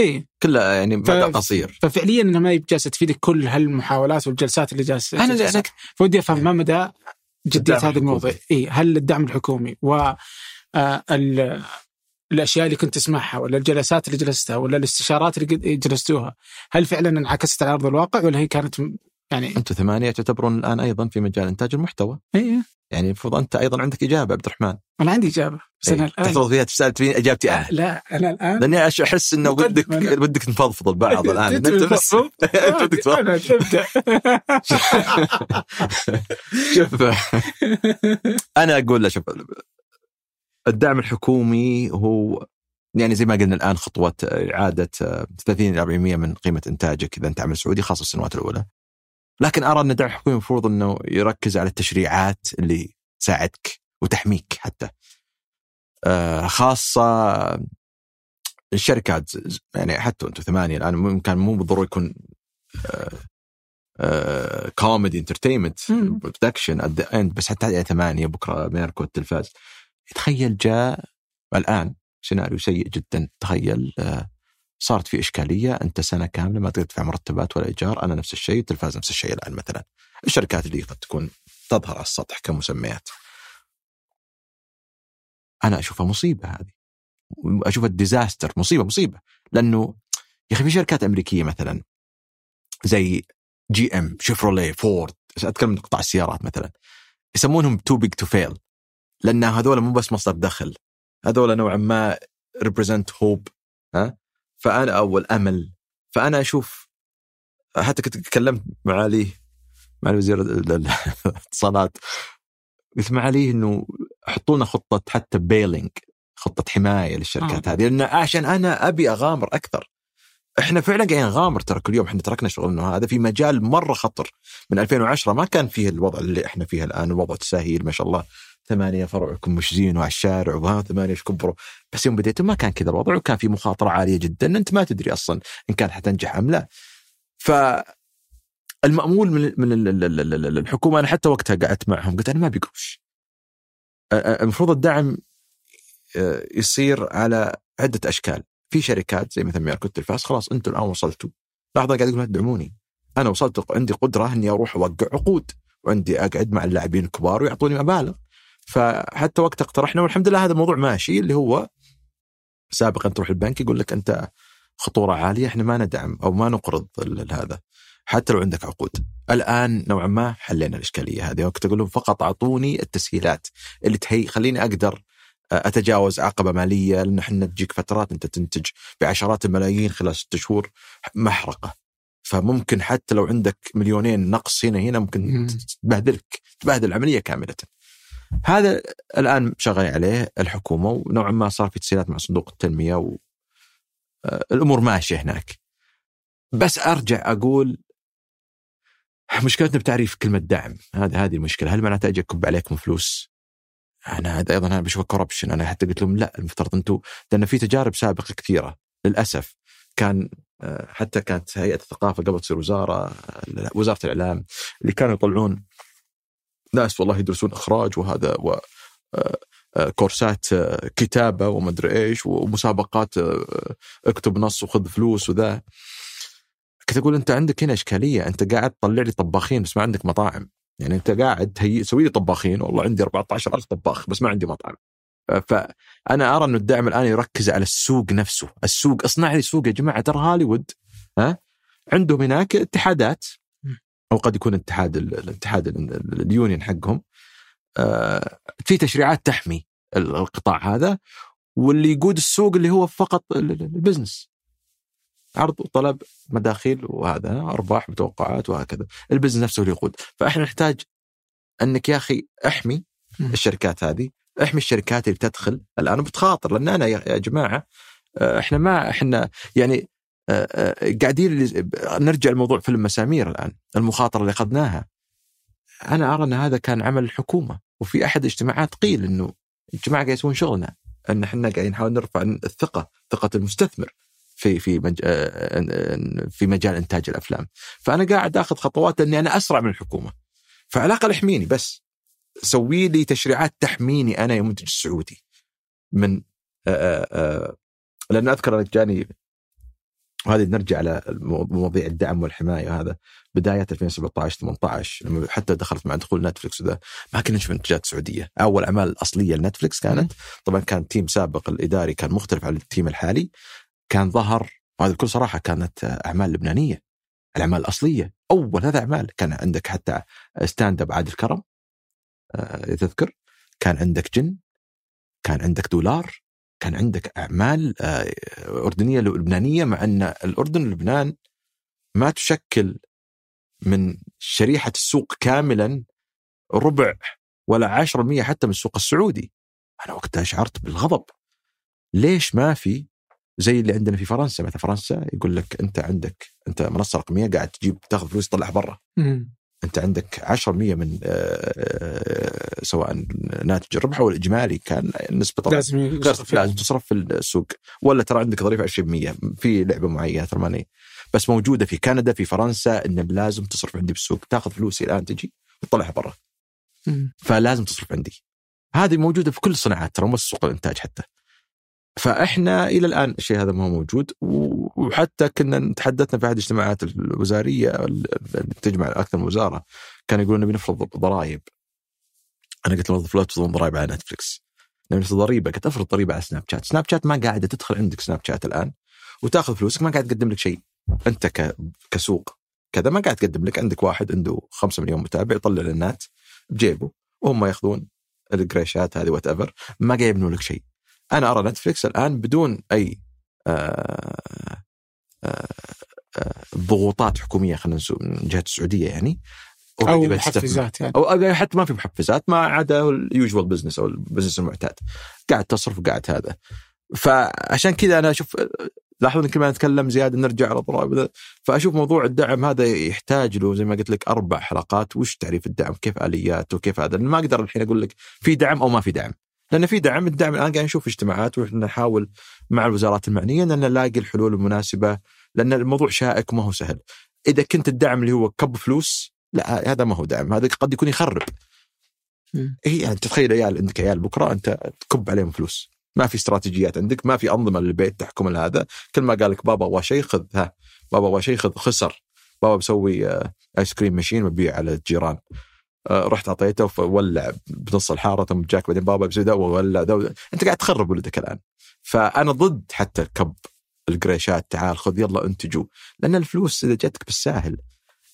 إي. كلها يعني مدى قصير. ففعليا انها ما هي جالسه تفيدك كل هالمحاولات والجلسات اللي جالسة أنا جالسة. فودي أفهم ما مدى جدية هذا الموضوع؟ إي. هل الدعم الحكومي و آه، الأشياء اللي كنت تسمعها ولا الجلسات اللي جلستها ولا الاستشارات اللي جلستوها هل فعلا انعكست على أرض الواقع ولا هي كانت يعني أنتم ثمانية تعتبرون الآن أيضا في مجال إنتاج المحتوى؟ إي. يعني المفروض أنت أيضا عندك إجابة عبد الرحمن. أنا عندي إجابة. بس أنا الآن تفضل فيها تسأل فيني إجابتي أنا. لا أنا الآن لأني أحس إنه ودك ودك نفضفض البعض الآن. أنت بس ودك *laughs* أنا تبدأ. *laughs* شوف أنا أقول له شوف الدعم الحكومي هو يعني زي ما قلنا الآن خطوه إعادة 30 إلى 40% من قيمة إنتاجك إذا أنت عمل سعودي خاصة السنوات الأولى. لكن أرى أن الدعم الحكومي المفروض أنه يركز على التشريعات اللي تساعدك وتحميك حتى. آه، خاصة الشركات يعني حتى أنتم ثمانية الآن كان مو بالضروره يكون comedy entertainment production at the end بس حتى يعني ثمانية بكرة ميركو التلفاز. تخيل جاء الآن سيناريو سيء جدا. تخيل آه، صارت في إشكالية أنت سنة كاملة ما تقدر تدفع مرتبات ولا إيجار أنا نفس الشيء التلفاز نفس الشيء الآن مثلا. الشركات اللي قد تكون تظهر على السطح كمسميات. أنا أشوفها مصيبة هذه. أشوفها disaster مصيبة مصيبة. لأنه يا أخي في شركات أمريكية مثلا زي GM شيفروليه فورد أتكلم عن قطاع السيارات مثلا يسمونهم too big to fail لأن هذول مو بس مصدر دخل هذول نوعا ما represent hope ها؟ فأنا أو الامل فأنا أشوف حتى كنت تكلمت مع علي مع وزير الاتصالات قلت مع علي إنه حطوا لنا خطة حتى billing خطة حماية للشركات آه. هذه لأن عشان أنا أبي أغامر أكثر. إحنا فعلا قاعدين نغامر ترى كل يوم إحنا تركنا شغلنا هذا في مجال مرة خطر. من 2010 ما كان فيه الوضع اللي إحنا فيه الآن الوضع تسهيل ما شاء الله. ثمانية فرعكم مش زين وعلى الشارع وها ثمانية إيش كبروا. بس يوم بديتوا ما كان كذا الوضع وكان في مخاطرة عالية جدا. أنت ما تدري أصلا إن كان حتنجح أم لا. ف المأمول من من الحكومة أنا حتى وقتها قعدت معهم قلت أنا ما أبي قروش. المفروض الدعم يصير على عدة أشكال. في شركات زي مثلا ميركو التلفاز خلاص أنتم الآن وصلتوا. لحظة قاعد يقول تدعموني أنا وصلت عندي قدرة إني أروح أوقع عقود وعندي أقعد مع اللاعبين الكبار ويعطوني مبالغ. فحتى وقت اقترحنا والحمد لله هذا الموضوع ماشي اللي هو سابقا تروح البنك يقول لك أنت خطورة عالية إحنا ما ندعم أو ما نقرض هذا حتى لو عندك عقود. الآن نوعا ما حلينا الإشكالية هذه وقت أقول لهم فقط أعطوني التسهيلات اللي تهي خليني أقدر أتجاوز عقبة مالية لأن إحنا تجيك فترات أنت تنتج بعشرات الملايين خلال ست شهور محرقة. فممكن حتى لو عندك مليونين نقص هنا هنا ممكن تبهدلك تبهدل العملية كاملة. هذا الآن شغال عليه الحكومة ونوعا ما صار في تسهيلات مع صندوق التنمية و آه، الأمور ماشية هناك. بس أرجع أقول مشكلتنا بتعريف كلمة دعم، هذه هذه المشكلة، هل معناته أجي أكب عليكم فلوس؟ أنا هذا أيضا أنا بشوفه كوربشن أنا حتى قلت لهم لا المفترض أنتم لأن في تجارب سابقة كثيرة للأسف كان آه، حتى كانت هيئة الثقافة قبل تصير وزارة وزارة الإعلام اللي كانوا يطلعون ناس والله يدرسون إخراج وهذا و آه، آه، كورسات كتابة ومدري إيش ومسابقات اكتب نص وخذ فلوس وذا. كنت أقول أنت عندك هنا إشكالية. أنت قاعد تطلع لي طباخين بس ما عندك مطاعم. يعني أنت قاعد تسوي لي طباخين. والله عندي 14000 طباخ بس ما عندي مطعم. فأنا أرى انه الدعم الآن يركز على السوق نفسه، السوق اصنع لي سوق يا جماعة ترى هوليوود ها؟ عندهم هناك اتحادات. أو قد يكون اتحاد الاتحاد اليونيون حقهم. آه، في تشريعات تحمي القطاع هذا واللي يقود السوق اللي هو فقط ال business. عرض وطلب مداخيل وهذا أرباح متوقعات وهكذا. ال business نفسه اللي يقود. فإحنا نحتاج أنك يا أخي احمي الشركات هذه احمي الشركات اللي تدخل الآن بتخاطر. لأن أنا يا جماعة آه، إحنا ما إحنا يعني قاعدين نرجع لموضوع فيلم مسامير الآن المخاطرة اللي أخذناها. أنا أرى أن هذا كان عمل الحكومة وفي أحد الاجتماعات قيل إنه الجماعه قاعد يسوون شغلنا أن إحنا قاعدين نحاول نرفع الثقة ثقة المستثمر في في مج... في مجال إنتاج الأفلام. فأنا قاعد آخذ خطوات إني أنا أسرع من الحكومة. فعلى الأقل احميني بس. سوي لي تشريعات تحميني أنا يا منتج السعودي. من آآ آآ لأن أذكر جاني وهذه نرجع على مواضيع الدعم والحماية هذا بدايات 2017 18 لما حتى دخلت مع دخول نتفلكس وذا ما كنا نشوف منتجات سعودية، أول أعمال الاصليه لنتفلكس كانت طبعا كان team سابق الإداري كان مختلف عن ال team الحالي كان ظهر وهذا بكل صراحة كانت أعمال لبنانية الأعمال الأصلية أول هذا أعمال. كان عندك حتى stand up عادل كرم إذا تذكر. كان عندك جن كان عندك دولار. كان عندك أعمال آه، أردنية لبنانية مع أن الأردن ولبنان ما تشكل من شريحة السوق كاملا ربع ولا 10% حتى من السوق السعودي. أنا وقتها شعرت بالغضب. ليش ما في زي اللي عندنا في فرنسا؟ مثلا فرنسا يقول لك أنت عندك أنت منصه رقميه قاعد تجيب تاخذ فلوس تطلعها برا. أنت عندك 10% من آه، آه، سواء ناتج الربح أو الإجمالي كان نسبة طبعا لازم لازم تصرف في السوق. ولا ترى عندك ضريبه 20% في لعبة معينة ترى ماني بس موجودة في كندا في فرنسا إن لازم تصرف عندي بالسوق تاخذ فلوسي الان تجي وتطلعها برا. فلازم تصرف عندي. هذه موجودة في كل الصناعات ترى مو سوق الإنتاج حتى. فإحنا إلى الآن الشيء هذا ما هو موجود وحتى كنا تحدثنا في أحد الاجتماعات الوزارية اللي تجمع أكثر من وزارة كانوا يقولون نبي نفرض ضرائب. أنا قلت لهم لا تفرضون ضرائب على نتفلكس نبي نفرض ضريبة قلت أفرض ضريبة على سناب شات. سناب شات ما قاعدة تدخل عندك سناب شات الآن وتأخذ فلوسك ما قاعد تقدم لك شيء. أنت كسوق كذا ما قاعد تقدم لك عندك واحد عنده 5 مليون متابع يطلع إعلانات بجيبه وهم يأخذون القريشات هذه whatever ما قاعد يبنوا لك شيء. أنا أرى نتفلكس الآن بدون أي آه، آه، آه، ضغوطات حكومية خلينا من جهة السعودية يعني. أو محفزات يعني. أو حتى ما في محفزات ما عدا ال usual business أو ال business المعتاد. قاعد تصرف وقاعد هذا. فعشان كذا أنا أشوف لاحظوا كل ما نتكلم زيادة نرجع على الضرائب. فأشوف موضوع الدعم هذا يحتاج له زي ما قلت لك أربع حلقات. وش تعريف الدعم؟ كيف الياته وكيف هذا؟ ما أقدر الحين أقول لك في دعم أو ما في دعم. لأن في دعم الدعم الآن قاعد نشوف اجتماعات ونحن نحاول مع الوزارات المعنية ان نلاقي الحلول المناسبة لأن الموضوع شائك وما هو سهل. إذا كنت الدعم اللي هو كب فلوس لا هذا ما هو دعم هذا قد يكون يخرب. هي يعني تتخيل عيال عندك عيال بكرة أنت تكب عليهم فلوس. ما في استراتيجيات عندك ما في أنظمة للبيت تحكم هذا كل ما قال لك بابا أبغى شيء خذ ها بابا أبغى شيء خذ خسر بابا بسوي ice cream machine وبيع على الجيران رحت اعطيته فولع بنص الحارة ثم جاك بعدين بابا بسوي وولع ذا انت قاعد تخرب ولدك الآن. فأنا ضد حتى الكب القريشات تعال خذ يلا انتجوا. لأن الفلوس إذا جتك بالساهل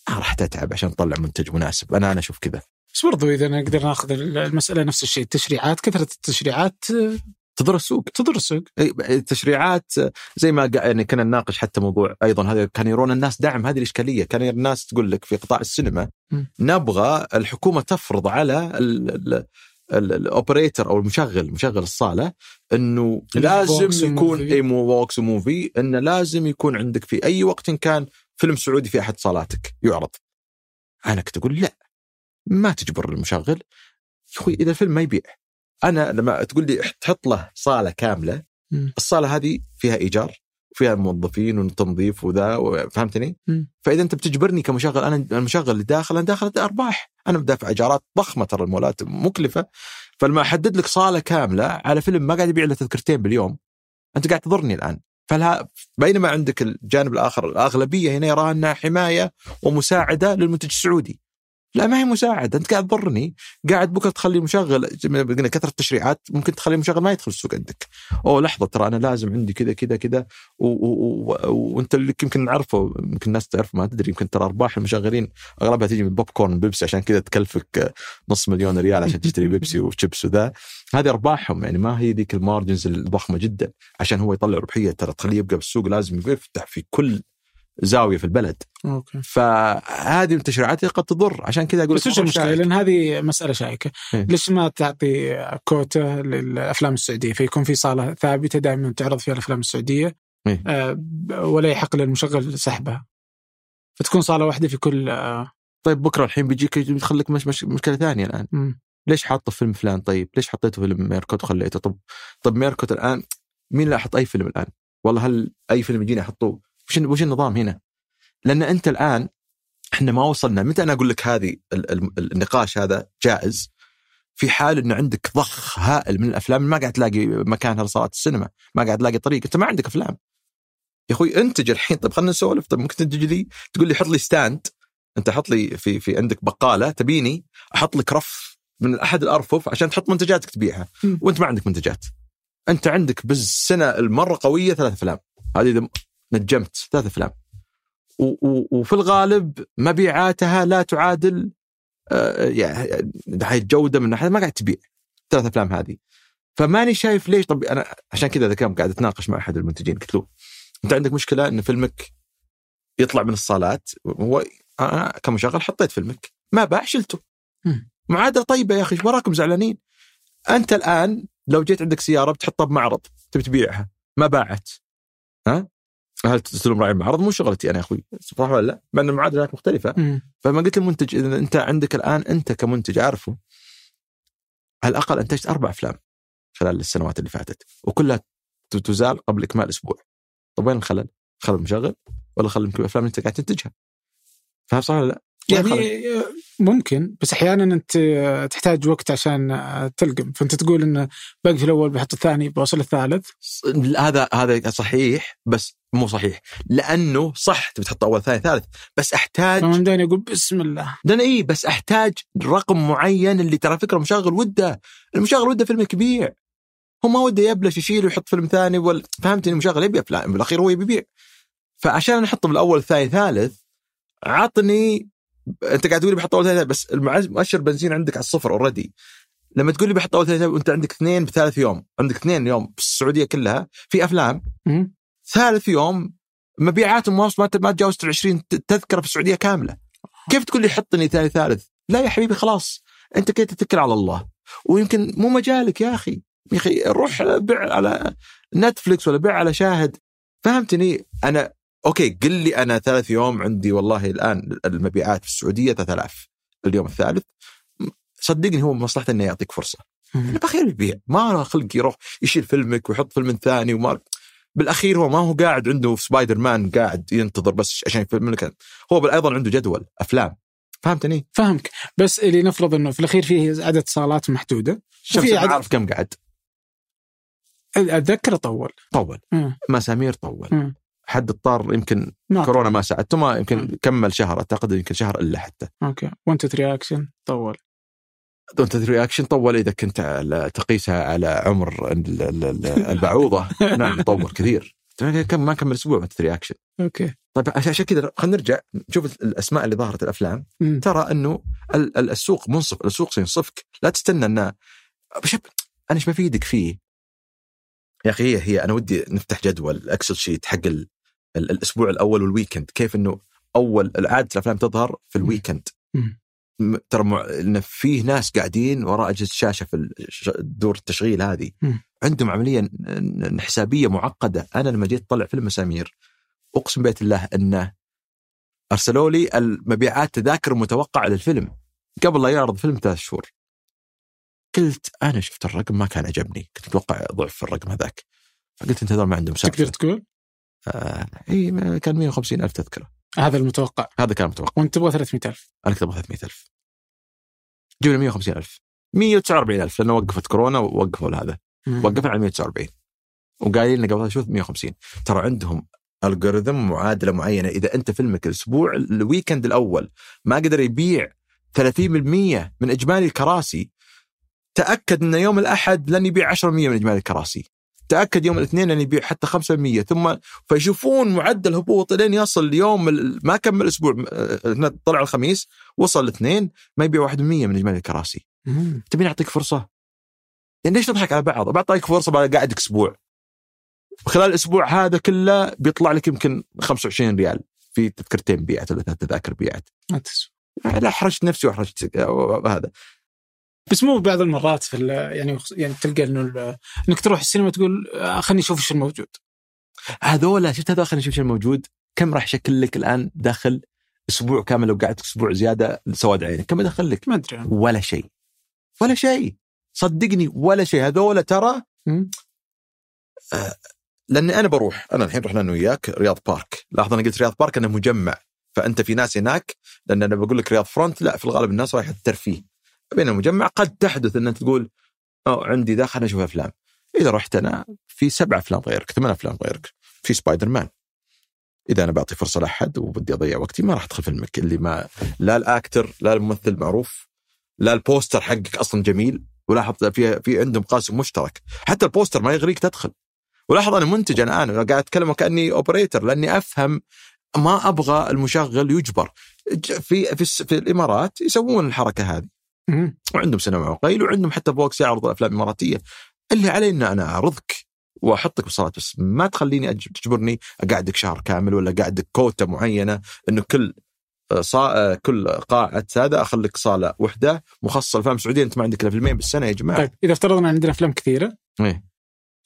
ما راح تتعب عشان تطلع منتج مناسب. أنا أنا أشوف كذا. بس برضو إذا نقدر ناخذ المسألة نفس الشيء التشريعات كثرة التشريعات تضر السوق. تضر السوق. التشريعات زي ما يعني كنا نناقش حتى موضوع أيضا هذا كان يرون الناس دعم هذه الإشكالية. كان الناس تقول لك في قطاع السينما م. نبغى الحكومة تفرض على ال operator أو المشغل مشغل الصالة إنه لازم يكون AMC و VOX وموفي انه لازم يكون عندك في أي وقت كان فيلم سعودي في أحد صالاتك يعرض. أنا كنت أقول لا ما تجبر المشغل. يا أخوي إذا الفيلم ما يبيع أنا لما تقول لي تحط له صالة كاملة مم. الصالة هذه فيها إيجار فيها موظفين وتنظيف وذا فهمتني؟ فإذا أنت بتجبرني كمشغل أنا المشغل اللي داخل أنا داخل أرباح. أنا بدافع إيجارات ضخمة ترى المولات مكلفة. فلما أحدد لك صالة كاملة على فيلم ما قاعد يبيع له تذكرتين باليوم أنت قاعد تضرني الآن. فلها بينما عندك الجانب الآخر الأغلبية هنا يراها إنها حماية ومساعدة للمنتج السعودي. لا ما هي مساعدة. أنت قاعد تضرني. قاعد بكرة تخلي مشغل زي ما قلنا كثرة التشريعات. ممكن تخلي المشغل ما يدخل السوق عندك. أوه لحظة ترى أنا لازم عندي كذا كذا كذا. وأنت اللي يمكن نعرفه يمكن الناس تعرف ما تدري يمكن ترى أرباح المشغلين أغلبها تيجي من بوب كورن بيبسي. عشان كذا تكلفك نص مليون ريال عشان تشتري بيبسي وشيبس وذا. هذه أرباحهم يعني ما هي ذيك ال margins الضخمة جدا. عشان هو يطلع ربحية ترى تخليه يبقى بالسوق لازم يفتح في كل زاوية في البلد. okay. فهذه التشريعات قد تضر. عشان كذا أقول بس وش المشكلة؟ لأن هذه مسألة شائكة، إيه. ليش ما تعطي كوتا للأفلام السعودية؟ فيكون في صالة ثابتة دائما تعرض فيها الأفلام السعودية إيه. آه، ولا يحق للمشغل سحبها. فتكون صالة واحدة في كل آه، طيب بكرة الحين بيجيك يدخل لك مش مش مشكلة ثانية الآن. مم. ليش حاطه فيلم فلان؟ طيب ليش حطيته فيلم ميركوت وخليته طب طب ميركوت الآن مين اللي أحط أي فيلم الآن؟ والله هل أي فيلم يجيني أحطه؟ وش وش النظام هنا؟ لأن أنت الآن إحنا ما وصلنا متى أنا أقول لك هذه ال- ال- النقاش هذا جائز؟ في حال إنه عندك ضخ هائل من الأفلام ما قاعد تلاقي مكانها لصالات السينما ما قاعد تلاقي طريق أنت ما عندك أفلام. يا أخوي انتج الحين طيب خلينا نسولف طيب ممكن تنتج لي تقول لي حط لي ستاند أنت حط لي في في عندك بقالة تبيني أحط لك رف من أحد الأرفف عشان تحط منتجاتك تبيعها. وأنت ما عندك منتجات. أنت عندك بالسنة المرة قوية ثلاث أفلام. هذه نجمت ثلاث أفلام. وفي الغالب مبيعاتها لا تعادل آه، يعني ناحية جودة من ناحية ما قاعد تبيع ثلاث أفلام هذه. فماني شايف ليش طب أنا عشان كذا ذا قاعد أتناقش مع أحد المنتجين قلت له أنت عندك مشكلة إن فيلمك يطلع من الصالات؟ هو أنا كمشغل حطيت فيلمك. ما باع شلته. معادلة طيبة يا أخي إيش وراكم زعلانين؟ أنت الآن لو جيت عندك سيارة بتحطها بمعرض تبي تبيعها ما باعت. ها؟ هل تستلم راعي المعرض مو شغلتي أنا يا أخوي صح ولا لا؟ مع إن المعادلات مختلفة مم. فما قلت للمنتج اذا أنت عندك الآن أنت كمنتج عارفه على الأقل أنتجت أربع أفلام خلال السنوات اللي فاتت وكلها تزال قبل إكمال أسبوع طيب وين الخلل؟ خلل مشغل ولا خلل الافلام اللي أنت قاعد تنتجها؟ فاهم صح ولا لا؟ يعني ممكن بس أحيانا أنت آه، تحتاج وقت عشان آه، تلقم. فأنت تقول انه باقي في الأول بحط الثاني بوصل الثالث. هذا هذا صحيح بس مو صحيح. لأنه صح تبي تحط أول ثاني ثالث بس أحتاج فمن دائما يقول بسم الله. لأن إيه بس أحتاج رقم معين اللي ترى فكرة مشغل ودة. المشغل ودة فيلم كبير. هو ما وده يبلش يشيل ويحط فيلم ثاني ولا فهمتني المشغل يبي أفلام. بالأخير هو يبي يبيع. فعشان نحطه بالأول الثاني ثالث عطني انت قاعد تقول لي بحط اول ثالث بس المعز- مؤشر بنزين عندك على الصفر already لما تقول لي بحط اول ثالث وانت عندك اثنين بثلاث يوم عندك اثنين يوم بالسعوديه كلها في أفلام. ثالث يوم مبيعاتهم واصل ما ما تجاوزت ال 20 تذكرة في السعودية كاملة. كيف تقول لي حطني ثاني ثالث لا يا حبيبي خلاص انت كده تتكل على الله. ويمكن مو مجالك يا أخي. يا أخي روح بيع على نتفلكس ولا بيع على شاهد. فهمتني؟ أنا okay قل لي أنا ثلاث يوم عندي والله الآن المبيعات في السعودية 3000 اليوم الثالث. صدقني هو مصلحته إنه يعطيك فرصة. بالاخير يبيع ما له خلق يروح يشيل فيلمك ويحط فيلم ثاني وما بالأخير هو ما هو قاعد عنده في سبايدر مان قاعد ينتظر بس عشان يفيلم لك هو أيضا عنده جدول أفلام. فهمتني؟ فهمك. بس اللي نفرض إنه في الأخير فيه عدد صالات محدودة. شوف عدد اعرف كم قعد أتذكر طول. طول. مم. مسامير طول. مم. حد الطار يمكن ما كورونا ما ساعدته ما. يمكن كمل شهر أعتقد يمكن شهر إلا حتى. أوكي. 1 2 3 اكشن طول. دونت رياكشن طول إذا كنت على تقيسها على عمر ال- ال- ال- *laughs* البعوضة. نعم طول كثير. كم ما كمل أسبوع don't reaction okay. طيب عشان كذا خلينا نرجع نشوف الأسماء اللي ظهرت الأفلام. مم. ترى إنه ال- ال- السوق منصف السوق سينصفك. لا تستنى انه أنا إيش بفيدك فيه؟ يا أخي هي هي أنا ودي نفتح جدول Excel sheet حق الأسبوع الأول وال weekend كيف إنه أول عاده الأفلام تظهر في ال weekend ترى مع... إن فيه ناس قاعدين وراء أجهزة الشاشة في دور التشغيل هذه. عندهم عملية حسابية معقدة. أنا لما جيت اطلع فيلم مسامير أقسم بيت الله انه ارسلوا لي المبيعات تذاكر المتوقعه للفيلم قبل لا يعرض فيلم ثلاث شهور. قلت أنا شفت الرقم ما كان عجبني. كنت أتوقع ضعف الرقم هذاك. فقلت انت هذول ما عندهم تقدر سالفه تقول؟ آه إي كان 150 ألف تذكرة. هذا المتوقع. هذا كان متوقع وانت تبغى 300000 أنا كنت أبغى 300 ألف. جبنا 150 ألف. 149 ألف لأنه وقفت كورونا ووقفوا هذا. وقفنا على 149 وقايلين لنا قبل شوي 150 ترى عندهم algorithm معادلة معينة. إذا أنت فيلمك الأسبوع ال weekend الأول ما قدر يبيع 30% من إجمالي الكراسي تأكد إن يوم الأحد لن يبيع 10% من إجمالي الكراسي. تأكد يوم الاثنين لن يبيع حتى 5% ثم فيشوفون معدل هبوط لين يصل يوم ال- ما كمل أسبوع آه، طلع الخميس وصل الاثنين ما يبيع 1% من إجمالي الكراسي. تبي نعطيك فرصة؟ يعني ليش نضحك على بعض؟ بعطيك فرصة بعد قاعدك أسبوع. خلال الأسبوع هذا كله بيطلع لك يمكن 25 ريال في تذكرتين بيعت ولا ثلاث تذاكر بيعت. ما تسوى. لا احرجت نفسي واحرجت هذا. بس مو بعض المرات في يعني يعني تلقى إنه إنك تروح السينما تقول آه، خليني أشوف إيش الموجود هذولا شفت هذول خلينا نشوف شو الموجود كم راح يشكل لك الآن داخل أسبوع كامل لو قعدت أسبوع زيادة سواد عينك كم يدخل لك؟ ما أدري. ولا شيء. ولا شيء. صدقني ولا شيء هذولا ترى مم. لأني أنا بروح أنا الحين رحنا أنا وياك رياض بارك لاحظ أنا قلت رياض بارك أنه مجمع فأنت في ناس هناك لأن أنا بقول لك رياض فرونت لا في الغالب الناس رايحة الترفيه بين المجمع قد تحدث أن أنت تقول أو عندي ذا خليني أشوف أفلام. إذا رحت أنا في سبع أفلام غيرك ثمان أفلام غيرك في سبايدر مان إذا أنا بعطي فرصة لأحد وبدي أضيع وقتي ما راح أدخل فيلمك اللي ما لا ال actor لا الممثل معروف لا البوستر حقك أصلا جميل ولاحظ في في عندهم قاسم مشترك. حتى البوستر ما يغريك تدخل. ولاحظ أنا منتج أنا أنا قاعد أتكلم وكأني operator لأني أفهم ما أبغى المشغل يجبر. في في, في الإمارات يسوون الحركة هذه. وعندهم سينما عقيل وعندهم حتى VOX يعرض أفلام إماراتية. اللي علي إن أنا اعرضك وأحطك بالصالة بس ما تخليني تجبرني أقعدك شهر كامل ولا أقعدك كوتا معينة إنه كل آه، صا... آه، كل قاعه هذا أخليك صالة واحدة مخصصة لأفلام سعودية. أنت ما عندك إلا فيلمين بالسنة يا جماعة. طيب إذا افترضنا عندنا أفلام كثيرة. إيه.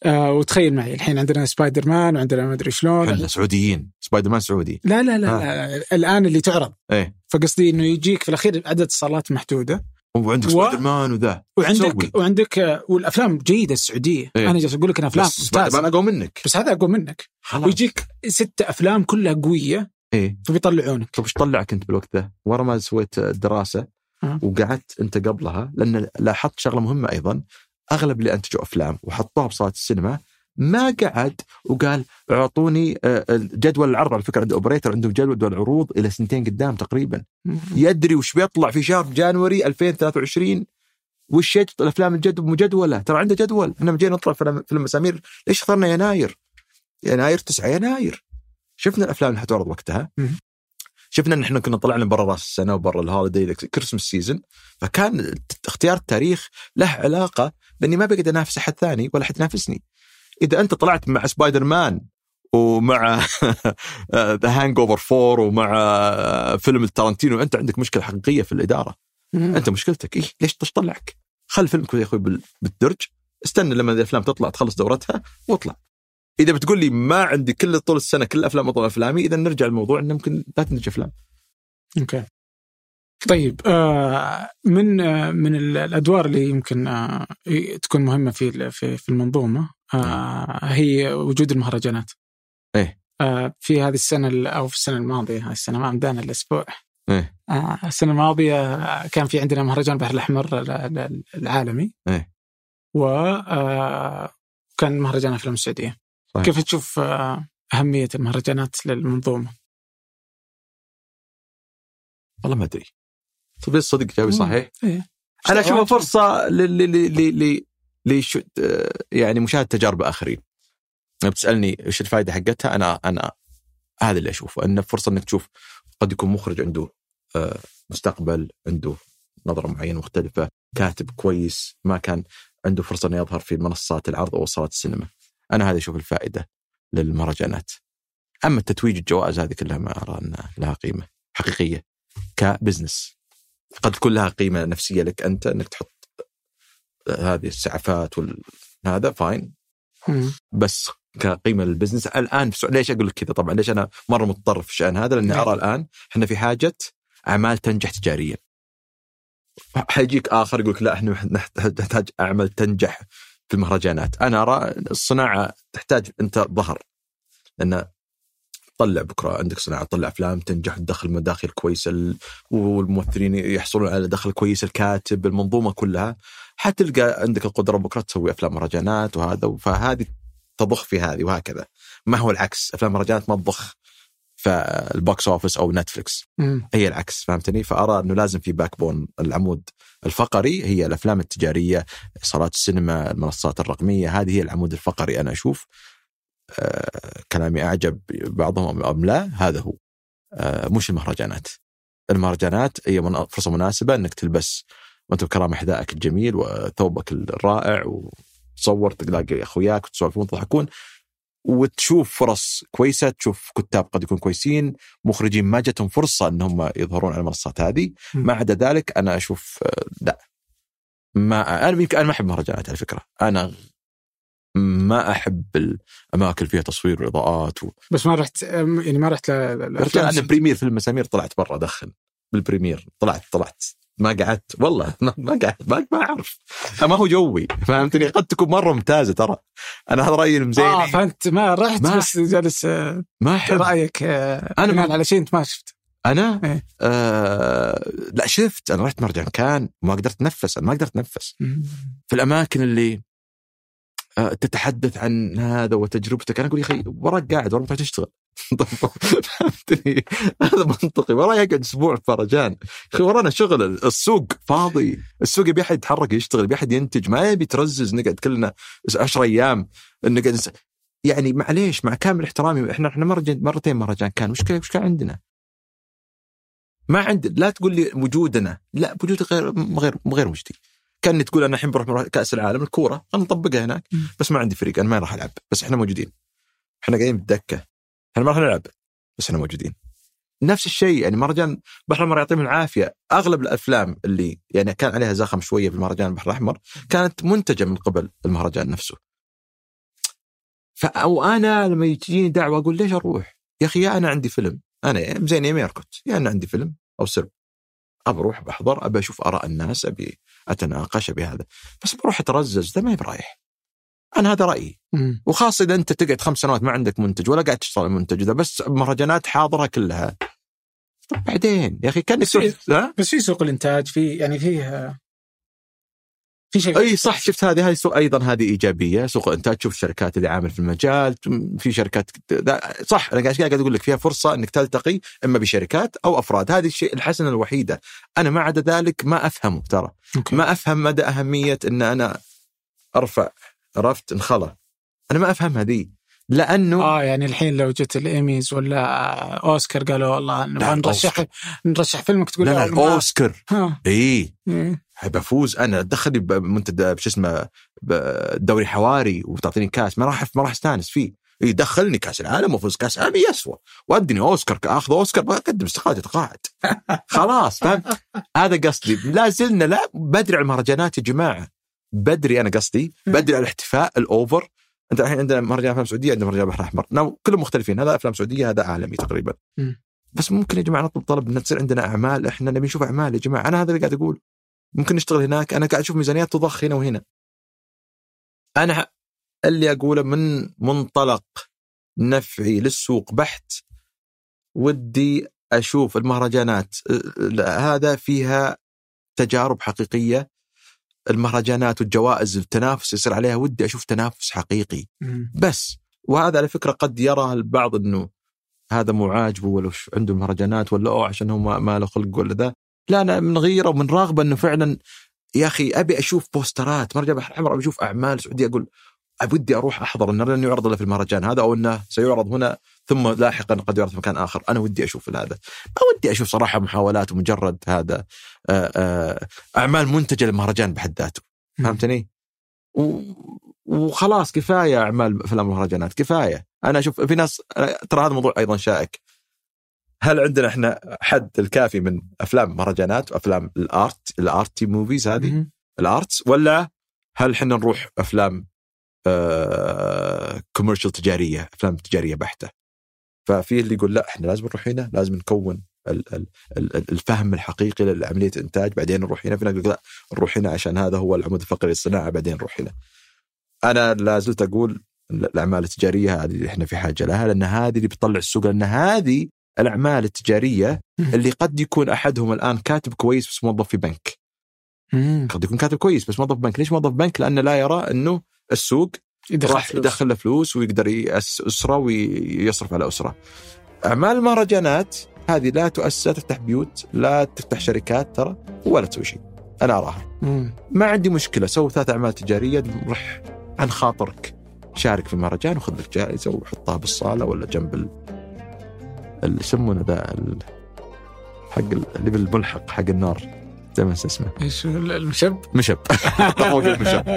آه وتخيل معي الحين عندنا سبايدر مان وعندنا ما أدري شلون. إحنا سعوديين. سبايدر مان سعودي. لا لا لا, لا الآن اللي تعرض. إيه. فقصدي إنه يجيك في الأخير عدد الصالات محدودة. وعندك و- سبايدر مان وذا؟ وعندك وعندك آه، والأفلام جيدة السعودية. إيه. أنا جالس أقول لك إن أفلام بس سبايدر مان أقوى منك. بس هذا أقوى منك. خلاص. ويجيك ستة أفلام كلها قوية إيه. فبيطلعونك. طيب إيش طلعك أنت بالوقت ذا؟ ورا ما سويت دراسة أه. وقعدت أنت قبلها لأن لاحظت شغلة مهمة أيضا. أغلب اللي أنتجوا أفلام وحطوها بصالة السينما ما قعد وقال أعطوني آه، جدول العرض على فكرة عند operator عندهم جدول عروض إلى سنتين قدام تقريبا. يدري وش بيطلع في شهر January 2023 وش يجد؟ الأفلام الجد مجدولة. ترى عنده جدول. إحنا جينا نطلع فيلم فيلم مسامير ليش اخترنا يناير؟ يناير 9 يناير. شفنا الأفلام اللي حتعرض وقتها. شفنا إن إحنا كنا طلعنا برا راس السنة وبرا ال holiday Christmas season فكان اختيار التاريخ له علاقة بإني ما بقدر أنافس أحد ثاني ولا احد ينافسني إذا أنت طلعت مع سبايدر مان ومع ذا Hangover 4 ومع فيلم التارنتينو أنت عندك مشكلة حقيقية في الإدارة. مم. أنت مشكلتك إيه ليش تطلعك خل فيلمك يا أخوي بال- بالدرج. استنى لما الأفلام تطلع تخلص دورتها واطلع. إذا بتقول لي ما عندي كل طول السنة كل افلام اطول أفلامي إذا نرجع للموضوع إنه ممكن لا تنتج أفلام. أوكي. طيب آه من آه من ال- الأدوار اللي يمكن آه تكون مهمة في في المنظومة آه هي وجود المهرجانات. آه في هذه السنة ال- أو في السنة الماضية هذه السنة ما مدانا الأسبوع. آه السنة الماضية كان في عندنا مهرجان البحر الأحمر ال- ال- العالمي. إيه. و آه كان مهرجان أفلام السعودية. صحيح. كيف تشوف أهمية المهرجانات للمنظومة؟ والله ما أدري طيب الصدق جاوبي صحيح؟ إيه. أنا اشوفها. فرصة ل يعني مشاهدة تجارب آخرين. لما بتسالني إيش الفائده حقتها أنا أنا هذا اللي أشوفه انه فرصة إنك تشوف قد يكون مخرج عنده آه، مستقبل عنده نظرة معينة مختلفة كاتب كويس ما كان عنده فرصة إنه يظهر في منصات العرض أو صالات السينما. أنا هذا أشوف الفائدة للمهرجانات. أما التتويج الجوائز هذه كلها ما أرى ان لها قيمة حقيقية ك business. قد تكون لها قيمة نفسية لك أنت إنك تحط هذه السعفات وال... هذا fine. بس كقيمة لل business الآن في ليش أقول لك كذا؟ طبعا ليش أنا مرة متطرف في الشأن هذا؟ لأني نعم. أرى الآن إحنا في حاجة أعمال تنجح تجاريا. حيجيك آخر يقول لك لا إحنا نحتاج أعمال تنجح في المهرجانات. أنا أرى الصناعة تحتاج أنت ظهر. لأن طلع بكرة عندك صناعة تطلع أفلام تنجح تدخل مداخل كويسة والممثلين يحصلون على دخل كويس الكاتب المنظومة كلها حتلقى عندك القدرة بكرة تسوي أفلام مهرجانات وهذا فهذه تضخ في هذه وهكذا. ما هو العكس أفلام مهرجانات ما تضخ فال box office أو Netflix هي العكس فهمتني؟ فأرى إنه لازم في backbone العمود الفقري هي الأفلام التجارية صالات السينما المنصات الرقمية هذه هي العمود الفقري أنا أشوف. كلامي أعجب بعضهم أم لا هذا هو. آه مش المهرجانات. المهرجانات هي فرصة مناسبة إنك تلبس وأنت بكرامة حذائك الجميل وثوبك الرائع وتصور تلاقي أخوياك وتسولفون وتضحكون وتشوف فرص كويسة تشوف كتاب قد يكون كويسين مخرجين ما جتهم فرصة انهم يظهرون على المنصات هذه. ما عدا ذلك أنا أشوف آه، لا. ما أنا يمكن أنا ما أحب المهرجانات على فكرة. أنا ما أحب الأماكن فيها تصوير واضاءات و... بس ما رحت يعني ما رحت ل... أنا premiere فيلم مسامير طلعت برا ادخن بال premiere. طلعت طلعت. ما قعدت. والله *laughs* ما قعدت. ما, ما أعرف. ما هو جوي. فهمتني؟ قد تكون مرة ممتازة ترى. أنا هذا رأيي المزيني. آه فانت ما رحت ما بس جالس آه، ما أحب. رأيك آه، أنا ما على شيء أنت ما شفت أنا؟ إيه؟ آه لا شفت. أنا رحت مهرجان كان ما قدرت أتنفس. أنا ما قدرت أتنفس. في الأماكن اللي تتحدث عن هذا وتجربتك. أنا أقول يا أخي وراك قاعد وراك تشتغل. *laughs* فهمتني؟ هذا منطقي. وراي يقعد أسبوع فرجان أخي ورانا شغل. السوق فاضي. السوق يبي أحد يتحرك يشتغل يبي أحد ينتج. ما يبي ترزز نقعد كلنا 10 أيام نقعد يعني معليش مع كامل احترامي إحنا إحنا مرتين مهرجان كان. وش وش كان عندنا؟ ما عند لا تقول لي وجودنا. لا وجودك غير غير غير مجدي. كاني تقول أنا الحين بروح كأس العالم الكورة أنا نطبقها هناك بس ما عندي فريق أنا ما راح ألعب بس إحنا موجودين. إحنا قاعدين بالدكة. إحنا ما راح نلعب بس إحنا موجودين. نفس الشيء يعني مهرجان البحر الاحمر يعطيهم العافية. أغلب الأفلام اللي يعني كان عليها زخم شوية في المهرجان البحر الأحمر كانت منتجة من قبل المهرجان نفسه. أو أنا لما تجيني دعوة أقول ليش أروح؟ يا أخي يا أنا عندي فيلم. أنا زين يا ميركوت يا أنا عندي فيلم أو سرب. أبى أروح بحضر أبى أشوف آراء الناس ابي أتناقش ابي هذا بس بروح أترزز ده ما برايح. أنا هذا رأيي. وخاصة إذا أنت تقعد خمس سنوات ما عندك منتج ولا قاعد تشتغل المنتج ذا بس مهرجانات حاضرة كلها. طب بعدين؟ يا أخي كان بس, بس في سوق الإنتاج في يعني فيه في شيء أي صح شفت هذه هذه سوق أيضا هذه إيجابية سوق إنتاج تشوف الشركات اللي عامل في المجال في شركات صح أنا قاعد أقول لك فيها فرصة إنك تلتقي إما بشركات أو أفراد. هذه الشيء الحسنة الوحيدة. أنا ما عدا ذلك ما أفهمه ترى. ما أفهم مدى أهمية إن أنا أرفع عرفت انخلى أنا ما أفهم هذه. لأنه آه يعني الحين لو جت الإيميز ولا أوسكار قالوا والله نبغى نرشح نرشح فيلمك تقول لا لا أوسكار. اي إيه. بفوز أنا دخلني بمنتدى بش اسمه دوري حواري وتعطيني كاس. ما راح ما راح أستانس فيه. يدخلني كاس العالم وفوز كاس العالم يسوى. وادني أوسكار اخذ أوسكار. بقدم استقالتي اتقاعد *laughs* خلاص فهمت؟ هذا قصدي. لا زلنا لا بدري على المهرجانات يا جماعة. بدري أنا قصدي. بدري على الاحتفاء الأوفر. أنت الحين عندنا مهرجان أفلام سعودية عندنا مهرجان بحر أحمر. كلهم مختلفين. هذا أفلام سعودية هذا عالمي تقريبا. بس ممكن يا جماعة نطلب طلب ان تصير عندنا أعمال. إحنا نبي نشوف أعمال يا جماعة. أنا هذا اللي قاعد أقول. ممكن نشتغل هناك. أنا قاعد أشوف ميزانيات تضخ هنا وهنا. أنا اللي أقوله من منطلق نفعي للسوق بحت ودي أشوف المهرجانات. هذا فيها تجارب حقيقية. المهرجانات والجوائز التنافس يصير عليها ودي أشوف تنافس حقيقي. بس وهذا على فكرة قد يرى البعض إنه هذا مو عاجبه ولا عنده مهرجانات ولا اوه عشان هو ما له خلق ولا ذا. لا أنا من غيره ومن رغبة إنه فعلا يا أخي أبي أشوف بوسترات مرجع بحر الاحمر ابي أشوف أعمال سعودية أقول ودي أروح أحضر انه لن يعرض الا في المهرجان هذا أو إنه سيعرض هنا ثم لاحقا قد يعرض في مكان آخر. أنا ودي أشوف هذا. ما ودي أشوف صراحة محاولات ومجرد هذا آه، آه، أعمال منتجة للمهرجان بحد ذاته. فهمتني؟ وخلاص كفاية أعمال أفلام المهرجانات كفاية. أنا أشوف في ناس ترى هذا موضوع أيضا شائك. هل عندنا إحنا حد الكافي من أفلام مهرجانات وأفلام ال art ال artsy movies هذه؟ ال arts؟ ولا هل إحنا نروح أفلام commercial آه، تجارية أفلام تجارية بحتة ففي اللي يقول لا إحنا لازم نروح هنا لازم نكون الفهم الحقيقي لعملية إنتاج بعدين نروح هنا في ناس لا نروح هنا عشان هذا هو العمود الفقري للصناعة بعدين نروح هنا. أنا لا زلت أقول الأعمال التجارية هذه اللي إحنا في حاجة لها لأن هذه اللي بتطلع السوق لأن هذه الأعمال التجارية اللي قد يكون أحدهم الآن كاتب كويس بس موظف في بنك. قد يكون كاتب كويس بس موظف بنك، ليش موظف بنك؟ لأنه لا يرى أنه السوق يدخل راح فلوس. يدخل له فلوس ويقدر يأسس أسرة ويصرف على أسرة. أعمال المهرجانات هذه لا تؤسس لا تفتح بيوت لا تفتح شركات ترى ولا تسوي شيء. أنا أراها. ما عندي مشكلة سوي ثلاث أعمال تجارية روح عن خاطرك شارك في المهرجان وخذ لك جائزة وحطها بالصالة ولا جنب ال اللي يسمونه ذا ال... حق ال- اللي بالملحق حق النار ما اسمه إيش المشب؟ مشب. *laughs* المشب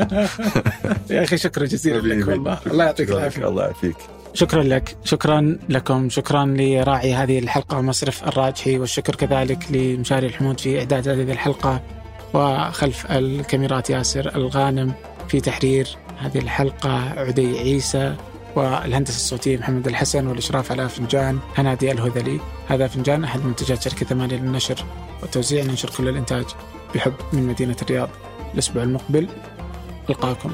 يا أخي شكرا جزيلا لك والله. الله يعطيك العافية. الله يعافيك. شكرا لك شكرا لكم شكرا لراعي هذه الحلقة مصرف الراجحي والشكر كذلك لمشاري الحمود في إعداد هذه الحلقة وخلف الكاميرات ياسر الغانم في تحرير هذه الحلقة عدي عيسى والهندسة الصوتية محمد الحسن والإشراف على فنجان هنادي الهذلي. هذا فنجان أحد منتجات شركة ثمانية للنشر والتوزيع ننشر كل الإنتاج بحب من مدينة الرياض. الأسبوع المقبل ألقاكم.